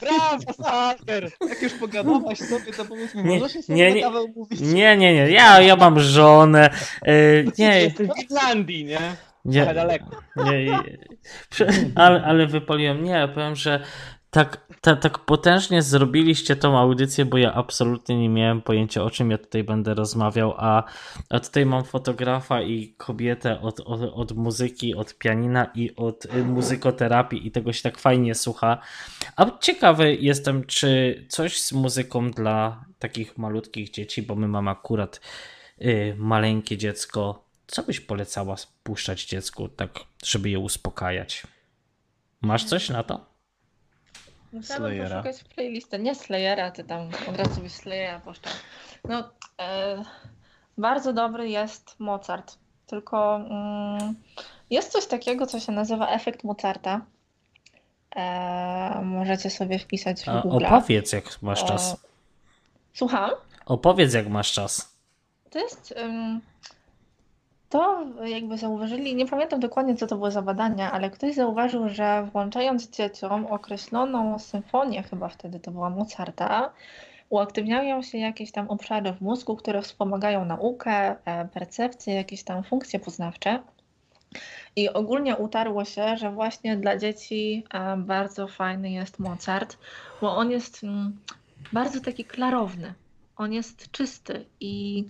Brawo, Saker! Jak już pogadałaś sobie, to powiedz mi, Nie, możesz się nie, nie, kawę umówić? nie, nie, nie, ja, ja mam żonę. y, Nie, Jesteś w Irlandii, nie? nie, daleko. nie, nie, prze- ale, ale wypaliłem, nie, powiem, że tak, tak, tak potężnie zrobiliście tą audycję, bo ja absolutnie nie miałem pojęcia, o czym ja tutaj będę rozmawiał, a, a tutaj mam fotografa i kobietę od, od, od muzyki, od pianina i od y, muzykoterapii i tego się tak fajnie słucha. A ciekawy jestem, czy coś z muzyką dla takich malutkich dzieci, bo my mamy akurat y, maleńkie dziecko, co byś polecała puszczać dziecku, tak, żeby je uspokajać? Masz coś na to? Musiałabym Slayera. poszukać playlisty. Nie Slayera, ty tam od razu byś Slayera puszczał. No, e, bardzo dobry jest Mozart. Tylko mm, jest coś takiego, co się nazywa efekt Mozarta. E, możecie sobie wpisać w A Google. opowiedz, jak masz czas. E, Słucham? Opowiedz, jak masz czas. To jest. To jakby zauważyli, nie pamiętam dokładnie co to było za badania, ale ktoś zauważył, że włączając dzieciom określoną symfonię, chyba wtedy to była Mozarta, uaktywniają się jakieś tam obszary w mózgu, które wspomagają naukę, e, percepcję, jakieś tam funkcje poznawcze. I ogólnie utarło się, że właśnie dla dzieci e, bardzo fajny jest Mozart, bo on jest mm, bardzo taki klarowny. On jest czysty i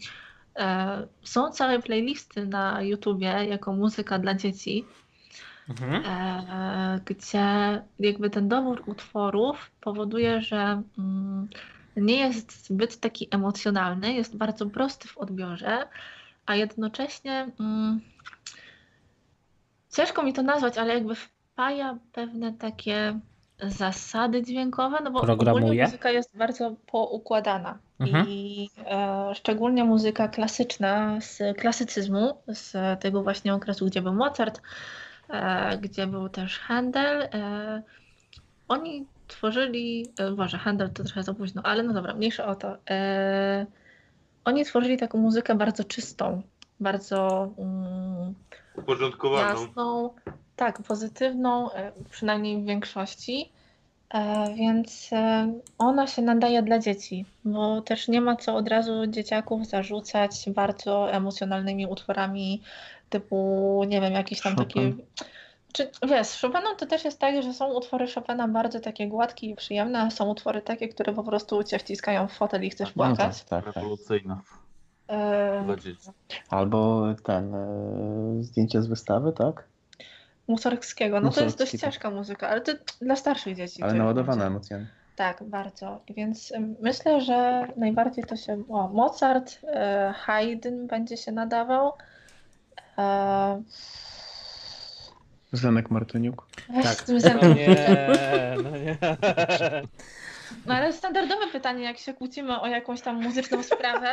są całe playlisty na YouTubie jako muzyka dla dzieci, Mhm. e, gdzie jakby ten dobór utworów powoduje, że mm, nie jest zbyt taki emocjonalny, jest bardzo prosty w odbiorze, a jednocześnie mm, ciężko mi to nazwać, ale jakby wpaja pewne takie zasady dźwiękowe, no bo Programuje? ogólnie muzyka jest bardzo poukładana Mhm. i e, szczególnie muzyka klasyczna z klasycyzmu, z tego właśnie okresu, gdzie był Mozart, e, gdzie był też Handel. E, oni tworzyli, e, Boże, Handel to trochę za późno, ale no dobra, mniejsza o to. E, oni tworzyli taką muzykę bardzo czystą, bardzo mm, Uporządkowaną. jasną, tak, pozytywną, e, przynajmniej w większości. E, Więc e, ona się nadaje dla dzieci, bo też nie ma co od razu dzieciaków zarzucać bardzo emocjonalnymi utworami typu, nie wiem, jakieś tam takie. Chopin. Czy wiesz, z Chopinem to też jest tak, że są utwory Chopina bardzo takie gładkie i przyjemne, a są utwory takie, które po prostu cię wciskają w fotel i chcesz No tak, płakać. tak, tak. Rewolucyjna dla dzieci. Albo ten, e, zdjęcie z wystawy, tak? Mussorgskiego. No to jest dość tak. ciężka muzyka, ale to dla starszych dzieci. Ale naładowana emocjami. Tak, bardzo. Więc myślę, że najbardziej to się. O, Mozart, e, Haydn będzie się nadawał. E, Zenek Martyniuk. weź Tak. z tym No nie, no nie. No ale standardowe pytanie, jak się kłócimy o jakąś tam muzyczną sprawę,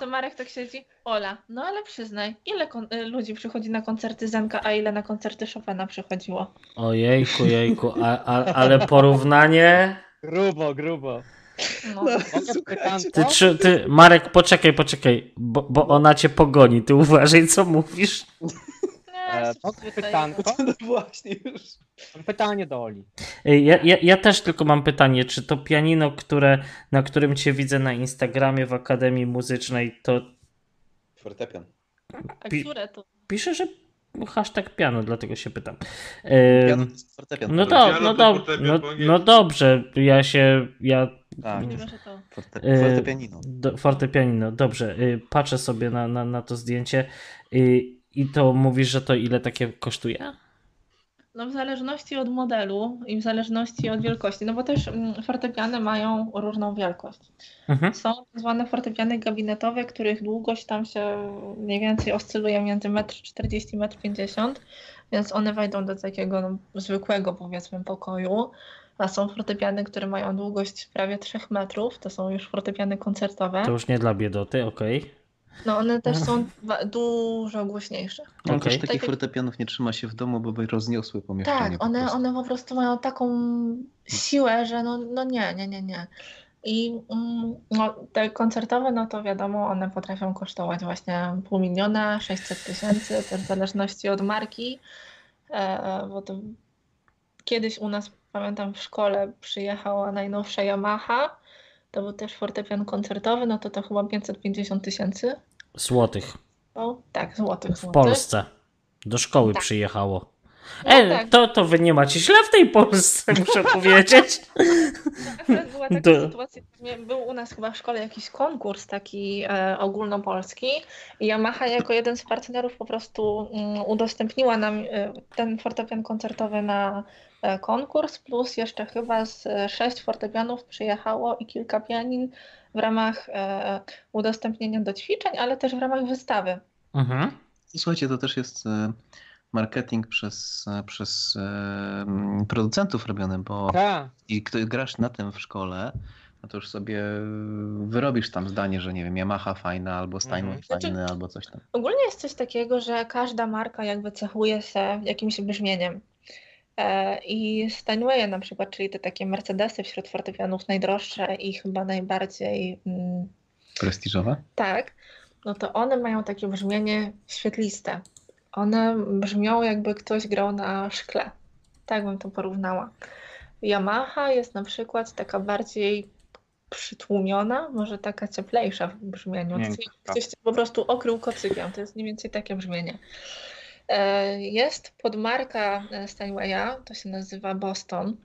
to Marek tak siedzi. Ola, no ale przyznaj, ile y, ludzi przychodzi na koncerty Zenka, a ile na koncerty Chopina przychodziło? Ojejku, jejku, a, a, ale porównanie... Grubo, grubo. No. Pytanko? Ty, czy, ty, Marek, poczekaj, poczekaj, bo, bo ona cię pogoni. Ty uważaj, co mówisz. E, pytanko? No właśnie już. Mam pytanie do Oli. Ej, Ja, ja, ja też tylko mam pytanie, czy to pianino, które, na którym cię widzę na Instagramie w Akademii Muzycznej, to Fortepian. A które to? pisze, że hashtag piano, dlatego się pytam. Piano to jest fortepian. no, do, no, to do, no, no dobrze, ja się, ja Tak, Nie wiem, że to. forte, fortepianino. Do, fortepianino, dobrze. Y, patrzę sobie na, na, na to zdjęcie y, i to mówisz, że to ile takie kosztuje? No w zależności od modelu i w zależności od wielkości, no bo też mm, fortepiany mają różną wielkość. Mhm. Są tak zwane fortepiany gabinetowe, których długość tam się mniej więcej oscyluje między 1,40 m, 1,50 m, więc one wejdą do takiego no, zwykłego powiedzmy pokoju. A są fortepiany, które mają długość prawie 3 metrów, to są już fortepiany koncertowe. To już nie dla biedoty, okej. No one też są dużo głośniejsze. Ale Okej. też takich Tak fortepianów nie trzyma się w domu, bo by rozniosły pomieszczenie. Tak, po one, prostu. one po prostu mają taką siłę, że no, no nie, nie, nie, nie. I mm, no, te koncertowe, no to wiadomo, one potrafią kosztować właśnie pół miliona, 600 tysięcy, też w zależności od marki, e, bo to kiedyś u nas, pamiętam, w szkole przyjechała najnowsza Yamaha, to był też fortepian koncertowy, no to to chyba 550 tysięcy. Złotych. O, tak, złotych, W złotych. Polsce. Do szkoły Tak. przyjechało. No E, tak. to, to wy nie macie źle w tej Polsce, muszę powiedzieć. Była taka To- sytuacja, był u nas chyba w szkole jakiś konkurs taki e, ogólnopolski i Yamaha jako jeden z partnerów po prostu mm, udostępniła nam e, ten fortepian koncertowy na konkurs, plus jeszcze chyba z e, sześć fortepianów przyjechało i kilka pianin w ramach e, udostępnienia do ćwiczeń, ale też w ramach wystawy. Mhm. Słuchajcie, to też jest e, marketing przez, e, przez e, producentów robiony, bo Tak. i kto grasz na tym w szkole, no to już sobie wyrobisz tam zdanie, że nie wiem, Yamaha fajna, albo Steinway Mhm. Znaczy- fajny, albo coś tam. Ogólnie jest coś takiego, że każda marka jakby cechuje się jakimś brzmieniem. E, I Steinwaye na przykład, czyli te takie Mercedesy wśród fortepianów najdroższe i chyba najbardziej mm, Prestiżowe? tak, no to one mają takie brzmienie świetliste. One brzmią jakby ktoś grał na szkle. Tak bym to porównała. Yamaha jest na przykład taka bardziej przytłumiona, może taka cieplejsza w brzmieniu. Ktoś po prostu okrył kocykiem. To jest mniej więcej takie brzmienie. E, Jest podmarka e, Steinwaya, to się nazywa Boston.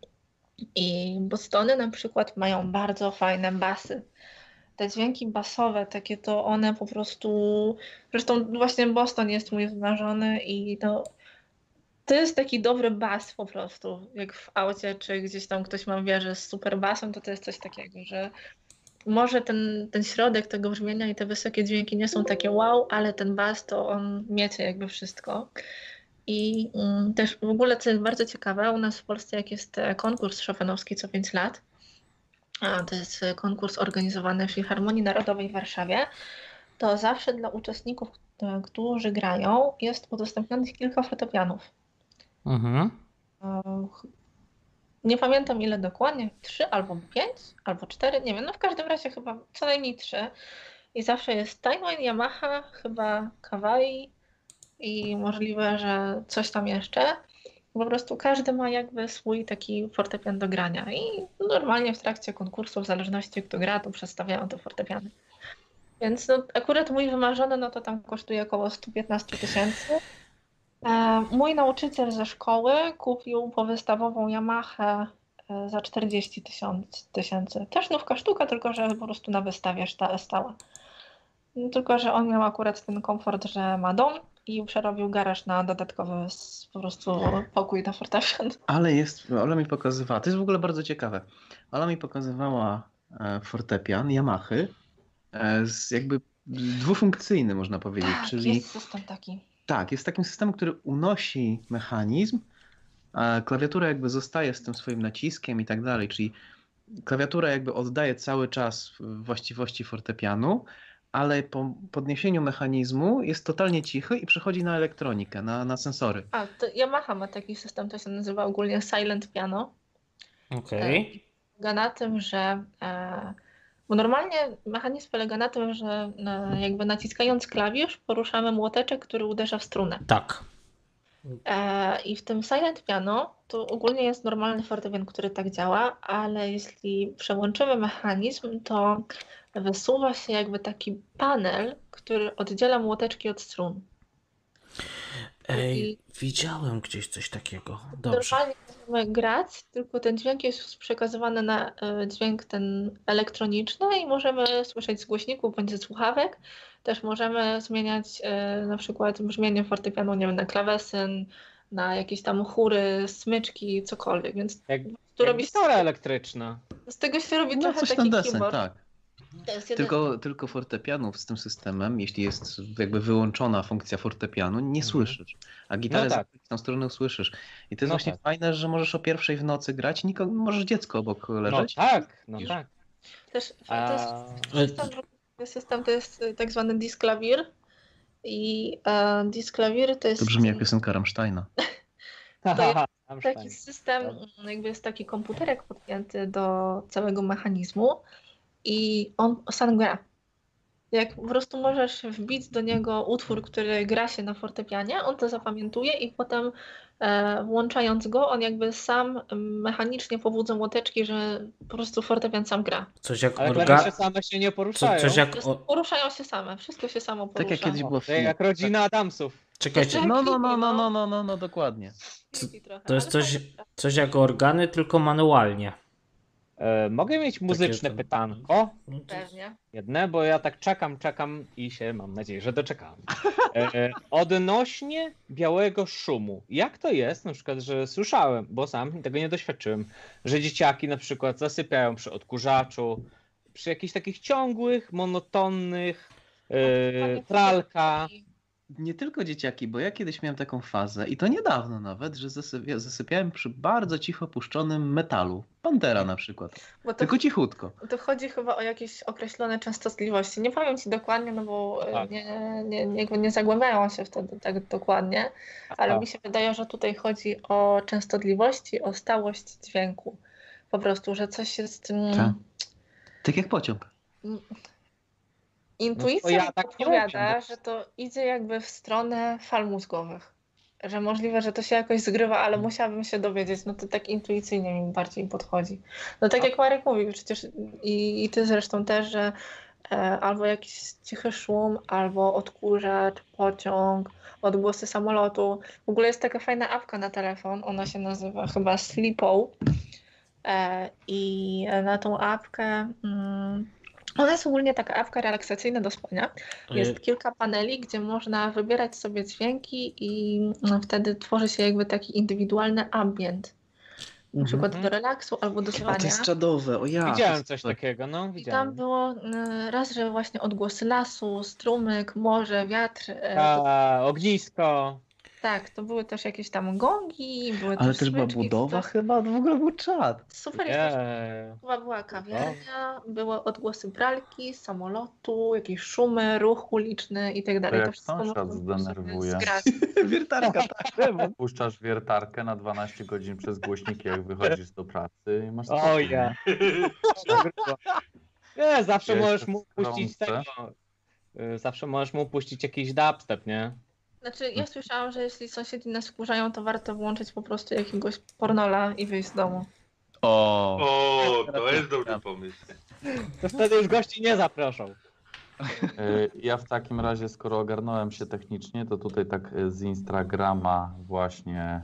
I Bostony na przykład mają bardzo fajne basy. Te dźwięki basowe, takie to one po prostu. Zresztą właśnie Boston jest mój wymarzony i to, to jest taki dobry bas po prostu. Jak w aucie, czy gdzieś tam ktoś ma wieżę z super basem, to to jest coś takiego, że może ten, ten środek tego brzmienia i te wysokie dźwięki nie są takie wow, ale ten bas to on miecie jakby wszystko. I mm, też w ogóle, co jest bardzo ciekawe, u nas w Polsce, jak jest e, konkurs szofenowski co 5 lat, a to jest e, konkurs organizowany w Filharmonii Narodowej w Warszawie, to zawsze dla uczestników, e, którzy grają, jest udostępnionych kilka fortepianów. Mhm. Nie pamiętam ile dokładnie, trzy albo pięć, albo cztery, nie wiem, no w każdym razie chyba co najmniej trzy. I zawsze jest Steinway, Yamaha, chyba Kawai i możliwe, że coś tam jeszcze. Po prostu każdy ma jakby swój taki fortepian do grania i normalnie w trakcie konkursu, w zależności kto gra, to przedstawiają te fortepiany. Więc no, akurat mój wymarzony, no to tam kosztuje około 115 tysięcy. E, Mój nauczyciel ze szkoły kupił powystawową Yamahę e, za 40 tysiąc- tysięcy. Też nówka sztuka, tylko że po prostu na wystawie sta- stała. No, Tylko, że on miał akurat ten komfort, że ma dom i przerobił garaż na dodatkowy po prostu pokój na fortepian. Ale jest, Ola mi pokazywała, to jest w ogóle bardzo ciekawe. Ola mi pokazywała e, fortepian Yamahy, z jakby dwufunkcyjny można powiedzieć, Tak, czyli jest system taki. Tak, jest takim systemem, który unosi mechanizm, a klawiatura jakby zostaje z tym swoim naciskiem i tak dalej, czyli klawiatura jakby oddaje cały czas właściwości fortepianu, ale po podniesieniu mechanizmu jest totalnie cichy i przechodzi na elektronikę, na, na sensory. A, to Yamaha ma taki system, to się nazywa ogólnie Silent Piano. Okej. polega na tym, że e, bo normalnie mechanizm polega na tym, że e, jakby naciskając klawisz poruszamy młoteczek, który uderza w strunę. Tak. E, I w tym silent piano to ogólnie jest normalny fortepian, który tak działa, ale jeśli przełączymy mechanizm, to wysuwa się jakby taki panel, który oddziela młoteczki od strun. Ej, widziałem gdzieś coś takiego. Dobrze. Normalnie możemy grać, tylko ten dźwięk jest przekazywany na e, dźwięk ten elektroniczny i możemy słyszeć z głośników bądź ze słuchawek. Też możemy zmieniać e, na przykład brzmienie fortepianu, nie wiem, na klawesyn, na jakieś tam chóry, smyczki, cokolwiek. Więc Jak, tu jak robi elektryczna. z tego się robi No trochę coś taki ten desen, keyboard. tak. Jeden- Tylko, tylko fortepianów z tym systemem, jeśli jest jakby wyłączona funkcja fortepianu, nie słyszysz. A gitarę No tak. z tą stroną słyszysz. I to jest No właśnie tak. fajne, że możesz o pierwszej w nocy grać, nikogo, możesz dziecko obok No leżeć. tak, no tak. Też A... to jest system system to jest y, tak zwany disklawir. I e, disklawir to jest To brzmi jak piosenka Rammsteina. To jest taki system, mm, jakby jest taki komputerek podpięty do całego mechanizmu i on sam gra. Jak po prostu możesz wbić do niego utwór, który gra się na fortepianie, on to zapamiętuje i potem e, włączając go, on jakby sam mechanicznie powódza łoteczki, że po prostu fortepian sam gra. Coś jak Ale orga... klawisze same się nie Co, poruszają. coś jak... Poruszają się same, wszystko się samo porusza. Tak jak kiedyś było To jak rodzina Adamsów. Czekajcie, No, no, no, no, no, no, no, no, dokładnie. Trochę, to jest coś, coś jak organy, tylko manualnie. E, mogę mieć muzyczne to- pytanko? Pewnie. Jedne, bo ja tak czekam, czekam i się mam nadzieję, że doczekam. E, odnośnie białego szumu. Jak to jest, na przykład, że słyszałem, bo sam tego nie doświadczyłem, że dzieciaki na przykład zasypiają przy odkurzaczu, przy jakichś takich ciągłych, monotonnych, e, pralka. Nie tylko dzieciaki, bo ja kiedyś miałem taką fazę i to niedawno nawet, że zasypia, zasypiałem przy bardzo cicho puszczonym metalu. Pantera na przykład. Bo to Tylko cichutko. To chodzi chyba o jakieś określone częstotliwości. Nie powiem ci dokładnie, no bo e, Tak. nie, nie, nie, nie zagłębiają się wtedy tak dokładnie, ale Tak. mi się wydaje, że tutaj chodzi o częstotliwości, o stałość dźwięku. Po prostu, że coś jest. mm, Tak. Tak jak pociąg. Intuicja No ja tak podpowiada, bo- że to idzie jakby w stronę fal mózgowych. Że możliwe, że to się jakoś zgrywa, ale musiałabym się dowiedzieć. No to tak intuicyjnie mi bardziej podchodzi. No tak jak Marek mówił przecież i, i ty zresztą też, że e, albo jakiś cichy szum, albo odkurzacz, pociąg, odgłosy samolotu. W ogóle jest taka fajna apka na telefon, ona się nazywa chyba Sleepo. E, I na tą apkę mm, ona jest ogólnie taka apka relaksacyjna do spania. Jest kilka paneli, gdzie można wybierać sobie dźwięki i no, wtedy tworzy się jakby taki indywidualny ambient. Na przykład Mhm. do relaksu albo do A spania. to jest czadowe, o ja. Widziałem coś super. takiego, no I tam widziałem. było y, raz, że właśnie odgłosy lasu, strumyk, morze, wiatr. y, A, ognisko. Tak, to były też jakieś tam gongi, były Ale też też była smyczki, budowa chyba, w ogóle był czad. Super jest też Nie. Chyba była kawiarnia, były odgłosy pralki, samolotu, jakieś szumy, ruch uliczny i tak dalej. jak To wszystko sąsiad zdenerwuje. Wiertarka, tak. Puszczasz wiertarkę na 12 godzin przez głośniki, jak wychodzisz do pracy i masz O ja. nie? Zawsze możesz mu puścić tego. y, Zawsze możesz mu puścić jakiś dubstep, nie? Znaczy, ja słyszałam, że jeśli sąsiedzi nas wkurzają, to warto włączyć po prostu jakiegoś pornola i wyjść z domu. O, O, to jest dobry pomysł. To wtedy już gości nie zaproszą. Y, Ja w takim razie, skoro ogarnąłem się technicznie, to tutaj tak y, z Instagrama właśnie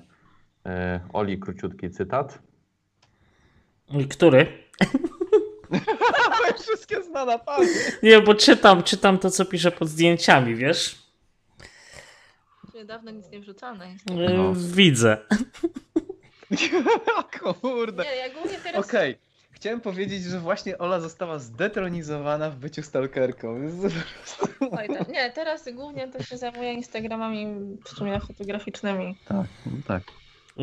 y, Oli króciutki cytat. Który? Wszystkie zna na pamięć. Nie, bo czytam, czytam to, co pisze pod zdjęciami, wiesz? Dawno nic nie wrzucane jest. No. Widzę. kurde. Nie, ja głównie teraz... Okej. Chciałem powiedzieć, że właśnie Ola została zdetronizowana w byciu stalkerką. Oj, tak. Nie, teraz głównie to się zajmuję Instagramami w sumie fotograficznymi. Tak, tak.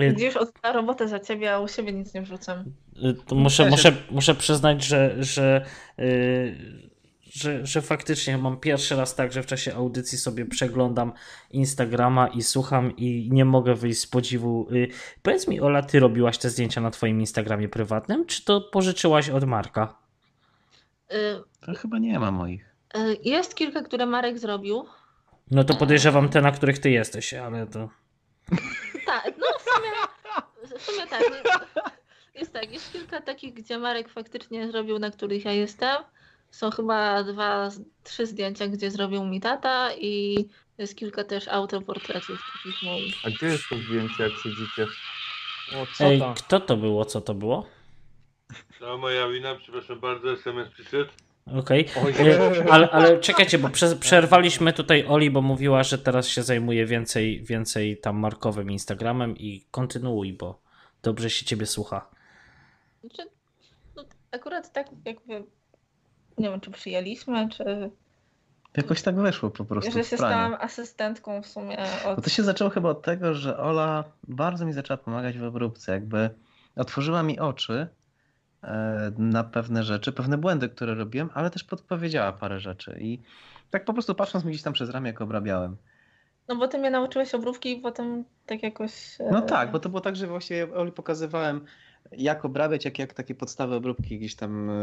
Y, Gdzieś odda robotę za ciebie, a u siebie nic nie wrzucam. Y, to Muszę, muszę, muszę przyznać, że, że, y, że, że faktycznie mam pierwszy raz tak, że w czasie audycji sobie przeglądam Instagrama i słucham i nie mogę wyjść z podziwu. Y, Powiedz mi, Ola, ty robiłaś te zdjęcia na twoim Instagramie prywatnym, czy to pożyczyłaś od Marka? Y, To chyba nie ma moich. y, Jest kilka, które Marek zrobił. No to podejrzewam te, na których ty jesteś, ale to... Tak, no w sumie, w sumie tak. no, Jest tak, jest kilka takich, gdzie Marek faktycznie zrobił, na których ja jestem. Są chyba dwa, trzy zdjęcia, gdzie zrobił mi tata i jest kilka też autoportretów takich moich. A gdzie jest to zdjęcie, jak siedzicie? O, co Ej, to? kto to było? Co to było? No moja wina, przepraszam bardzo, SMS przyszedł. Okej. Oj. Y, Ale, ale czekajcie, bo prze, przerwaliśmy tutaj Oli, bo mówiła, że teraz się zajmuje więcej, więcej tam markowym Instagramem i kontynuuj, bo dobrze się ciebie słucha. Znaczy, no, akurat tak jakby, nie wiem, czy przyjęliśmy, czy Jakoś tak weszło po prostu że się stałam asystentką w sumie od... to się zaczęło chyba od tego, że Ola bardzo mi zaczęła pomagać w obróbce. Jakby otworzyła mi oczy, e, na pewne rzeczy, pewne błędy, które robiłem, ale też podpowiedziała parę rzeczy. I tak po prostu patrząc mi gdzieś tam przez ramię, jak obrabiałem. No bo ty mnie nauczyłeś obróbki i potem tak jakoś... e, No tak, bo to było tak, że właściwie Oli pokazywałem, jak obrabiać, jak, jak takie podstawy obróbki gdzieś tam e,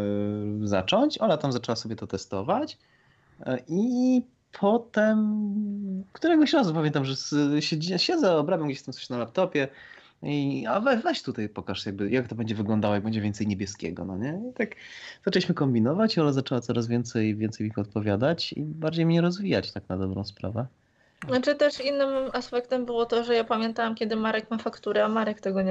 zacząć. Ola tam zaczęła sobie to testować. E, I potem któregoś razu pamiętam, że s- siedzi, siedzę, obrabiam gdzieś tam coś na laptopie. I, a we, weź tutaj pokaż, jakby, jak to będzie wyglądało, jak będzie więcej niebieskiego, no nie? I tak zaczęliśmy kombinować, Ola zaczęła coraz więcej, więcej mi podpowiadać i bardziej mnie rozwijać tak na dobrą sprawę. Znaczy też innym aspektem było to, że ja pamiętałam, kiedy Marek ma fakturę, a Marek tego nie